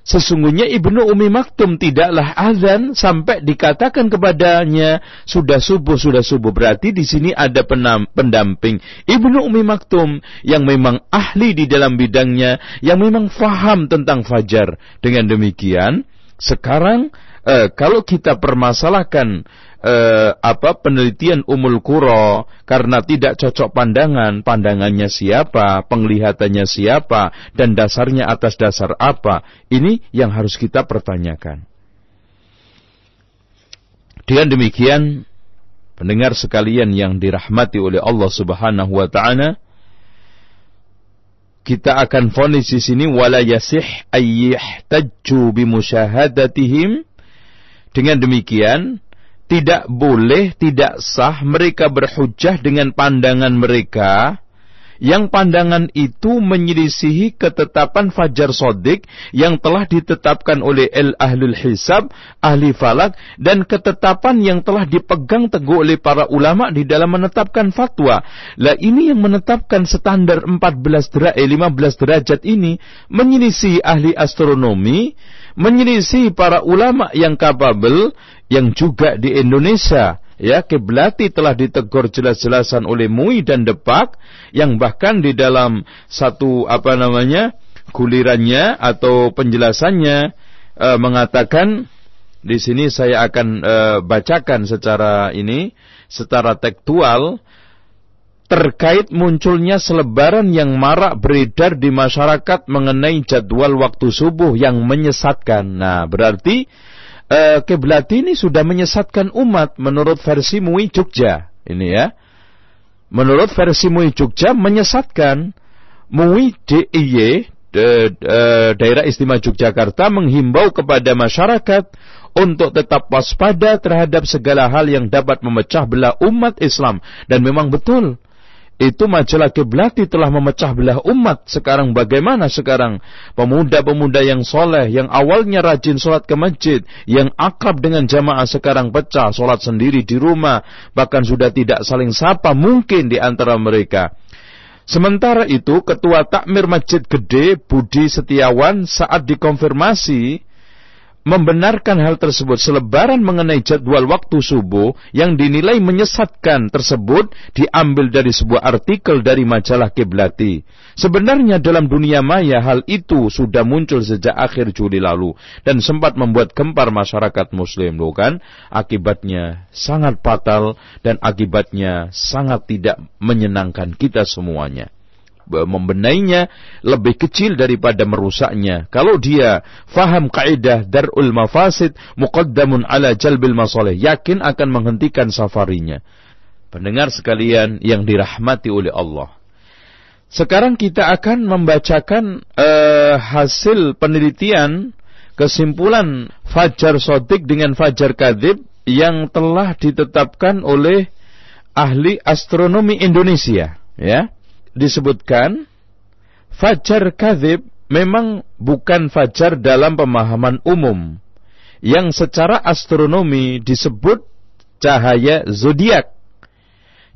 Sesungguhnya Ibnu Umi Maktum tidaklah azan sampai dikatakan kepadanya sudah subuh sudah subuh. Berarti di sini ada penam, pendamping Ibnu Umi Maktum yang memang ahli di dalam bidangnya yang memang faham tentang fajar. Dengan demikian sekarang eh, kalau kita permasalahkan eh, apa penelitian umul kuro karena tidak cocok pandangan, pandangannya siapa, penglihatannya siapa, dan dasarnya atas dasar apa, ini yang harus kita pertanyakan. Dengan demikian, pendengar sekalian yang dirahmati oleh Allah Subhanahu wa taala, kita akan fonis di sini wala yasih ayyihtajju bimusyahadatihim dengan demikian tidak boleh, tidak sah mereka berhujah dengan pandangan mereka yang pandangan itu menyelisihi ketetapan fajar sodik yang telah ditetapkan oleh el ahlul hisab, ahli falak, dan ketetapan yang telah dipegang teguh oleh para ulama di dalam menetapkan fatwa. Lah ini yang menetapkan standar 14 derajat, eh, 15 derajat ini menyelisihi ahli astronomi, menyelisihi para ulama yang kapabel, yang juga di Indonesia ya Kiblati telah ditegur jelas-jelasan oleh Mui dan Depak yang bahkan di dalam satu apa namanya gulirannya atau penjelasannya e, mengatakan di sini saya akan e, bacakan secara ini secara tekstual terkait munculnya selebaran yang marak beredar di masyarakat mengenai jadwal waktu subuh yang menyesatkan. Nah, berarti kiblat ini sudah menyesatkan umat menurut versi Mui Jogja. Ini ya. Menurut versi Mui Jogja menyesatkan Mui DIY de, de, daerah istimewa Yogyakarta menghimbau kepada masyarakat untuk tetap waspada terhadap segala hal yang dapat memecah belah umat Islam dan memang betul itu majalah Kiblati telah memecah belah umat. Sekarang bagaimana sekarang? Pemuda-pemuda yang soleh, yang awalnya rajin sholat ke masjid, yang akrab dengan jamaah sekarang pecah, sholat sendiri di rumah, bahkan sudah tidak saling sapa mungkin di antara mereka. Sementara itu, Ketua Takmir Masjid Gede Budi Setiawan saat dikonfirmasi membenarkan hal tersebut selebaran mengenai jadwal waktu subuh yang dinilai menyesatkan tersebut diambil dari sebuah artikel dari majalah Kiblati. Sebenarnya dalam dunia maya hal itu sudah muncul sejak akhir Juli lalu dan sempat membuat gempar masyarakat muslim loh kan? Akibatnya sangat fatal dan akibatnya sangat tidak menyenangkan kita semuanya membenainya lebih kecil daripada merusaknya. Kalau dia faham kaidah darul mafasid muqaddamun ala jalbil masalih, yakin akan menghentikan safarinya. Pendengar sekalian yang dirahmati oleh Allah. Sekarang kita akan membacakan uh, hasil penelitian kesimpulan Fajar Sodik dengan Fajar Kadib yang telah ditetapkan oleh ahli astronomi Indonesia. Ya disebutkan fajar kadhib memang bukan fajar dalam pemahaman umum yang secara astronomi disebut cahaya zodiak.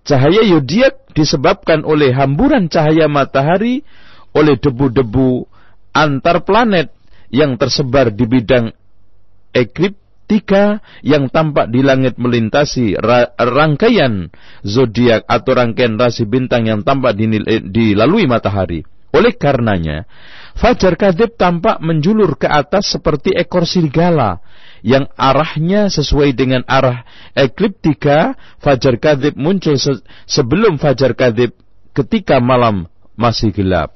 Cahaya zodiak disebabkan oleh hamburan cahaya matahari oleh debu-debu antar planet yang tersebar di bidang eklip tiga yang tampak di langit melintasi ra rangkaian zodiak atau rangkaian rasi bintang yang tampak dilalui matahari. Oleh karenanya, fajar kadib tampak menjulur ke atas seperti ekor serigala yang arahnya sesuai dengan arah ekliptika. Fajar kadib muncul se sebelum fajar kadib ketika malam masih gelap.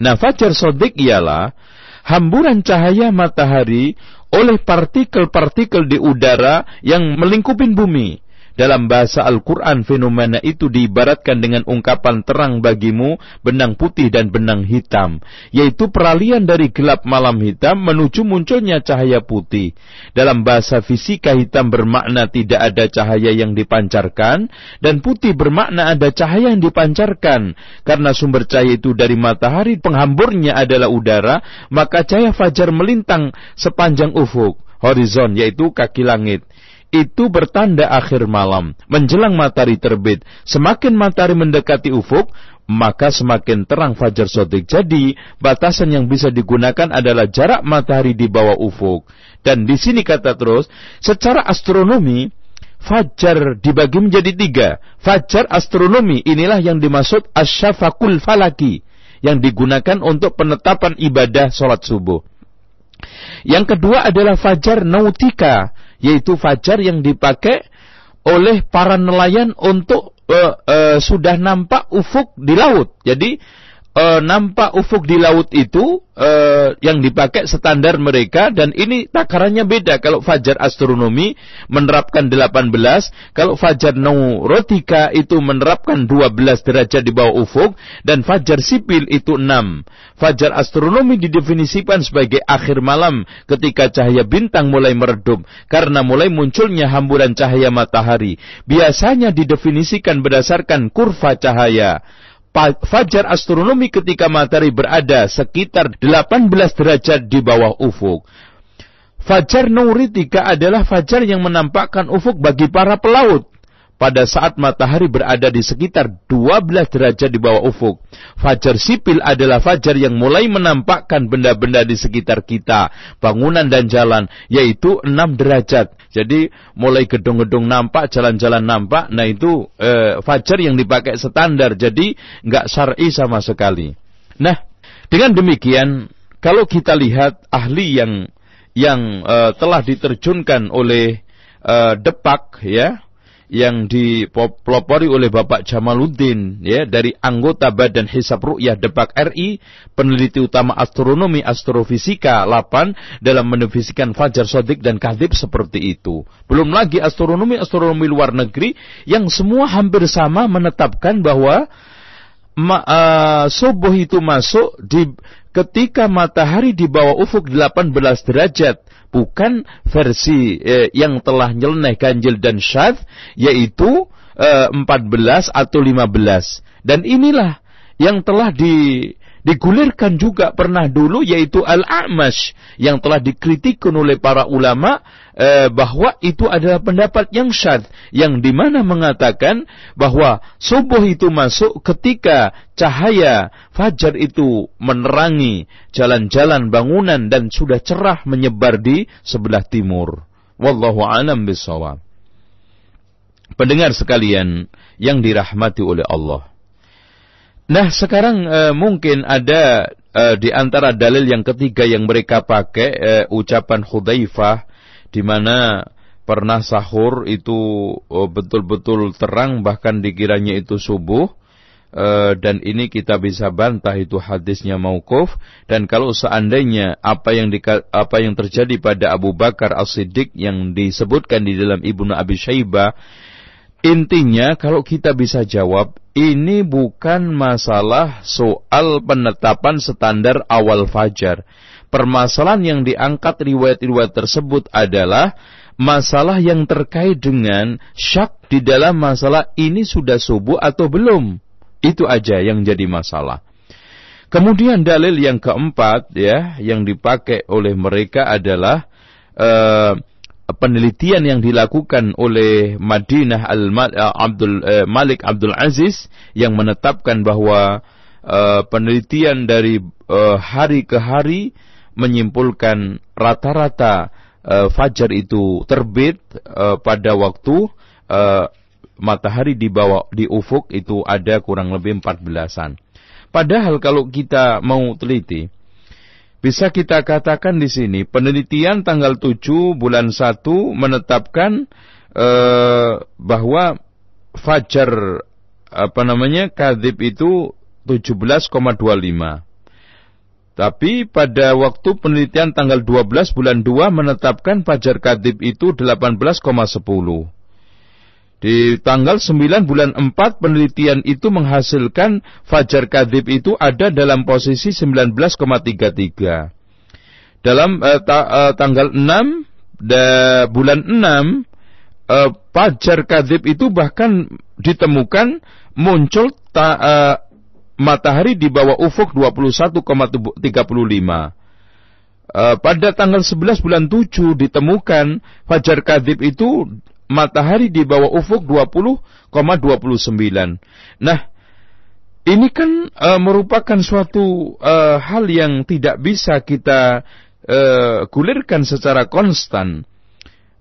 Nah, fajar sodik ialah hamburan cahaya matahari oleh partikel-partikel di udara yang melingkupi bumi. Dalam bahasa Al-Quran fenomena itu diibaratkan dengan ungkapan terang bagimu benang putih dan benang hitam. Yaitu peralihan dari gelap malam hitam menuju munculnya cahaya putih. Dalam bahasa fisika hitam bermakna tidak ada cahaya yang dipancarkan. Dan putih bermakna ada cahaya yang dipancarkan. Karena sumber cahaya itu dari matahari penghamburnya adalah udara. Maka cahaya fajar melintang sepanjang ufuk. Horizon yaitu kaki langit itu bertanda akhir malam, menjelang matahari terbit. Semakin matahari mendekati ufuk, maka semakin terang fajar sodik. Jadi, batasan yang bisa digunakan adalah jarak matahari di bawah ufuk. Dan di sini kata terus, secara astronomi, fajar dibagi menjadi tiga. Fajar astronomi inilah yang dimaksud asyafakul falaki, yang digunakan untuk penetapan ibadah sholat subuh. Yang kedua adalah fajar nautika, yaitu fajar yang dipakai oleh para nelayan untuk uh, uh, sudah nampak ufuk di laut. Jadi uh, nampak ufuk di laut itu uh, yang dipakai standar mereka dan ini takarannya beda. Kalau fajar astronomi menerapkan 18, kalau fajar naurotika itu menerapkan 12 derajat di bawah ufuk dan fajar sipil itu 6. Fajar astronomi didefinisikan sebagai akhir malam ketika cahaya bintang mulai meredup karena mulai munculnya hamburan cahaya matahari. Biasanya didefinisikan berdasarkan kurva cahaya fajar astronomi ketika matahari berada sekitar 18 derajat di bawah ufuk. Fajar Nauritika adalah fajar yang menampakkan ufuk bagi para pelaut pada saat matahari berada di sekitar 12 derajat di bawah ufuk. Fajar sipil adalah fajar yang mulai menampakkan benda-benda di sekitar kita, bangunan dan jalan, yaitu 6 derajat. Jadi mulai gedung-gedung nampak, jalan-jalan nampak, nah itu eh, fajar yang dipakai standar, jadi nggak syar'i sama sekali. Nah, dengan demikian, kalau kita lihat ahli yang yang uh, telah diterjunkan oleh uh, Depak ya yang dipelopori oleh Bapak Jamaluddin ya dari anggota Badan Hisab Ru'yah Depak RI, peneliti utama astronomi astrofisika 8 dalam mendefinisikan fajar sodik dan kadib seperti itu. Belum lagi astronomi astronomi luar negeri yang semua hampir sama menetapkan bahwa ma, uh, subuh itu masuk di ketika matahari di bawah ufuk 18 derajat bukan versi eh, yang telah nyeleneh ganjil dan syad yaitu eh, 14 atau 15 dan inilah yang telah di Digulirkan juga pernah dulu yaitu Al-A'mash yang telah dikritikkan oleh para ulama eh, bahwa itu adalah pendapat yang syad yang di mana mengatakan bahwa subuh itu masuk ketika cahaya fajar itu menerangi jalan-jalan bangunan dan sudah cerah menyebar di sebelah timur. Wallahu alam bisawab. Pendengar sekalian yang dirahmati oleh Allah. Nah, sekarang uh, mungkin ada uh, di antara dalil yang ketiga yang mereka pakai uh, ucapan Hudzaifah di mana pernah sahur itu betul-betul terang bahkan dikiranya itu subuh uh, dan ini kita bisa bantah itu hadisnya maukuf dan kalau seandainya apa yang di, apa yang terjadi pada Abu Bakar As-Siddiq yang disebutkan di dalam Ibnu Abi Syaibah Intinya kalau kita bisa jawab, ini bukan masalah soal penetapan standar awal fajar. Permasalahan yang diangkat riwayat-riwayat tersebut adalah masalah yang terkait dengan syak di dalam masalah ini sudah subuh atau belum. Itu aja yang jadi masalah. Kemudian dalil yang keempat ya yang dipakai oleh mereka adalah uh, penelitian yang dilakukan oleh Madinah Al eh, Abdul eh, Malik Abdul Aziz yang menetapkan bahwa uh, penelitian dari uh, hari ke hari menyimpulkan rata-rata uh, fajar itu terbit uh, pada waktu uh, matahari di bawah di ufuk itu ada kurang lebih 14-an. Padahal kalau kita mau teliti bisa kita katakan di sini penelitian tanggal 7 bulan 1 menetapkan eh, bahwa fajar apa namanya kadib itu 17,25. Tapi pada waktu penelitian tanggal 12 bulan 2 menetapkan fajar kadib itu 18,10. Di tanggal 9 bulan 4 penelitian itu menghasilkan fajar kadib itu ada dalam posisi 19,33. Dalam uh, ta, uh, tanggal 6 da, bulan 6 uh, eh, fajar kadib itu bahkan ditemukan muncul ta, uh, matahari di bawah ufuk 21,35. Uh, pada tanggal 11 bulan 7 ditemukan fajar kadib itu matahari di bawah ufuk 20,29. Nah, ini kan uh, merupakan suatu uh, hal yang tidak bisa kita uh, gulirkan secara konstan.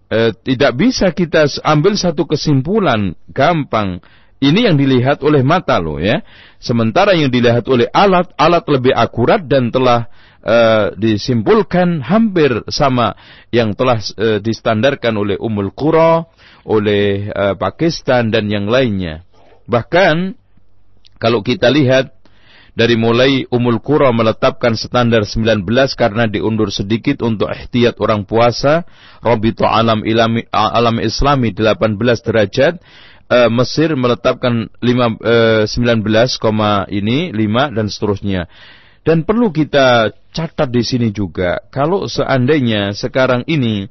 Uh, tidak bisa kita ambil satu kesimpulan gampang. Ini yang dilihat oleh mata loh ya. Sementara yang dilihat oleh alat, alat lebih akurat dan telah uh, disimpulkan hampir sama yang telah uh, distandarkan oleh Umul Qura, oleh uh, Pakistan dan yang lainnya. Bahkan kalau kita lihat dari mulai Umul Qura menetapkan standar 19 karena diundur sedikit untuk ihtiyat orang puasa, Rabitu alam ilami, alam islami 18 derajat, uh, Mesir menetapkan 5, uh, 19, ini 5 dan seterusnya. Dan perlu kita catat di sini juga, kalau seandainya sekarang ini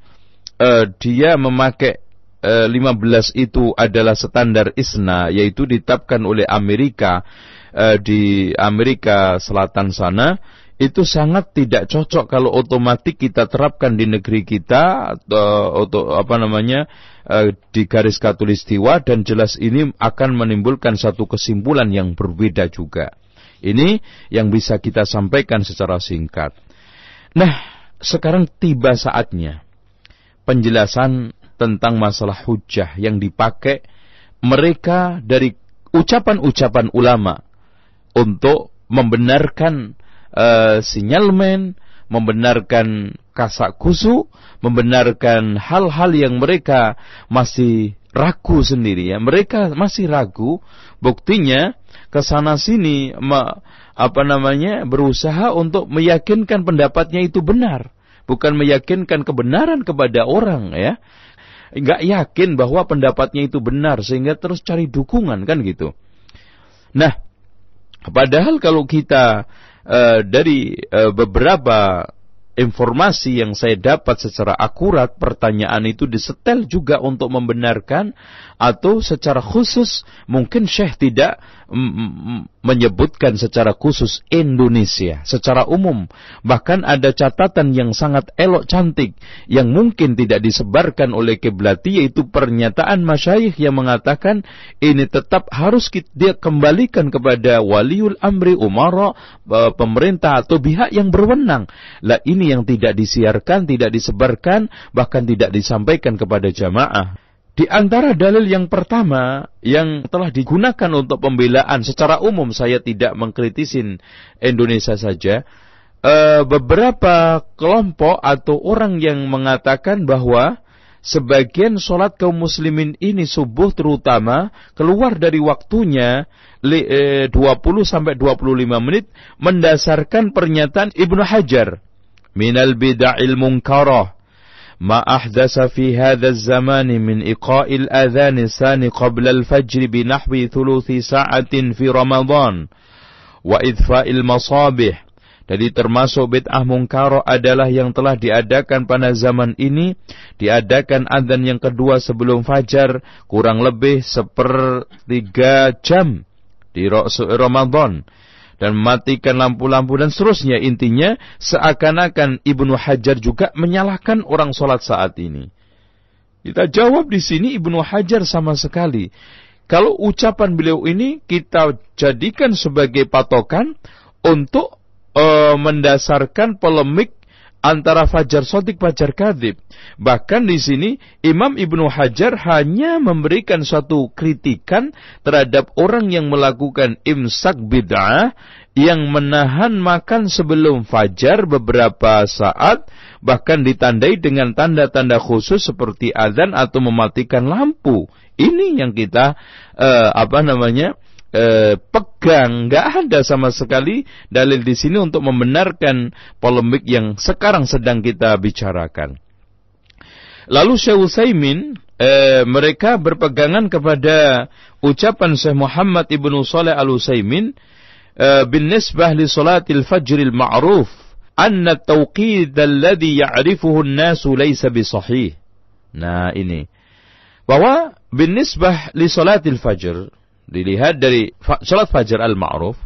uh, dia memakai uh, 15 itu adalah standar ISNA, yaitu ditetapkan oleh Amerika uh, di Amerika Selatan sana, itu sangat tidak cocok kalau otomatis kita terapkan di negeri kita atau, atau apa namanya uh, di garis katulistiwa dan jelas ini akan menimbulkan satu kesimpulan yang berbeda juga. Ini yang bisa kita sampaikan secara singkat. Nah, sekarang tiba saatnya penjelasan tentang masalah hujah yang dipakai mereka dari ucapan-ucapan ulama untuk membenarkan uh, sinyalmen, membenarkan kasak kusu, membenarkan hal-hal yang mereka masih ragu sendiri ya. Mereka masih ragu, buktinya ke sana sini apa namanya berusaha untuk meyakinkan pendapatnya itu benar, bukan meyakinkan kebenaran kepada orang ya. Enggak yakin bahwa pendapatnya itu benar sehingga terus cari dukungan kan gitu. Nah, padahal kalau kita uh, dari uh, beberapa informasi yang saya dapat secara akurat pertanyaan itu disetel juga untuk membenarkan atau secara khusus mungkin Syekh tidak menyebutkan secara khusus Indonesia secara umum. Bahkan ada catatan yang sangat elok cantik yang mungkin tidak disebarkan oleh Kiblati yaitu pernyataan masyayikh yang mengatakan ini tetap harus dia kembalikan kepada waliul amri umara pemerintah atau pihak yang berwenang. Lah ini yang tidak disiarkan, tidak disebarkan, bahkan tidak disampaikan kepada jamaah. Di antara dalil yang pertama yang telah digunakan untuk pembelaan secara umum saya tidak mengkritisin Indonesia saja. E, beberapa kelompok atau orang yang mengatakan bahwa sebagian sholat kaum muslimin ini subuh terutama keluar dari waktunya 20 e, sampai 25 menit mendasarkan pernyataan Ibnu Hajar minal bid'il munkarah ما أحدث في هذا الزمان من إقاء الأذان الثاني قبل الفجر بنحو ثلث ساعة في رمضان وإذفاء المصابيح Jadi termasuk bid'ah mungkaro adalah yang telah diadakan pada zaman ini. Diadakan adzan yang kedua sebelum fajar kurang lebih sepertiga jam di Ramadan dan mematikan lampu-lampu dan seterusnya. Intinya seakan-akan Ibnu Hajar juga menyalahkan orang sholat saat ini. Kita jawab di sini Ibnu Hajar sama sekali. Kalau ucapan beliau ini kita jadikan sebagai patokan untuk uh, mendasarkan polemik antara fajar sodik fajar kadib. Bahkan di sini Imam Ibnu Hajar hanya memberikan suatu kritikan terhadap orang yang melakukan imsak bid'ah yang menahan makan sebelum fajar beberapa saat bahkan ditandai dengan tanda-tanda khusus seperti azan atau mematikan lampu. Ini yang kita uh, apa namanya? eh, pegang, nggak ada sama sekali dalil di sini untuk membenarkan polemik yang sekarang sedang kita bicarakan. Lalu Syekh Utsaimin eh, mereka berpegangan kepada ucapan Syekh Muhammad ibnu Saleh al Utsaimin eh, bin nisbah li salatil fajril ma'ruf anna tawqid alladhi ya'rifuhu an-nasu laysa bisahih. Nah ini bahwa bin nisbah li salatil fajr dilihat dari salat fajar al-ma'ruf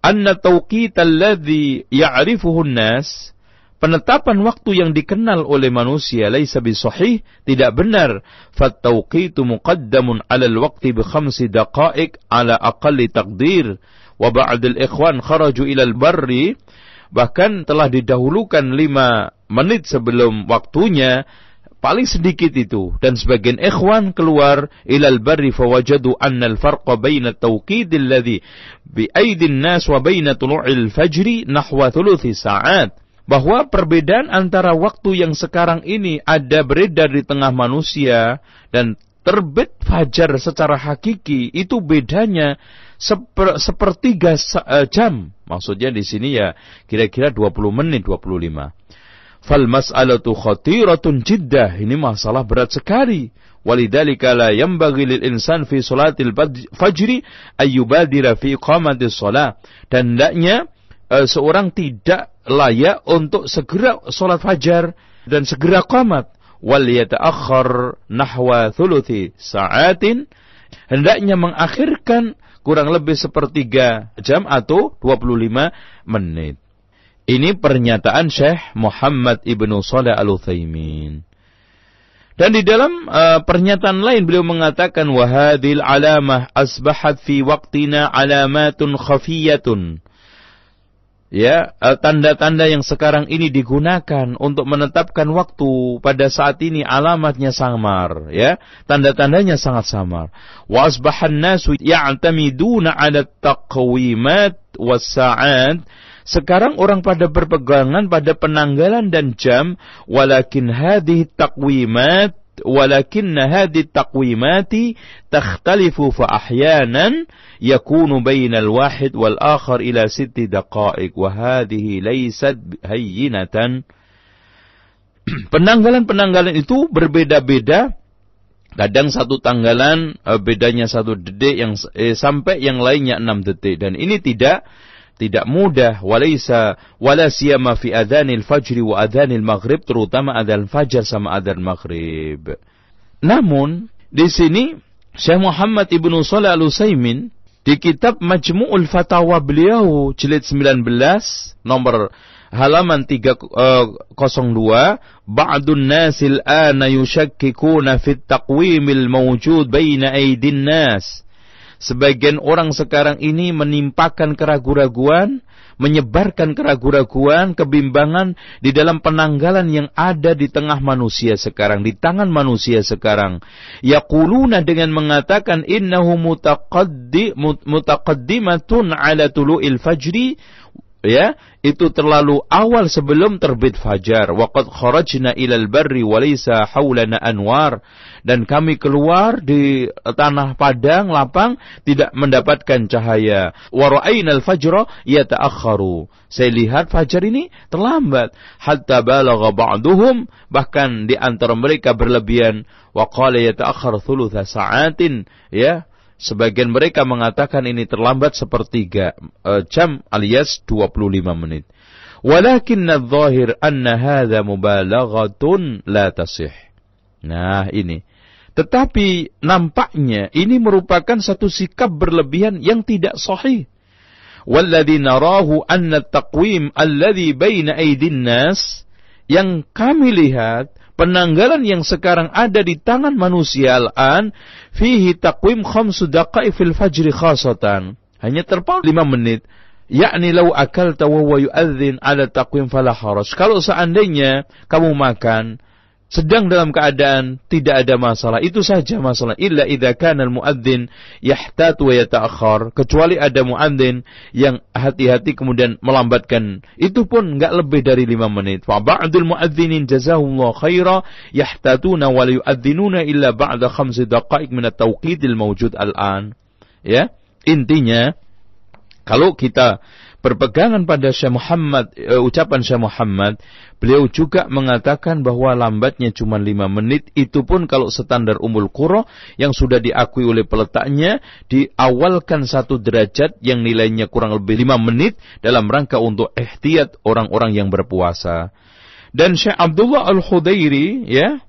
anna tawqit alladhi ya'rifuhu nas penetapan waktu yang dikenal oleh manusia laisa bisahih tidak benar. Fat tawqitu muqaddamun 'ala al-waqti bi khamsi daqa'iq 'ala aqalli taqdir wa ba'd al-ikhwan kharaju ila al-barri bahkan telah didahulukan lima menit sebelum waktunya paling sedikit itu dan sebagian ikhwan keluar ilal barri fawajadu anna al-farqa baina tawqid alladhi bi aidin nas wa baina tulu'il fajri nahwa thuluthi sa'at. Bahwa perbedaan antara waktu yang sekarang ini ada beredar di tengah manusia dan terbit fajar secara hakiki itu bedanya seper, sepertiga uh, jam. Maksudnya di sini ya kira-kira 20 menit 25 Fal mas'alatu khatiratun jiddah. Ini masalah berat sekali. Walidhalika la yambagi lil insan fi salatil fajri ayyubadira fi iqamati shalah. Dan hendaknya uh, seorang tidak layak untuk segera salat fajar dan segera qamat. Wal yata'akhkhar nahwa thuluthi sa'atin. Hendaknya mengakhirkan kurang lebih sepertiga jam atau 25 menit. Ini pernyataan Syekh Muhammad Ibnu Saleh Al-Utsaimin. Dan di dalam uh, pernyataan lain beliau mengatakan wahadil alamah asbahat fi waqtina alamatun khafiyatun. Ya, eh, tanda-tanda yang sekarang ini digunakan untuk menetapkan waktu pada saat ini alamatnya samar, ya. Tanda-tandanya sangat samar. Wa asbahan nasu ya'tamiduna 'ala taqwimat was sa'at sekarang orang pada berpegangan pada penanggalan dan jam, walakin hadhi taqwimat walakin hadhi taqwimati takhtalifu fa ahyanan yakunu bainal wahid wal akhar ila sitti daqa'iq. Wa hadhihi laysat hayyinatan. Penanggalan-penanggalan itu berbeda-beda. Kadang satu tanggalan eh, bedanya satu detik yang eh, sampai yang lainnya enam detik. Dan ini tidak tidak mudah walaysa wala siyama fi adhanil fajr wa adhanil maghrib terutama adzan fajar sama adzan maghrib. Namun di sini Syekh Muhammad Ibnu Shalih Al-Utsaimin di kitab Majmu'ul Fatawa beliau jilid 19 nomor halaman 302 uh, ba'dun nasil ana yushakkikuna fit taqwimil mawjud baina aidin nas sebagian orang sekarang ini menimpakan keraguan-raguan menyebarkan keraguan-raguan, kebimbangan di dalam penanggalan yang ada di tengah manusia sekarang, di tangan manusia sekarang. Yaquluna dengan mengatakan innahu mutaqaddi mutaqaddimatun ala tulu'il fajri ya itu terlalu awal sebelum terbit fajar. Waqad kharajna ilal barri walaysa haulana anwar. Dan kami keluar di tanah padang lapang tidak mendapatkan cahaya. Wa ra'ainal fajra yata'akhkharu saya lihat fajar ini terlambat. Hatta balagha ba'duhum bahkan di antara mereka berlebihan. Wa qala yata'akhkhar thulutha sa'atin. Ya Sebagian mereka mengatakan ini terlambat sepertiga uh, jam alias 25 menit. Walakin al-zahir anna hadha mubalaghatun la tasih. Nah, ini. Tetapi nampaknya ini merupakan satu sikap berlebihan yang tidak sahih. Walladhi narahu anna taqwim alladhi baina aydin nas yang kami lihat penanggalan yang sekarang ada di tangan manusia al-an fihi taqwim khamsu daqa'i fil fajri khasatan. Hanya terpaut lima menit. Yakni lau akal wa yu'adzin ala taqwim fala haraj. Kalau seandainya kamu makan sedang dalam keadaan tidak ada masalah. Itu saja masalah. Illa idza kana al-muadzin yahtatu wa yata'akhkhar. Kecuali ada muadzin yang hati-hati kemudian melambatkan. Itu pun enggak lebih dari lima menit. Fa ba'dul muadzinin jazahullahu khaira yahtatuna wa la yu'adzinuna illa ba'da khamsi daqa'iq min at-tawqitil mawjud al-an. Ya. Intinya kalau kita berpegangan pada Syekh Muhammad, uh, ucapan Syekh Muhammad, beliau juga mengatakan bahwa lambatnya cuma lima menit, itu pun kalau standar umul kuro yang sudah diakui oleh peletaknya, diawalkan satu derajat yang nilainya kurang lebih lima menit dalam rangka untuk ihtiyat orang-orang yang berpuasa. Dan Syekh Abdullah Al-Khudairi, ya,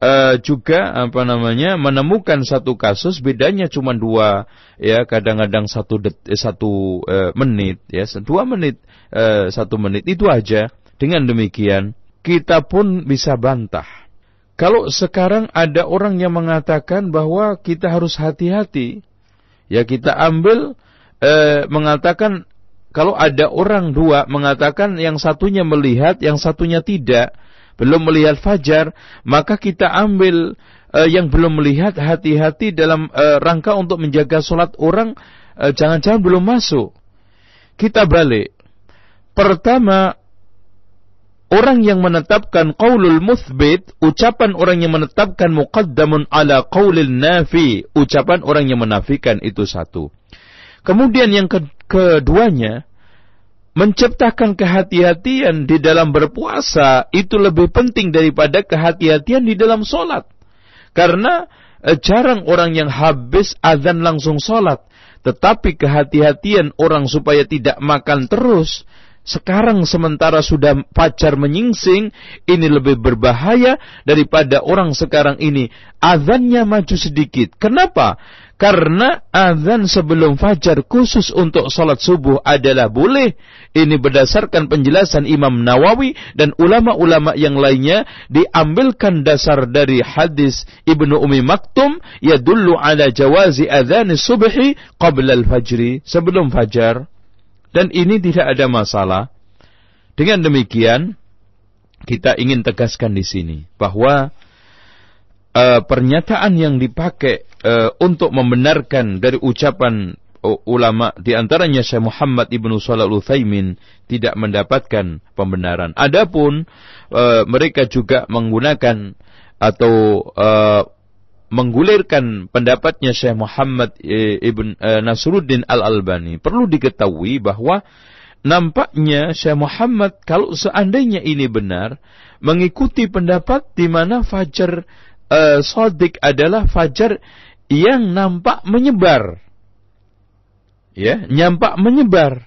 uh, juga apa namanya menemukan satu kasus bedanya cuma dua ya kadang-kadang satu det, eh, satu uh, menit ya dua menit uh, satu menit itu aja. Dengan demikian kita pun bisa bantah. Kalau sekarang ada orang yang mengatakan bahwa kita harus hati-hati ya kita ambil mengatakan kalau ada orang dua mengatakan yang satunya melihat yang satunya tidak belum melihat fajar, maka kita ambil uh, yang belum melihat hati-hati dalam uh, rangka untuk menjaga sholat orang eh, jangan-jangan belum masuk. Kita balik. Pertama, orang yang menetapkan qaulul muthbit, ucapan orang yang menetapkan muqaddamun ala qaulil nafi, ucapan orang yang menafikan itu satu. Kemudian yang ke keduanya, menciptakan kehati-hatian di dalam berpuasa itu lebih penting daripada kehati-hatian di dalam sholat. Karena eh, jarang orang yang habis azan langsung sholat. Tetapi kehati-hatian orang supaya tidak makan terus. Sekarang sementara sudah pacar menyingsing, ini lebih berbahaya daripada orang sekarang ini. Azannya maju sedikit. Kenapa? Karena azan sebelum fajar khusus untuk salat subuh adalah boleh. Ini berdasarkan penjelasan Imam Nawawi dan ulama-ulama yang lainnya diambilkan dasar dari hadis Ibnu Umi Maktum yadullu ala jawazi azan subhi qabla al-fajri sebelum fajar. Dan ini tidak ada masalah. Dengan demikian kita ingin tegaskan di sini bahwa uh, pernyataan yang dipakai uh, untuk membenarkan dari ucapan ulama di antaranya Syekh Muhammad Ibnu Shalih Utsaimin tidak mendapatkan pembenaran. Adapun uh, mereka juga menggunakan atau uh, menggulirkan pendapatnya Syekh Muhammad Ibn Nasruddin Al-Albani. Perlu diketahui bahwa nampaknya Syekh Muhammad kalau seandainya ini benar mengikuti pendapat di mana fajar uh, sodik adalah fajar yang nampak menyebar. Ya, nyampak menyebar.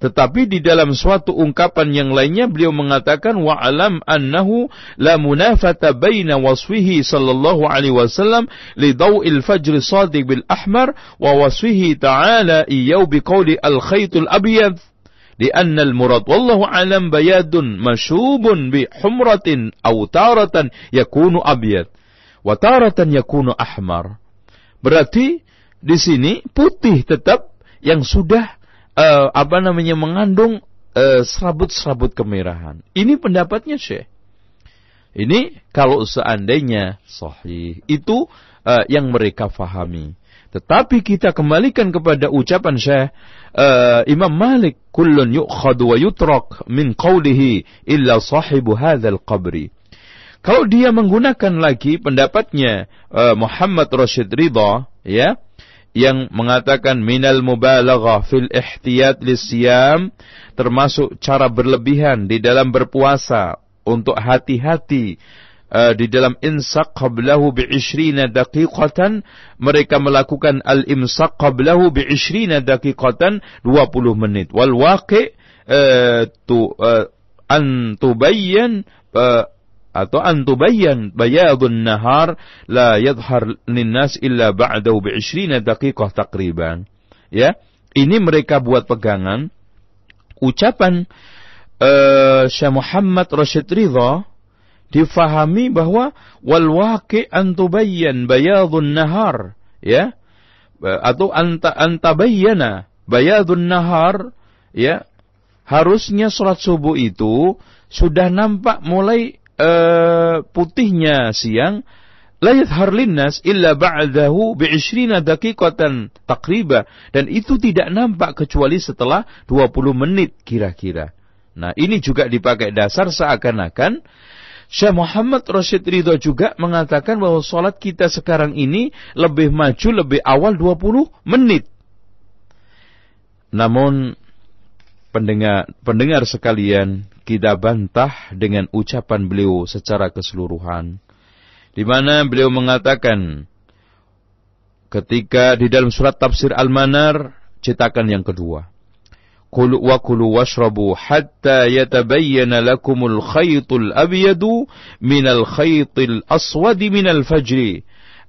Tetapi di dalam suatu ungkapan yang lainnya beliau mengatakan wa alam annahu la munafata baina wasfihi sallallahu alaihi wasallam li daw'il fajr sadiq bil ahmar wa wasfihi ta'ala iyau bi qawli al khaytul abyad لأن المراد والله أعلم بياد مشوب بحمرة أو تارة يكون أبيض وتارة يكون أحمر berarti di sini putih tetap yang sudah uh, apa namanya mengandung eh, serabut-serabut uh, kemerahan. Ini pendapatnya Syekh. Ini kalau seandainya sahih itu uh, yang mereka fahami. Tetapi kita kembalikan kepada ucapan Syekh uh, Imam Malik, "Kullun yu'khadu wa yutrak min qawlihi illa sahibu hadzal qabri." Kalau dia menggunakan lagi pendapatnya uh, Muhammad Rashid Ridha, ya, yang mengatakan minal mubalaghah fil ihtiyat lisyam termasuk cara berlebihan di dalam berpuasa untuk hati-hati uh, di dalam insak qablahu bi 20 daqiqatan mereka melakukan al imsak qablahu bi 20 daqiqatan 20 menit. Wal waqi uh, tu uh, an tubayyan uh, atau antubayyan bayadun nahar la yadhar linnas illa ba'dahu bi 20 daqiqah takriban. Ya, ini mereka buat pegangan ucapan uh, Syekh Muhammad Rashid Ridha difahami bahwa wal waqi antubayyan bayadun nahar, ya. Atau anta antabayyana bayadun nahar, ya. Harusnya sholat subuh itu sudah nampak mulai uh, putihnya siang la yadhhar linnas illa ba'dahu bi'ishrina daqiqatan takriba dan itu tidak nampak kecuali setelah 20 menit kira-kira. Nah, ini juga dipakai dasar seakan-akan Syekh Muhammad Rashid Ridho juga mengatakan bahwa sholat kita sekarang ini lebih maju, lebih awal 20 menit. Namun pendengar pendengar sekalian, kita bantah dengan ucapan beliau secara keseluruhan. Di mana beliau mengatakan ketika di dalam surat tafsir Al-Manar cetakan yang kedua. Kulu wa kulu washrabu hatta yatabayyana lakumul khaytul abyadu minal khaytil aswadi minal fajri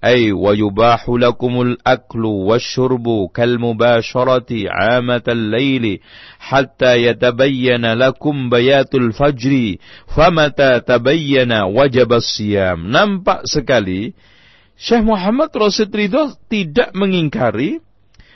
أي ويباح لكم الأكل والشرب كالمباشرة عامة الليل حتى يتبين لكم بيات الفجر فمتى تبين وجب الصيام nampak sekali Syekh Muhammad Rasid Ridho tidak mengingkari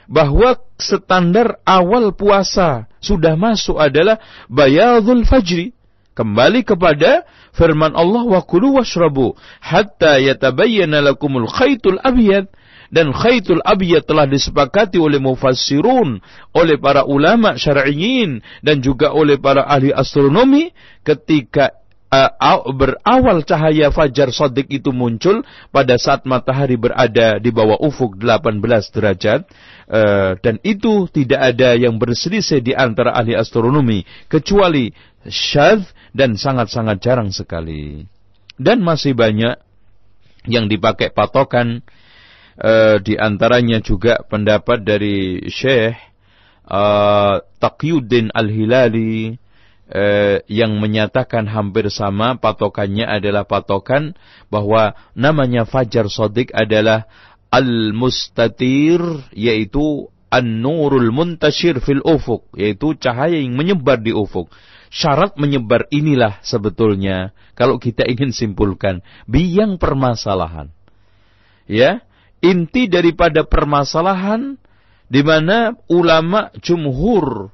bahwa standar awal puasa sudah masuk adalah bayadul fajri kembali kepada firman Allah wa kulu washrabu hatta yatabayyana lakumul khaytul abyad. Dan khaytul abyad telah disepakati oleh mufassirun oleh para ulama syar'iyyin dan juga oleh para ahli astronomi ketika uh, berawal cahaya fajar sodik itu muncul pada saat matahari berada di bawah ufuk 18 derajat uh, dan itu tidak ada yang berselisih di antara ahli astronomi kecuali syadz dan sangat-sangat jarang sekali. Dan masih banyak yang dipakai patokan uh, di antaranya juga pendapat dari Syekh uh, Taqiyuddin Al-Hilali uh, yang menyatakan hampir sama patokannya adalah patokan bahwa namanya Fajar Sodik adalah Al-Mustatir yaitu An-Nurul Muntashir fil ufuk yaitu cahaya yang menyebar di ufuk syarat menyebar inilah sebetulnya kalau kita ingin simpulkan biang permasalahan. Ya, inti daripada permasalahan di mana ulama jumhur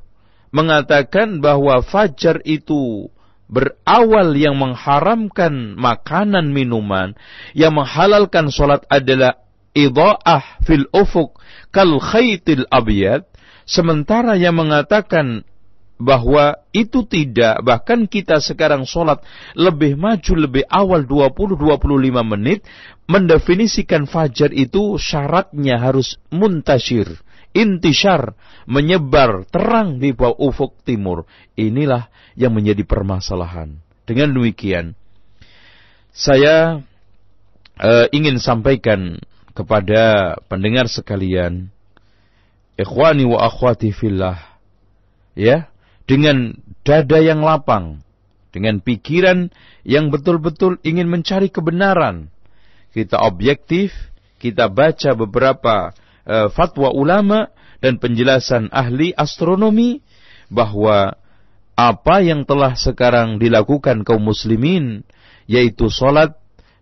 mengatakan bahwa fajar itu berawal yang mengharamkan makanan minuman, yang menghalalkan sholat adalah idha'ah fil ufuk kal khaytil abiyad, sementara yang mengatakan bahwa itu tidak bahkan kita sekarang sholat lebih maju lebih awal 20-25 menit mendefinisikan fajar itu syaratnya harus muntashir intishar menyebar terang di bawah ufuk timur. Inilah yang menjadi permasalahan. Dengan demikian saya uh, ingin sampaikan kepada pendengar sekalian ikhwani wa akhwati fillah ya dengan dada yang lapang, dengan pikiran yang betul-betul ingin mencari kebenaran. Kita objektif, kita baca beberapa uh, fatwa ulama dan penjelasan ahli astronomi bahwa apa yang telah sekarang dilakukan kaum muslimin yaitu salat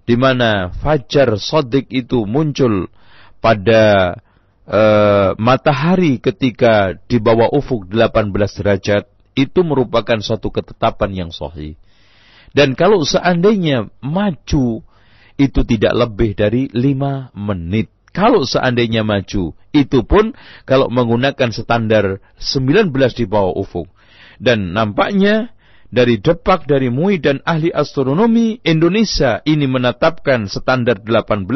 di mana fajar sodik itu muncul pada uh, matahari ketika di bawah ufuk 18 derajat itu merupakan suatu ketetapan yang sahih. Dan kalau seandainya maju itu tidak lebih dari 5 menit. Kalau seandainya maju, itu pun kalau menggunakan standar 19 di bawah ufuk. Dan nampaknya dari Depak, dari MUI dan ahli astronomi Indonesia ini menetapkan standar 18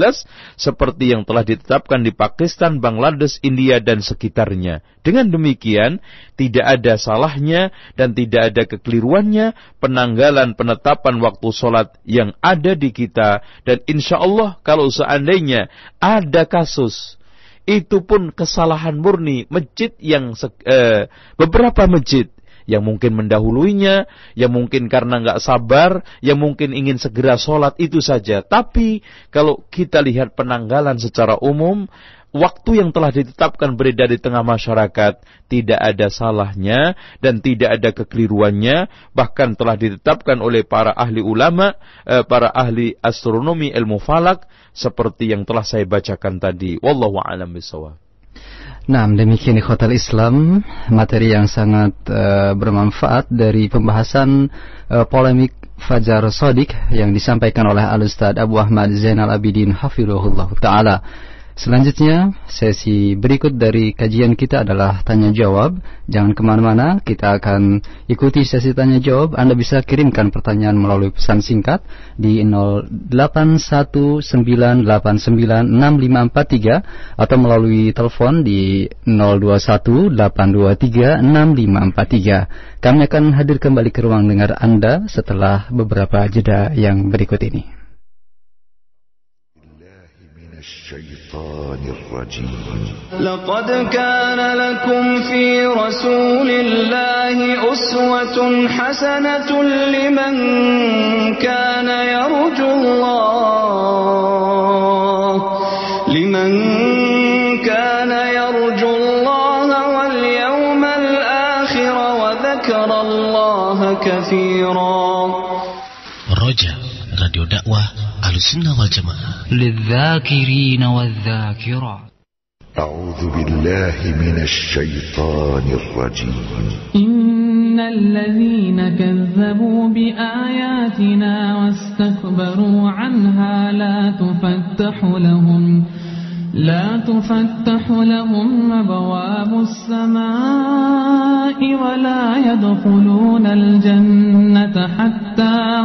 seperti yang telah ditetapkan di Pakistan, Bangladesh, India dan sekitarnya. Dengan demikian, tidak ada salahnya dan tidak ada kekeliruannya penanggalan penetapan waktu sholat yang ada di kita dan insya Allah kalau seandainya ada kasus itu pun kesalahan murni masjid yang eh, beberapa masjid yang mungkin mendahuluinya, yang mungkin karena nggak sabar, yang mungkin ingin segera sholat itu saja. Tapi kalau kita lihat penanggalan secara umum, waktu yang telah ditetapkan beredar di tengah masyarakat tidak ada salahnya dan tidak ada kekeliruannya. Bahkan telah ditetapkan oleh para ahli ulama eh, para ahli astronomi ilmu falak seperti yang telah saya bacakan tadi. Wallahu alam bisawab Nah, demikian hotel Islam, materi yang sangat uh, bermanfaat dari pembahasan uh, polemik Fajar Sodik yang disampaikan oleh Al-Ustaz Abu Ahmad Zainal Abidin Hafirullah Ta'ala. Selanjutnya, sesi berikut dari kajian kita adalah tanya jawab. Jangan ke mana-mana, kita akan ikuti sesi tanya jawab. Anda bisa kirimkan pertanyaan melalui pesan singkat di 0819896543 atau melalui telepon di 0218236543. Kami akan hadir kembali ke ruang dengar Anda setelah beberapa jeda yang berikut ini. الشيطان الرجيم. لقد كان لكم في رسول الله أسوة حسنة لمن كان يرجو الله. لمن كان يرجو الله واليوم الآخر وذكر الله كثيرا. رجاء راديو دعوة. أهل السنة والجماعة. للذاكرين والذاكرات. أعوذ بالله من الشيطان الرجيم. إن الذين كذبوا بآياتنا واستكبروا عنها لا تفتح لهم لا تفتح لهم أبواب السماء ولا يدخلون الجنة حتى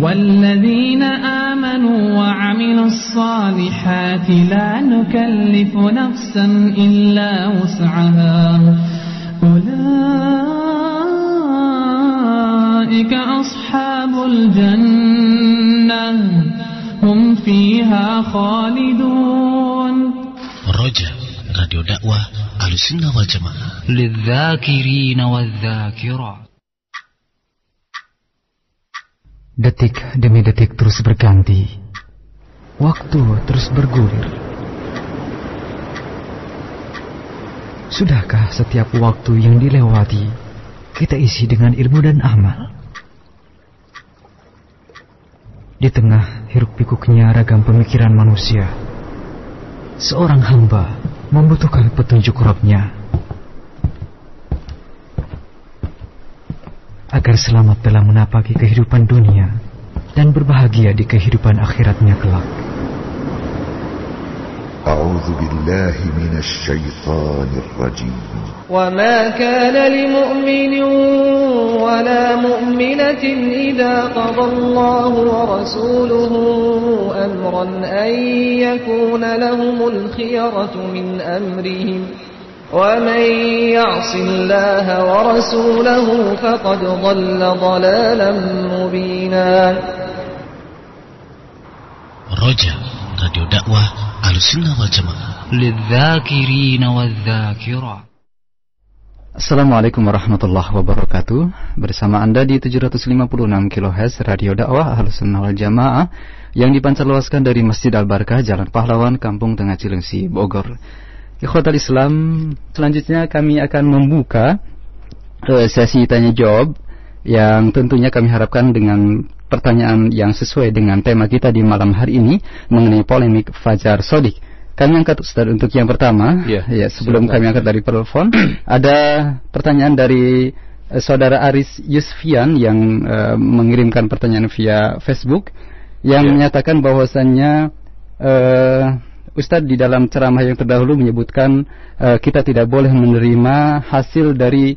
والذين آمنوا وعملوا الصالحات لا نكلف نفسا إلا وسعها. أولئك أصحاب الجنة. هم فيها خالدون. رجاء راديو دعوة على السنة والجماعة للذاكرين والذاكرات. Detik demi detik terus berganti. Waktu terus bergulir. Sudahkah setiap waktu yang dilewati kita isi dengan ilmu dan amal? Di tengah hiruk pikuknya ragam pemikiran manusia, seorang hamba membutuhkan petunjuk Robnya agar selamat dalam menapaki kehidupan dunia dan berbahagia di kehidupan akhiratnya kelak. أعوذ بالله من الشيطان الرجيم وما كان لمؤمن ولا مؤمنة إذا قضى الله ورسوله أمرا أن يكون لهم الخيرة من أمرهم ومن يعص الله ورسوله فقد ضل ضلالا مبينا رجاء راديو دعوة على السنة والجماعة للذاكرين والذاكرات Assalamualaikum warahmatullahi wabarakatuh Bersama Anda di 756 kHz Radio Dakwah Ahlus Sunnah wal Jamaah Yang dipancarluaskan dari Masjid Al-Barkah Jalan Pahlawan, Kampung Tengah Cilengsi, Bogor Ikhwatal Islam Selanjutnya kami akan membuka uh, Sesi tanya jawab Yang tentunya kami harapkan dengan Pertanyaan yang sesuai dengan tema kita di malam hari ini Mengenai polemik Fajar Sodik kami angkat Ustaz untuk yang pertama. Ya, ya sebelum kami angkat dari telepon, ada pertanyaan dari uh, saudara Aris Yusfian yang uh, mengirimkan pertanyaan via Facebook yang Ya. menyatakan bahwasannya uh, Ustadz di dalam ceramah yang terdahulu menyebutkan uh, kita tidak boleh menerima hasil dari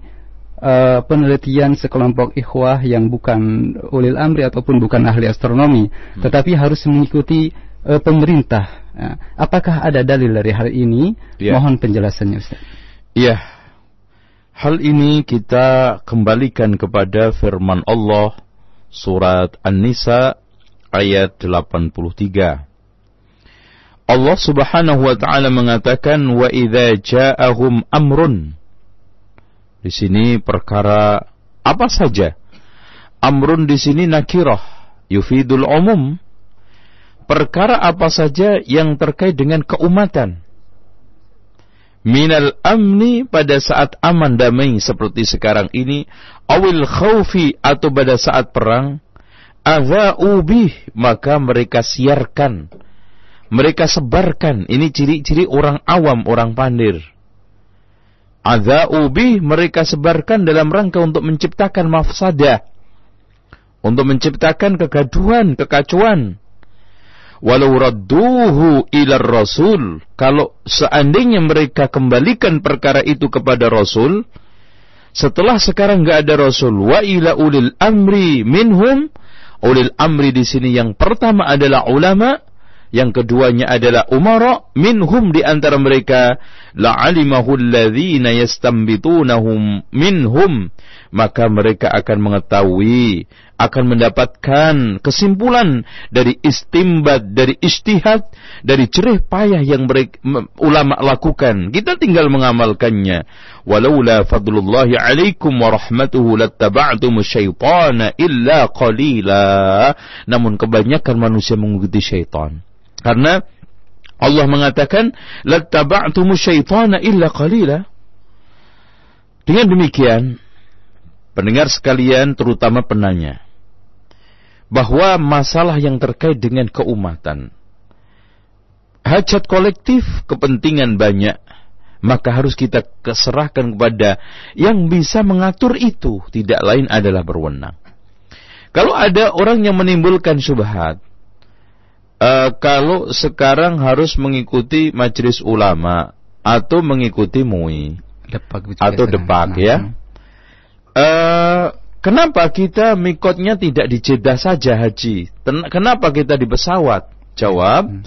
uh, penelitian sekelompok ikhwah yang bukan ulil amri ataupun bukan ahli astronomi, Hmm. tetapi harus mengikuti uh, pemerintah. Nah, apakah ada dalil dari hal ini? Ya. Mohon penjelasannya Ustaz. Iya. Hal ini kita kembalikan kepada firman Allah surat An-Nisa ayat 83. Allah Subhanahu wa taala mengatakan wa idza ja'ahum amrun. Di sini perkara apa saja? Amrun di sini nakirah yufidul umum. Perkara apa saja yang terkait dengan keumatan minal amni pada saat aman damai seperti sekarang ini awil khawfi atau pada saat perang adha'u bih maka mereka siarkan mereka sebarkan. Ini ciri-ciri orang awam orang pandir. Adha'u bih mereka sebarkan dalam rangka untuk menciptakan mafsadah. Untuk menciptakan kegaduhan kekacauan. Walau radduhu ila rasul. Kalau seandainya mereka kembalikan perkara itu kepada rasul setelah sekarang nggak ada rasul. Wa ila ulil amri minhum. Ulil amri di sini yang pertama adalah ulama yang keduanya adalah umara minhum di antara mereka la'alimahu alladhina yastanbitunahum minhum. Maka mereka akan mengetahui akan mendapatkan kesimpulan dari istimbat dari istihad dari cerih payah yang mereka, ulama lakukan. Kita tinggal mengamalkannya. Walaula fadlullahi alaikum wa rahmatuhu lattaba'tum syaitana illa qalila. Namun kebanyakan manusia mengikuti syaitan karena Allah mengatakan lattaba'tum syaitana illa qalila. Dengan demikian pendengar sekalian terutama penanya bahwa masalah yang terkait dengan keumatan hajat kolektif kepentingan banyak maka harus kita keserahkan kepada yang bisa mengatur itu. Tidak lain adalah berwenang. Kalau ada orang yang menimbulkan syubhat uh, kalau sekarang harus mengikuti majelis ulama atau mengikuti MUI Depak atau depak ya uh, Kenapa kita mikotnya tidak di Jeddah saja haji? Ten- Kenapa kita di pesawat? Jawab,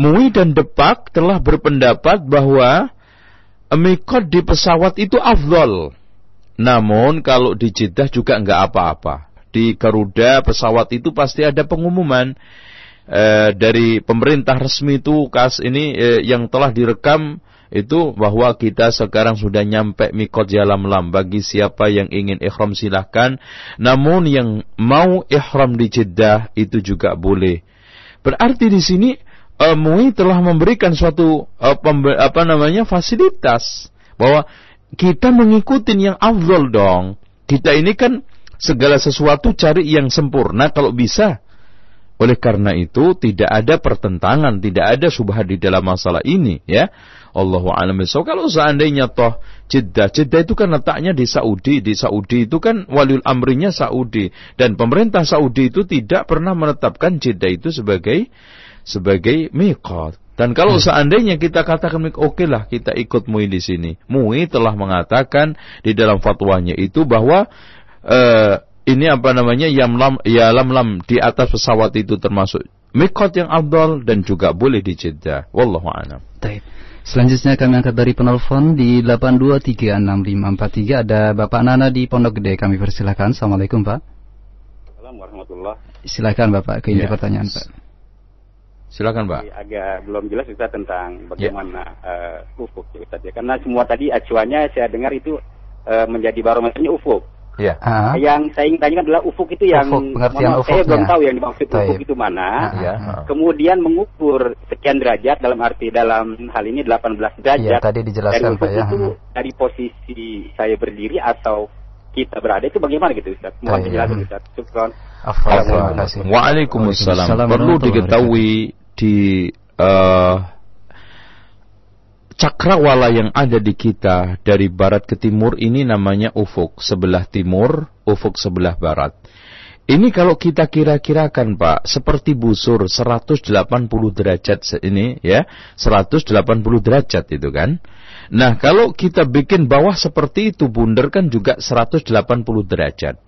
MUI dan Depak telah berpendapat bahwa mikot di pesawat itu afdol. Namun kalau di Jeddah juga nggak apa-apa. Di Garuda pesawat itu pasti ada pengumuman eh, dari pemerintah resmi itu kas ini eh, yang telah direkam itu bahwa kita sekarang sudah nyampe mikot jalan lam. Bagi siapa yang ingin ikhram silahkan. Namun yang mau ikhram di Jeddah itu juga boleh. Berarti di sini uh, MUI telah memberikan suatu uh, pembe- apa namanya fasilitas. Bahwa kita mengikuti yang afdol dong. Kita ini kan segala sesuatu cari yang sempurna kalau bisa oleh karena itu tidak ada pertentangan, tidak ada subhat di dalam masalah ini ya. Allahu a'lam bishawab. Kalau seandainya toh Jeddah, Jeddah itu kan letaknya di Saudi, di Saudi itu kan waliul amrinya Saudi dan pemerintah Saudi itu tidak pernah menetapkan Jeddah itu sebagai sebagai miqat. Dan kalau hmm. seandainya kita katakan oke okay lah kita ikut MUI di sini. MUI telah mengatakan di dalam fatwanya itu bahwa uh, ini apa namanya yamlam ya lam lam di atas pesawat itu termasuk mikot yang abdul dan juga boleh di Jeddah. Wallahu a'lam. Selanjutnya kami angkat dari penelpon di 8236543 ada Bapak Nana di Pondok Gede. Kami persilahkan. Assalamualaikum Pak. Assalamualaikum warahmatullahi Silakan Bapak ke inti ya. pertanyaan Pak. Silakan Pak. Agak belum jelas Ustaz tentang bagaimana yeah. uh, ufuk ya Ustaz ya. Karena semua tadi acuannya saya dengar itu uh, menjadi barometernya ufuk. Ya. Yeah. Yang saya ingin tanyakan adalah ufuk itu yang ufuk, pengertian saya belum tahu yang dimaksud Taib. ufuk itu mana. Ya. Kemudian mengukur sekian derajat dalam arti dalam hal ini 18 derajat. Ya, tadi dijelaskan Pak ya. Itu dari posisi saya berdiri atau kita berada itu bagaimana gitu Ustaz? Mohon penjelasan Ustaz. Syukran. Waalaikumsalam. Perlu diketahui di uh, cakrawala yang ada di kita dari barat ke timur ini namanya ufuk sebelah timur, ufuk sebelah barat. Ini kalau kita kira-kirakan Pak, seperti busur 180 derajat ini ya, 180 derajat itu kan. Nah, kalau kita bikin bawah seperti itu bundar kan juga 180 derajat.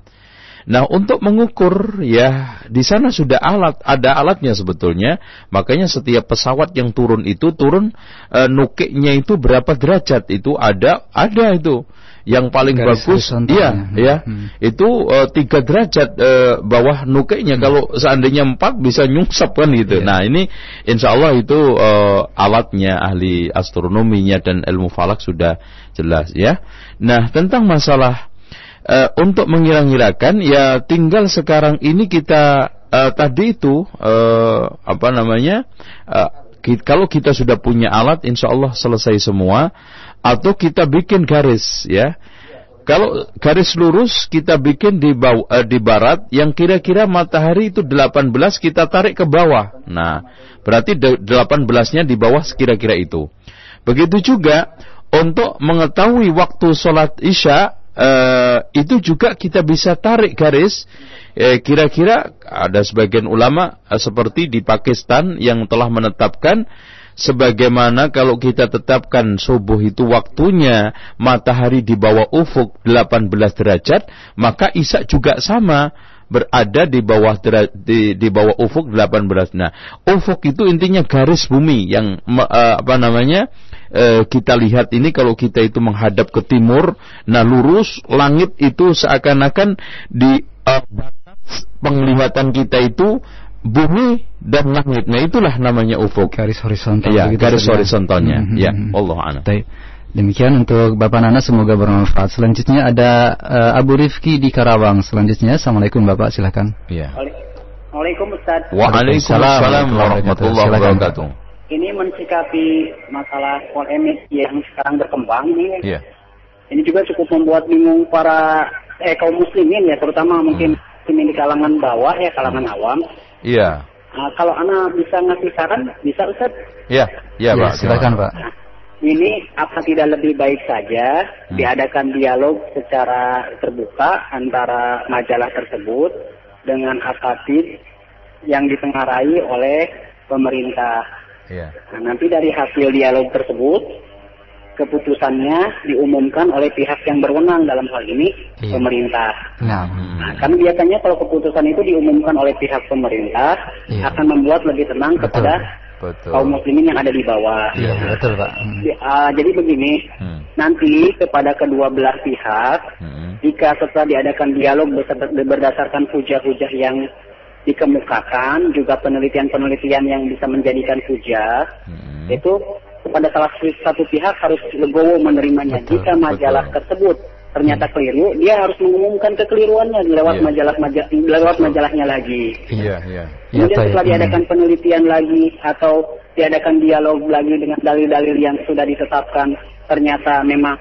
Nah, untuk mengukur ya di sana sudah alat, ada alatnya sebetulnya. Makanya setiap pesawat yang turun itu turun e, nukiknya itu berapa derajat itu ada ada itu. Yang paling Garis bagus iya hmm. ya. Itu e, tiga derajat e, bawah nukiknya. Hmm. Kalau seandainya empat bisa nyungsep kan gitu. Yeah. Nah, ini insya Allah itu e, alatnya ahli astronominya dan ilmu falak sudah jelas ya. Nah, tentang masalah uh, untuk mengira-ngirakan ya tinggal sekarang ini kita uh, tadi itu uh, apa namanya uh, kita, kalau kita sudah punya alat insya Allah selesai semua atau kita bikin garis ya kalau garis lurus kita bikin di bawah, uh, di barat yang kira-kira matahari itu 18 kita tarik ke bawah. Nah, berarti 18-nya di bawah kira-kira itu. Begitu juga untuk mengetahui waktu sholat isya uh, itu juga kita bisa tarik garis eh, kira-kira ada sebagian ulama uh, seperti di Pakistan yang telah menetapkan sebagaimana kalau kita tetapkan subuh itu waktunya matahari di bawah ufuk 18 derajat maka isak juga sama berada di bawah di, di bawah ufuk 18. Nah, ufuk itu intinya garis bumi yang uh, apa namanya? Uh, kita lihat ini kalau kita itu menghadap ke timur, nah lurus langit itu seakan-akan di batas penglihatan kita itu bumi dan langit. Nah itulah namanya ufuk. Garis horizontal. Ya, garis horizontalnya. Mm -hmm. Ya, Allah a'lam. Demikian untuk Bapak Nana semoga bermanfaat. Selanjutnya ada uh, Abu Rifki di Karawang. Selanjutnya Assalamualaikum Bapak silakan. Iya. Waalaikumsalam Ustaz. Waalaikumsalam warahmatullahi wabarakatuh ini mensikapi masalah polemik yang sekarang berkembang nih. Yeah. Ini juga cukup membuat bingung para eh kaum muslimin ya, terutama mungkin hmm. di kalangan bawah ya, kalangan hmm. awam. Iya. Yeah. Nah, kalau anak bisa ngasih saran, bisa Ustaz? Iya, iya Pak. Silakan Pak. Nah, ini apa tidak lebih baik saja hmm. diadakan dialog secara terbuka antara majalah tersebut dengan akademik yang ditengarai oleh pemerintah Ya. Nah, nanti dari hasil dialog tersebut, keputusannya diumumkan oleh pihak yang berwenang dalam hal ini ya. pemerintah. Nah, nah, kan biasanya kalau keputusan itu diumumkan oleh pihak pemerintah ya. akan membuat lebih tenang betul. kepada betul. kaum muslimin yang ada di bawah. Iya, betul pak. Hmm. Uh, jadi begini, hmm. nanti kepada kedua belah pihak, hmm. jika setelah diadakan dialog berdasarkan hujah-hujah yang dikemukakan juga penelitian-penelitian yang bisa menjadikan hujah hmm. itu kepada salah satu pihak harus legowo menerimanya betul, jika majalah betul. tersebut ternyata hmm. keliru dia harus mengumumkan kekeliruannya lewat yeah. majalah majalah lewat betul. majalahnya lagi iya iya kemudian setelah diadakan hmm. penelitian lagi atau diadakan dialog lagi dengan dalil-dalil yang sudah ditetapkan ternyata memang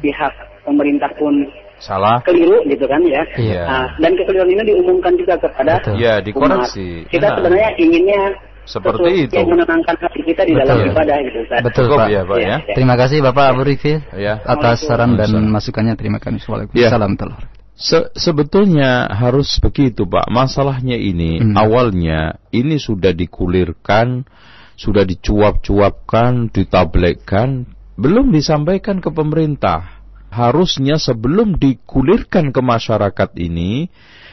pihak pemerintah pun salah keliru gitu kan ya iya. nah, dan kekeliruan ini diumumkan juga kepada ya dikoreksi umat. kita nah. sebenarnya inginnya seperti itu yang menenangkan hati kita di Betul. dalam ibadah gitu Ustaz. Betul Pak. Ya, Pak ya. ya. Terima kasih Bapak Abu Rifil ya. atas saran dan masukannya. Terima kasih. Waalaikumsalam. Ya. Se sebetulnya harus begitu Pak. Masalahnya ini hmm. awalnya ini sudah dikulirkan sudah dicuap-cuapkan, ditablegkan, belum disampaikan ke pemerintah. Harusnya sebelum digulirkan ke masyarakat ini,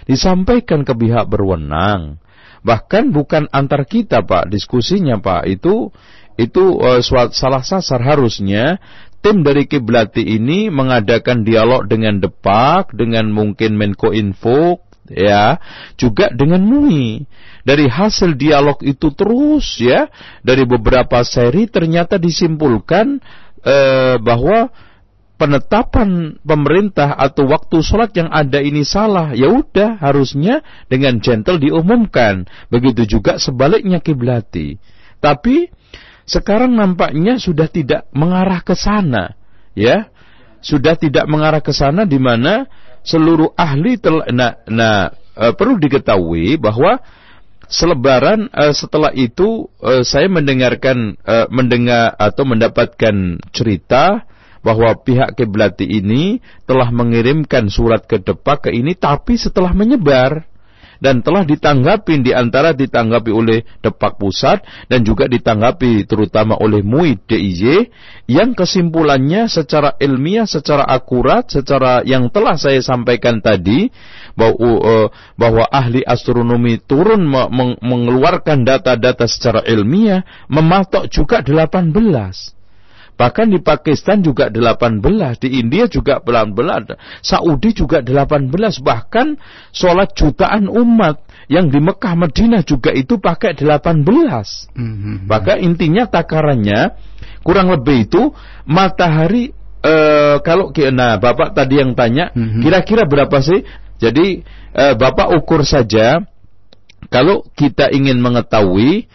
disampaikan ke pihak berwenang. Bahkan bukan antar kita Pak, diskusinya Pak, itu itu uh, salah sasar harusnya tim dari Kiblati ini mengadakan dialog dengan Depak, dengan mungkin Menko Info, ya, juga dengan MUI. Dari hasil dialog itu terus ya, dari beberapa seri ternyata disimpulkan eh, bahwa penetapan pemerintah atau waktu sholat yang ada ini salah, ya udah harusnya dengan gentle diumumkan. Begitu juga sebaliknya kiblati. Tapi sekarang nampaknya sudah tidak mengarah ke sana, ya. Sudah tidak mengarah ke sana di mana seluruh ahli telah nah, nah e, perlu diketahui bahwa selebaran e, setelah itu e, saya mendengarkan e, mendengar atau mendapatkan cerita bahwa pihak Kiblati ini telah mengirimkan surat ke Depak ke ini tapi setelah menyebar. Dan telah ditanggapi di antara ditanggapi oleh Depak Pusat dan juga ditanggapi terutama oleh MUI DIY yang kesimpulannya secara ilmiah, secara akurat, secara yang telah saya sampaikan tadi bahwa, uh, bahwa ahli astronomi turun mengeluarkan data-data secara ilmiah mematok juga 18 Bahkan di Pakistan juga 18, di India juga 18, Saudi juga 18, bahkan sholat jutaan umat yang di Mekah Madinah juga itu pakai 18. Mm-hmm. Maka intinya takarannya kurang lebih itu matahari uh, kalau nah Bapak tadi yang tanya mm-hmm. kira-kira berapa sih? Jadi uh, Bapak ukur saja kalau kita ingin mengetahui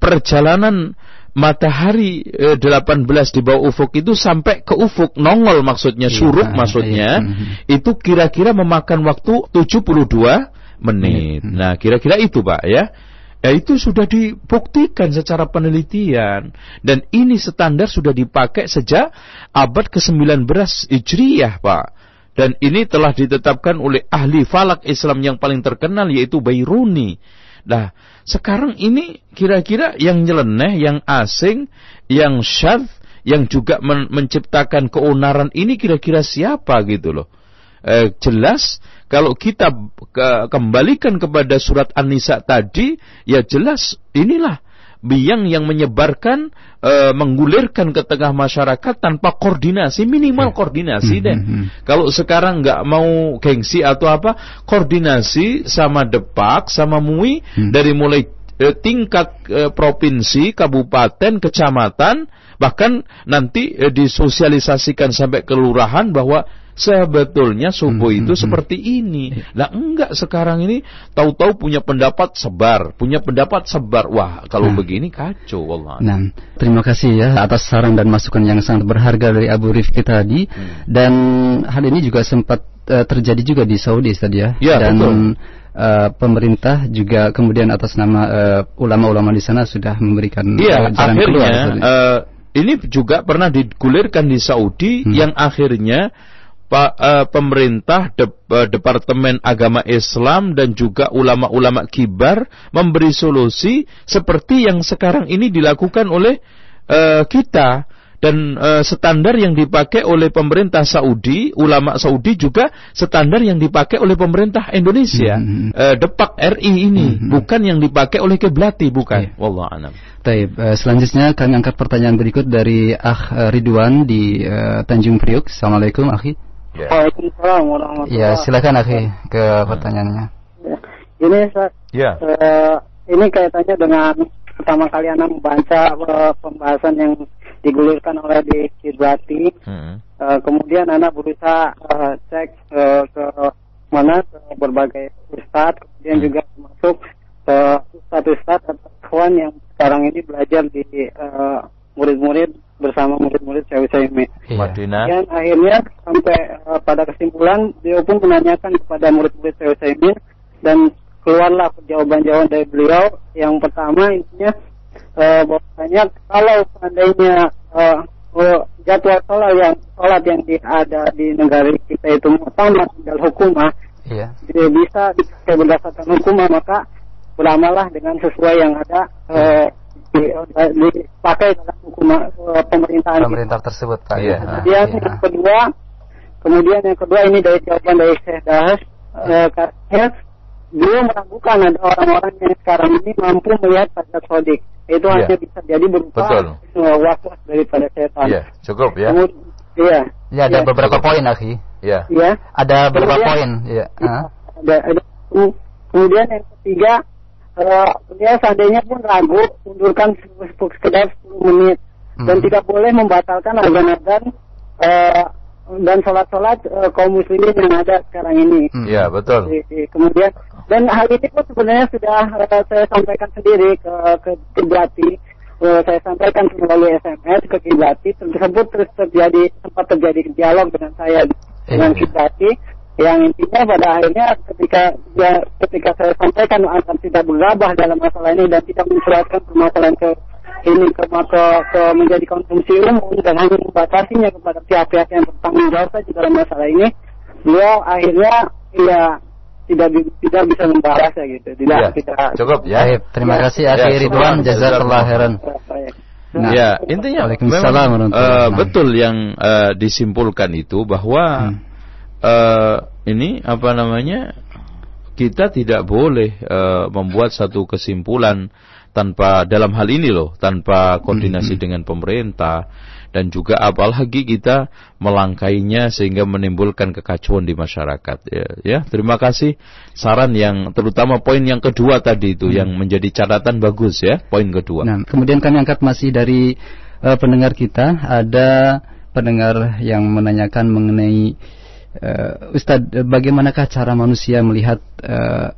perjalanan matahari e, 18 di bawah ufuk itu sampai ke ufuk nongol maksudnya iya, surut iya, maksudnya iya. itu kira-kira memakan waktu 72 menit. Hmm. Nah, kira-kira itu Pak ya. Ya itu sudah dibuktikan secara penelitian dan ini standar sudah dipakai sejak abad ke-19 Hijriyah, Pak. Dan ini telah ditetapkan oleh ahli falak Islam yang paling terkenal yaitu Bayruni. Nah, sekarang ini kira-kira yang nyeleneh, yang asing, yang syadz, yang juga men menciptakan keonaran ini kira-kira siapa gitu loh. Eh, jelas kalau kita ke kembalikan kepada surat An-Nisa tadi, ya jelas inilah biang yang menyebarkan e, menggulirkan ke tengah masyarakat tanpa koordinasi minimal ya. koordinasi hmm, deh hmm, hmm. kalau sekarang nggak mau gengsi atau apa koordinasi sama depak sama mui dari mulai e, tingkat e, provinsi kabupaten kecamatan bahkan nanti e, disosialisasikan sampai kelurahan bahwa sebetulnya subuh hmm, itu hmm, hmm. seperti ini. Lah enggak sekarang ini tahu-tahu punya pendapat sebar, punya pendapat sebar. Wah, kalau nah. begini kacau wallah. Nah, terima kasih ya atas saran dan masukan yang sangat berharga dari Abu Rifki tadi hmm. dan hal ini juga sempat uh, terjadi juga di Saudi tadi ya. ya dan betul. Uh, pemerintah juga kemudian atas nama uh, ulama-ulama di sana sudah memberikan iya, uh, jalan akhirnya, keluar. Uh, ini juga pernah digulirkan di Saudi hmm. yang akhirnya uh, pemerintah, de, uh, Departemen Agama Islam dan juga ulama-ulama kibar memberi solusi seperti yang sekarang ini dilakukan oleh uh, kita dan uh, standar yang dipakai oleh pemerintah Saudi, ulama Saudi juga standar yang dipakai oleh pemerintah Indonesia, hmm. uh, Depak RI ini, hmm. bukan yang dipakai oleh Keblati, bukan. Yeah. Wallah alam. Taib. Uh, selanjutnya kami angkat pertanyaan berikut dari Ah Ridwan di uh, Tanjung Priuk. Assalamualaikum, Akhi. Ya. Waalaikumsalam warahmatullahi Ya, silakan akhi ke pertanyaannya. Ya. Ini Ustaz, ya. Uh, ini kaitannya dengan pertama kali Anda membaca uh, pembahasan yang digulirkan oleh di Kibrati. Hmm. Uh, kemudian Anda berusaha uh, cek uh, ke mana ke berbagai ustadz, kemudian hmm. juga masuk ke ustadz-ustadz atau kawan yang sekarang ini belajar di murid-murid uh, bersama murid-murid Syekh Utsaimin. Iya. Dan akhirnya sampai uh, pada kesimpulan beliau pun menanyakan kepada murid-murid Syekh Utsaimin dan keluarlah jawaban-jawaban dari beliau. Yang pertama intinya uh, bahwasanya kalau seandainya uh, jadwal sholat yang sholat yang di, ada di negara kita itu sama dalam hukumah, iya. bisa bisa berdasarkan hukumah maka beramalah dengan sesuai yang ada uh, dipakai dalam hukum uh, pemerintahan pemerintah tersebut Pak. Iya. Kemudian iya. yang kedua, kemudian yang kedua ini dari jawaban dari Syekh Dahas, uh, katanya beliau meragukan ada orang-orang yang sekarang ini mampu melihat pada sodik. Itu yeah. hanya bisa jadi berupa uh, waswas daripada setan. Iya, cukup ya. Kemudian, iya. Ya, ada ya. beberapa poin, Akhi. Iya. Iya. Ada beberapa poin, iya. Ya, ada, ada kemudian yang ketiga uh, dia seandainya pun ragu mundurkan sekedar 10 menit hmm. dan tidak boleh membatalkan azan-azan uh, dan sholat-sholat uh, kaum muslimin yang ada sekarang ini. Iya hmm. betul. Kemudian dan hal ini pun sebenarnya sudah uh, saya sampaikan sendiri ke ke Kiblati. Uh, saya sampaikan melalui SMS ke Kiblati tersebut terus terjadi sempat terjadi dialog dengan saya dengan Kiblati yang intinya pada akhirnya ketika ya, ketika saya sampaikan akan tidak bergabah dalam masalah ini dan tidak mensuratkan permasalahan ke ini ke, ke, ke menjadi konsumsi umum dan hanya membatasinya kepada pihak-pihak yang bertanggung jawab saja dalam masalah ini, beliau akhirnya ya tidak tidak bisa membahas ya gitu. Tidak ya, tidak cukup ya. Baik, terima ya. kasih Akhi ya, Ridwan jazakallah khairan. Nah, ya, intinya memang uh, betul yang uh, disimpulkan itu bahwa hmm uh, ini apa namanya? Kita tidak boleh uh, membuat satu kesimpulan tanpa dalam hal ini loh tanpa koordinasi hmm. dengan pemerintah. Dan juga apalagi kita melangkainya sehingga menimbulkan kekacauan di masyarakat ya, ya. Terima kasih. Saran yang terutama poin yang kedua tadi itu hmm. yang menjadi catatan bagus ya poin kedua. Nah kemudian kami angkat masih dari uh, pendengar kita. Ada pendengar yang menanyakan mengenai uh, Ustadz, bagaimanakah cara manusia melihat uh,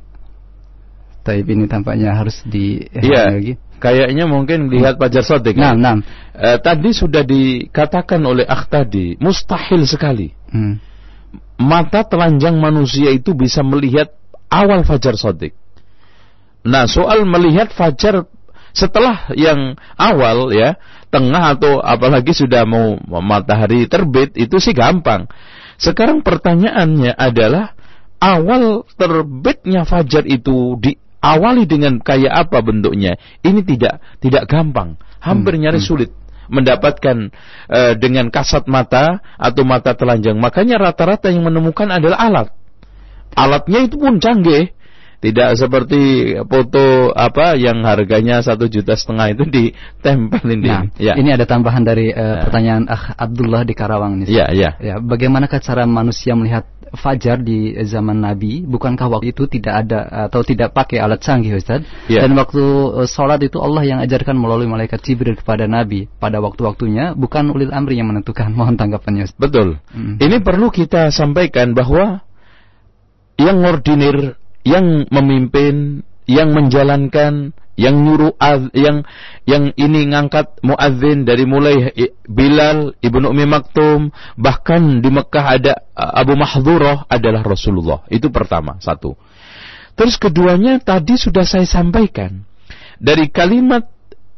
Taib ini tampaknya harus di Iya. Lagi. Kayaknya mungkin lihat Fajar Sodik. Nah, nah. Uh, tadi sudah dikatakan oleh Akh tadi, mustahil sekali. Hmm. Mata telanjang manusia itu bisa melihat awal Fajar Sodik. Nah, soal melihat Fajar setelah yang awal ya, tengah atau apalagi sudah mau matahari terbit itu sih gampang. Sekarang pertanyaannya adalah awal terbitnya fajar itu diawali dengan kayak apa bentuknya? Ini tidak tidak gampang, hampir hmm, nyaris hmm. sulit mendapatkan uh, dengan kasat mata atau mata telanjang. Makanya rata-rata yang menemukan adalah alat. Alatnya itu pun canggih tidak seperti foto apa yang harganya satu juta setengah itu ditempelin di. Nah, ya. ini ada tambahan dari uh, pertanyaan Ah Abdullah di Karawang nih. Iya, iya. Ya, bagaimanakah cara manusia melihat fajar di zaman Nabi? Bukankah waktu itu tidak ada atau tidak pakai alat canggih, Ustaz? Ya. Dan waktu uh, sholat itu Allah yang ajarkan melalui malaikat Jibril kepada Nabi pada waktu-waktunya, bukan ulil amri yang menentukan. Mohon tanggapannya. Ustaz. Betul. Hmm. Ini perlu kita sampaikan bahwa yang ordinir yang memimpin, yang menjalankan, yang nyuruh yang yang ini ngangkat muadzin dari mulai Bilal ibnu Umi Maktum bahkan di Mekah ada Abu Mahdurah adalah Rasulullah. Itu pertama satu. Terus keduanya tadi sudah saya sampaikan. Dari kalimat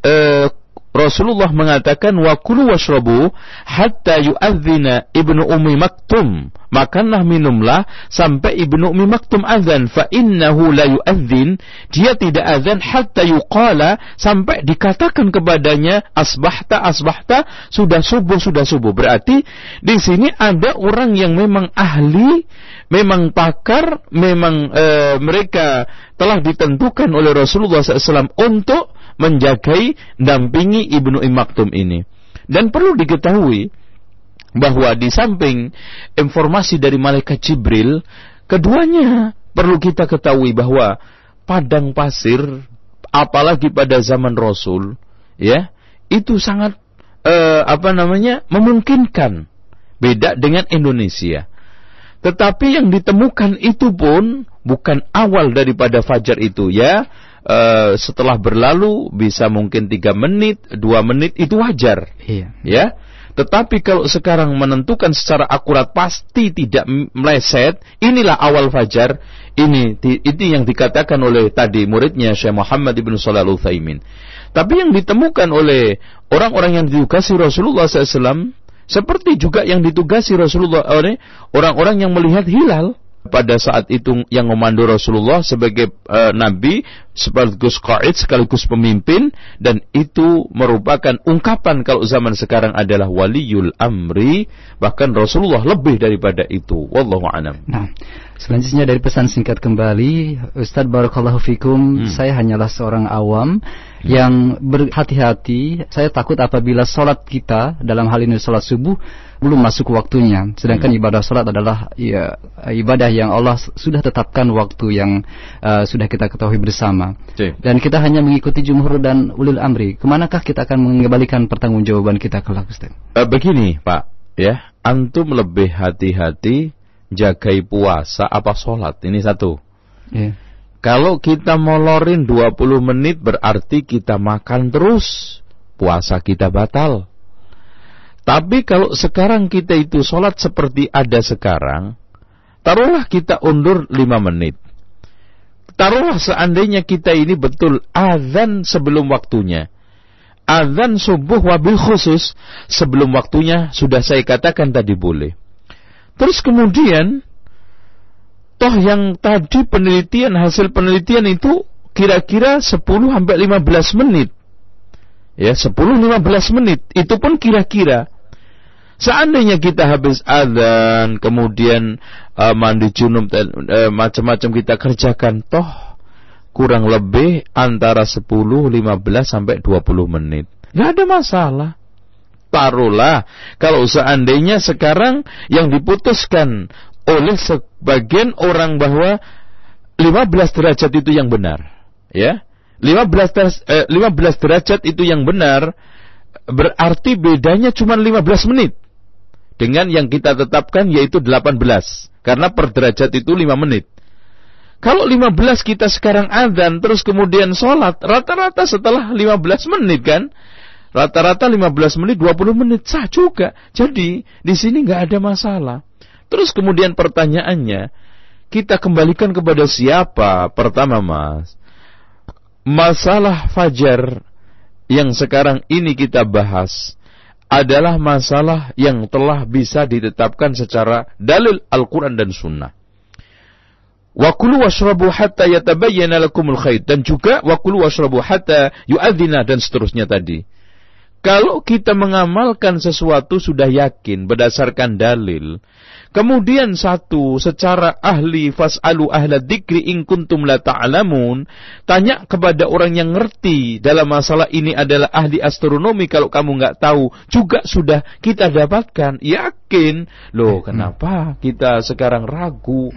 uh, Rasulullah mengatakan wa kulu washrabu hatta yu'adzina ibnu ummi maktum. Makanlah minumlah sampai ibnu ummi maktum azan fa innahu la yu'adzin. Dia tidak azan hatta yuqala sampai dikatakan kepadanya asbahta asbahta sudah subuh sudah subuh. Berarti di sini ada orang yang memang ahli, memang pakar, memang e, mereka telah ditentukan oleh Rasulullah SAW untuk menjagai, dampingi Ibnu Imaktum ini. Dan perlu diketahui bahwa di samping informasi dari malaikat Jibril, keduanya perlu kita ketahui bahwa padang pasir apalagi pada zaman Rasul ya itu sangat eh, apa namanya memungkinkan. Beda dengan Indonesia. Tetapi yang ditemukan itu pun bukan awal daripada fajar itu ya uh, setelah berlalu bisa mungkin tiga menit, dua menit itu wajar. Iya. Ya. Tetapi kalau sekarang menentukan secara akurat pasti tidak meleset, inilah awal fajar. Ini ini yang dikatakan oleh tadi muridnya Syekh Muhammad ibn Shalal Utsaimin. Tapi yang ditemukan oleh orang-orang yang ditugasi Rasulullah SAW seperti juga yang ditugasi Rasulullah oleh orang-orang yang melihat hilal pada saat itu yang memandu Rasulullah sebagai uh, nabi sekaligus qaid sekaligus pemimpin dan itu merupakan ungkapan kalau zaman sekarang adalah waliyul amri bahkan Rasulullah lebih daripada itu wallahu alam. Nah, selanjutnya dari pesan singkat kembali Ustadz barakallahu fikum hmm. saya hanyalah seorang awam hmm. yang berhati-hati saya takut apabila sholat kita dalam hal ini sholat subuh belum masuk waktunya. Sedangkan hmm. ibadah salat adalah ya ibadah yang Allah sudah tetapkan waktu yang uh, sudah kita ketahui bersama. Cik. Dan kita hanya mengikuti jumhur dan ulil amri. Ke manakah kita akan mengembalikan pertanggungjawaban kita kelak Ustaz? Uh, begini, Pak, ya, antum lebih hati-hati jagai puasa apa sholat. Ini satu. Yeah. Kalau kita molorin 20 menit berarti kita makan terus. Puasa kita batal. Tapi kalau sekarang kita itu sholat seperti ada sekarang, taruhlah kita undur lima menit. Taruhlah seandainya kita ini betul azan sebelum waktunya. Azan subuh wabil khusus sebelum waktunya sudah saya katakan tadi boleh. Terus kemudian, toh yang tadi penelitian, hasil penelitian itu kira-kira 10 sampai 15 menit. Ya, 10-15 menit. Itu pun kira-kira. Seandainya kita habis adzan, kemudian uh, mandi junub dan uh, macam-macam kita kerjakan, toh kurang lebih antara 10, 15 sampai 20 menit. Gak ada masalah. Taruhlah kalau seandainya sekarang yang diputuskan oleh sebagian orang bahwa 15 derajat itu yang benar, ya. 15 eh, 15 derajat itu yang benar berarti bedanya cuma 15 menit dengan yang kita tetapkan yaitu 18 karena per derajat itu 5 menit. Kalau 15 kita sekarang adzan terus kemudian sholat rata-rata setelah 15 menit kan rata-rata 15 menit 20 menit sah juga. Jadi di sini nggak ada masalah. Terus kemudian pertanyaannya kita kembalikan kepada siapa pertama mas? Masalah fajar yang sekarang ini kita bahas adalah masalah yang telah bisa ditetapkan secara dalil Al-Quran dan Sunnah. Wa kulu washrabu hatta yatabayyana lakumul khayt dan juga wa kulu washrabu hatta yu'adzina dan seterusnya tadi. Kalau kita mengamalkan sesuatu sudah yakin berdasarkan dalil, kemudian satu secara ahli fas'alu ahla dzikri in kuntum la ta'lamun, tanya kepada orang yang ngerti dalam masalah ini adalah ahli astronomi kalau kamu nggak tahu, juga sudah kita dapatkan. Yakin. Loh, kenapa kita sekarang ragu?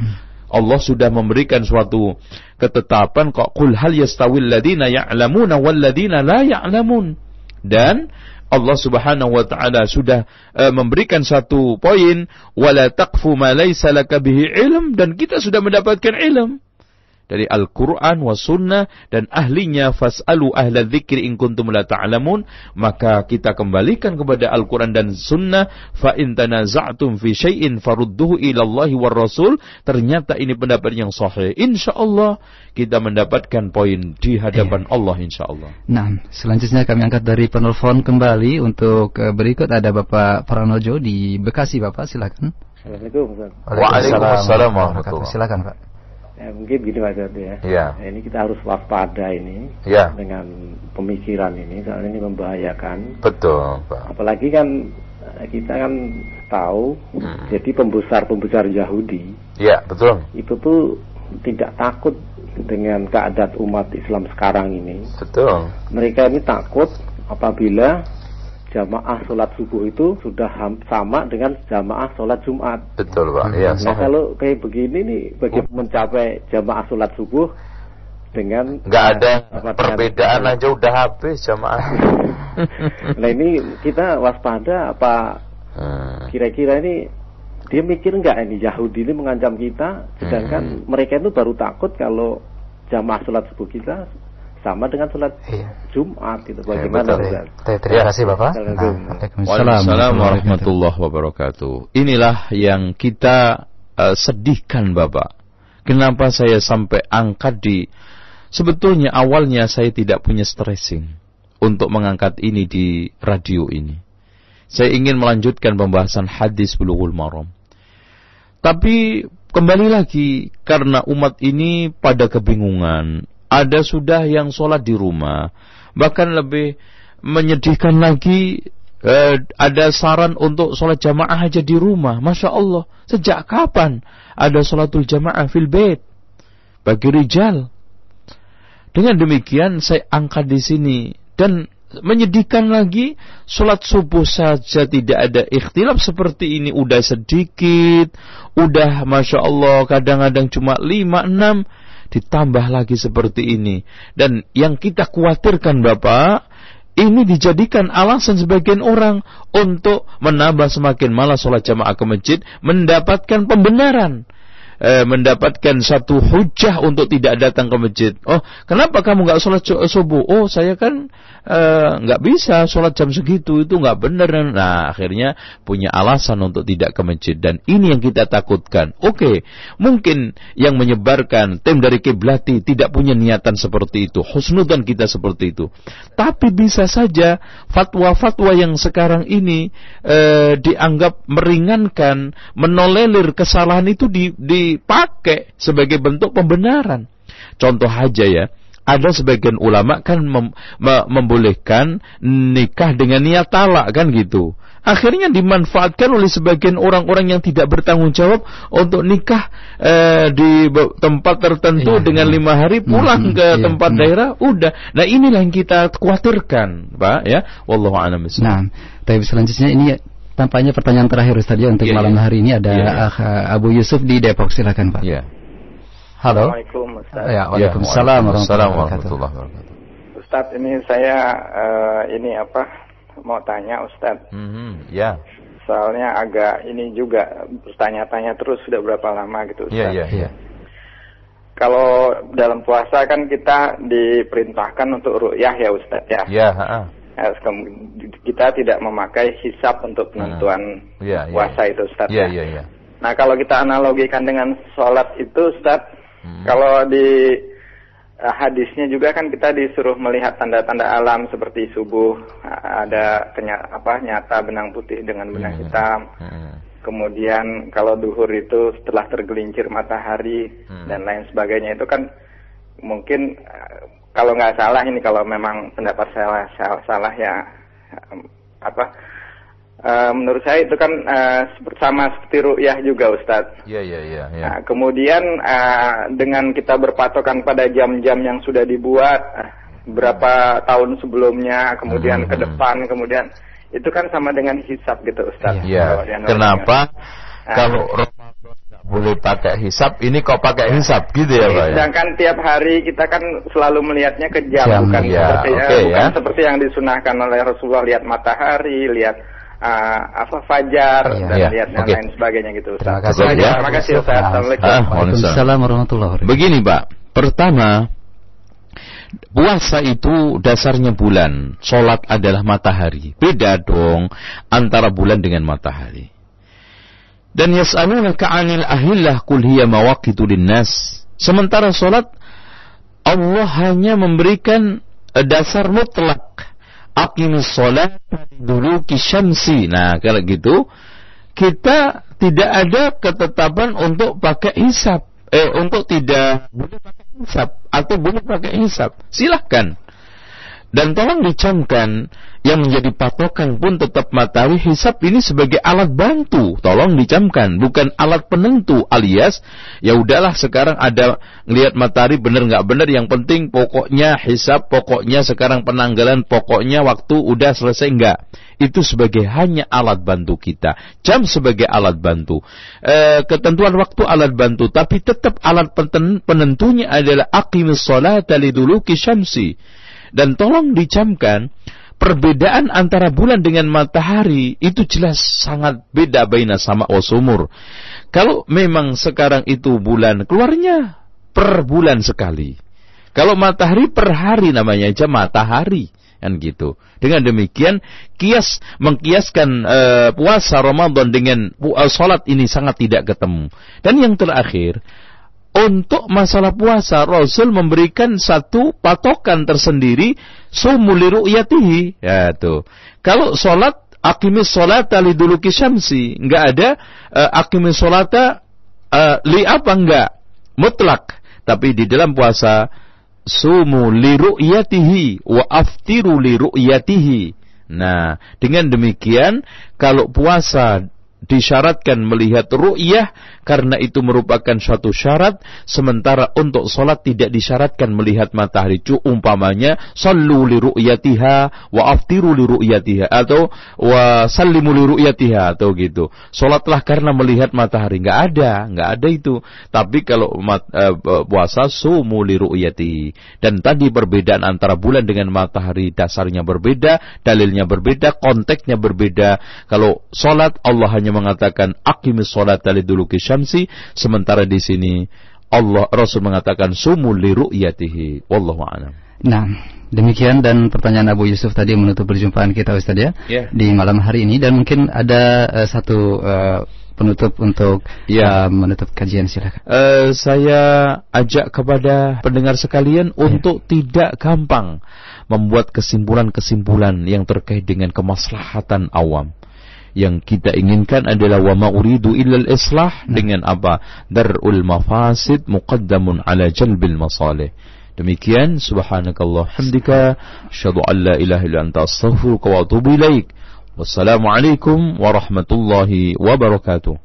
Allah sudah memberikan suatu ketetapan kok kul hal yastawil ladina ya'lamuna wal ladina la ya'lamun dan Allah Subhanahu wa taala sudah uh, memberikan satu poin wala taqfu ma laysa laka ilm dan kita sudah mendapatkan ilm dari Al-Quran wa sunnah dan ahlinya fas'alu ahla dzikri in kuntum la ta'lamun maka kita kembalikan kepada Al-Quran dan sunnah fa in tanaza'tum fi syai'in farudduhu ila Allah war Rasul ternyata ini pendapat yang sahih. Insyaallah kita mendapatkan poin di hadapan iya. Allah insyaallah. Nah selanjutnya kami angkat dari penelpon kembali untuk eh, berikut ada Bapak Pranojo di Bekasi Bapak silakan. Assalamualaikum Waalaikumsalam warahmatullahi Silakan Pak Ya, mungkin gini Mas Ardi ya. ya. Nah, ini kita harus waspada ini ya. dengan pemikiran ini soalnya ini membahayakan. Betul, Pak. Apalagi kan eh, kita kan tahu hmm. jadi pembesar-pembesar Yahudi. Ya, betul. Itu tuh tidak takut dengan keadaan umat Islam sekarang ini. Betul. Mereka ini takut apabila jamaah sholat subuh itu sudah sama dengan jamaah sholat Jumat. Betul pak. Iya. Nah kalau kayak begini nih, bagaimana mencapai jamaah sholat subuh dengan nggak ada apa, perbedaan aja udah habis jamaah. nah ini kita waspada apa hmm. kira-kira ini dia mikir nggak ini Yahudi ini mengancam kita, sedangkan hmm. mereka itu baru takut kalau jamaah sholat subuh kita sama dengan sholat iya. Jumat itu bagaimana ya, Terima kasih Bapak. Waalaikumsalam warahmatullahi wabarakatuh. Inilah yang kita uh, sedihkan Bapak. Kenapa saya sampai angkat di sebetulnya awalnya saya tidak punya stressing untuk mengangkat ini di radio ini. Saya ingin melanjutkan pembahasan hadis bulughul maram. Tapi kembali lagi karena umat ini pada kebingungan ada sudah yang sholat di rumah. Bahkan lebih menyedihkan lagi eh, ada saran untuk sholat jamaah aja di rumah. Masya Allah, sejak kapan ada sholatul jamaah fil bait bagi rijal? Dengan demikian saya angkat di sini dan menyedihkan lagi sholat subuh saja tidak ada ikhtilaf seperti ini udah sedikit udah masya Allah kadang-kadang cuma lima enam ditambah lagi seperti ini. Dan yang kita khawatirkan Bapak ini dijadikan alasan sebagian orang untuk menambah semakin malas sholat jamaah ke masjid mendapatkan pembenaran eh, mendapatkan satu hujah untuk tidak datang ke masjid. Oh, kenapa kamu nggak sholat subuh? Oh, saya kan eh, nggak uh, bisa sholat jam segitu itu nggak benar. Nah, akhirnya punya alasan untuk tidak ke masjid dan ini yang kita takutkan. Oke, okay, mungkin yang menyebarkan tim dari kiblati tidak punya niatan seperti itu, husnudan kita seperti itu. Tapi bisa saja fatwa-fatwa yang sekarang ini uh, dianggap meringankan, menolelir kesalahan itu di, di dipakai sebagai bentuk pembenaran. Contoh aja ya, ada sebagian ulama kan mem membolehkan nikah dengan niat talak kan gitu. Akhirnya dimanfaatkan oleh sebagian orang-orang yang tidak bertanggung jawab untuk nikah eh, di tempat tertentu ya, dengan ya. lima hari pulang hmm, ke ya, tempat ya. daerah, udah. Nah inilah yang kita khawatirkan, pak ya. Wallahu a'lam Nah, tapi selanjutnya ini Tampaknya pertanyaan terakhir Ustaz ya untuk yeah, malam yeah. hari ini ada yeah. Uh, Abu Yusuf di Depok silakan Pak. Yeah. Halo. Assalamualaikum Ustaz. Ya, Waalaikumsalam warahmatullahi wabarakatuh. Ustaz ini saya uh, ini apa mau tanya Ustaz. Mm -hmm. Ya. Soalnya agak ini juga bertanya-tanya terus sudah berapa lama gitu Ustaz. Iya, iya, iya. Kalau dalam puasa kan kita diperintahkan untuk ru'yah ya Ustaz ya. Iya, yeah, kita tidak memakai hisap untuk penentuan uh, yeah, yeah. puasa itu Ustaz yeah, ya. Yeah, yeah. Nah kalau kita analogikan dengan sholat itu Ustaz, hmm. kalau di uh, hadisnya juga kan kita disuruh melihat tanda-tanda alam seperti subuh ada kenya, apa nyata benang putih dengan benang hmm. hitam. Hmm. Kemudian kalau duhur itu setelah tergelincir matahari hmm. dan lain sebagainya itu kan mungkin kalau nggak salah ini kalau memang pendapat saya salah, salah ya apa uh, menurut saya itu kan uh, sama seperti ru'yah juga Ustadz. Iya iya iya. Ya. Nah, kemudian uh, dengan kita berpatokan pada jam-jam yang sudah dibuat uh, berapa tahun sebelumnya, kemudian hmm, ke depan, kemudian itu kan sama dengan hisap gitu Ustadz. Iya. Kenapa? Nah, kalau boleh pakai hisap, ini kok pakai hisap gitu ya Pak? Ya? Sedangkan tiap hari kita kan selalu melihatnya ke jam, jam bukan ya, seperti okay, ya, bukan ya. seperti yang disunahkan oleh Rasulullah lihat matahari, lihat uh, apa fajar ya, dan ya. lihat okay. lain sebagainya gitu. Ustaz. Terima kasih ya. Terima kasih Ustaz. Assalamualaikum. Ah, Waalaikumsalam warahmatullahi wabarakatuh. Begini Pak, pertama Puasa itu dasarnya bulan, sholat adalah matahari. Beda dong antara bulan dengan matahari. Dan yas'alunaka 'anil ahillah qul hiya mawaqitu linnas. Sementara salat Allah hanya memberikan eh, dasar mutlak. Aqimus salat duluki syamsi. Nah, kalau gitu kita tidak ada ketetapan untuk pakai hisab. Eh, untuk tidak boleh pakai hisab atau boleh pakai hisab. Silahkan. Dan tolong dicamkan yang menjadi patokan pun tetap matahari hisap ini sebagai alat bantu. Tolong dicamkan, bukan alat penentu alias ya udahlah sekarang ada ngelihat matahari benar nggak benar yang penting pokoknya hisap, pokoknya sekarang penanggalan, pokoknya waktu udah selesai enggak. Itu sebagai hanya alat bantu kita. Jam sebagai alat bantu. E, ketentuan waktu alat bantu, tapi tetap alat penentunya adalah aqimus salata liduluki syamsi dan tolong dicamkan perbedaan antara bulan dengan matahari itu jelas sangat beda baina sama wasumur. Kalau memang sekarang itu bulan keluarnya per bulan sekali. Kalau matahari per hari namanya aja matahari kan gitu. Dengan demikian kias mengkiaskan uh, puasa Ramadan dengan uh, salat ini sangat tidak ketemu. Dan yang terakhir, untuk masalah puasa Rasul memberikan satu patokan tersendiri sumuli ru'yatihi. Ya tuh kalau sholat akimis sholata li duluki syamsi. Nggak ada uh, akimis sholata uh, li apa enggak mutlak. Tapi di dalam puasa sumu li ru'yatihi wa aftiru li ru'yatihi. Nah, dengan demikian kalau puasa disyaratkan melihat ru'yah karena itu merupakan suatu syarat sementara untuk solat tidak disyaratkan melihat matahari. Cu umpamanya sallu li ru'yatiha wa aftiru li atau wa sallimu li ru'yatiha atau gitu. Solatlah karena melihat matahari. Nggak ada nggak ada itu. Tapi kalau mat, uh, puasa sumu li dan tadi perbedaan antara bulan dengan matahari dasarnya berbeda dalilnya berbeda konteksnya berbeda. Kalau solat Allah hanya mengatakan aqimis salat dulu syamsi sementara di sini Allah Rasul mengatakan sumul li ru'yatihi wallahu a'lam. Nah, demikian dan pertanyaan Abu Yusuf tadi menutup perjumpaan kita Ustaz ya yeah. di malam hari ini dan mungkin ada uh, satu uh, penutup untuk ya. uh, menutup kajian silakan. Uh, saya ajak kepada pendengar sekalian yeah. untuk tidak gampang membuat kesimpulan-kesimpulan yang terkait dengan kemaslahatan awam yang kita inginkan adalah wa ma uridu illal islah nah. dengan apa? Darul mafasid muqaddamun ala jalbil masalih. Demikian subhanakallah hamdika asyhadu an la ilaha illa anta astaghfiruka wa atubu ilaik. Wassalamu alaikum warahmatullahi wabarakatuh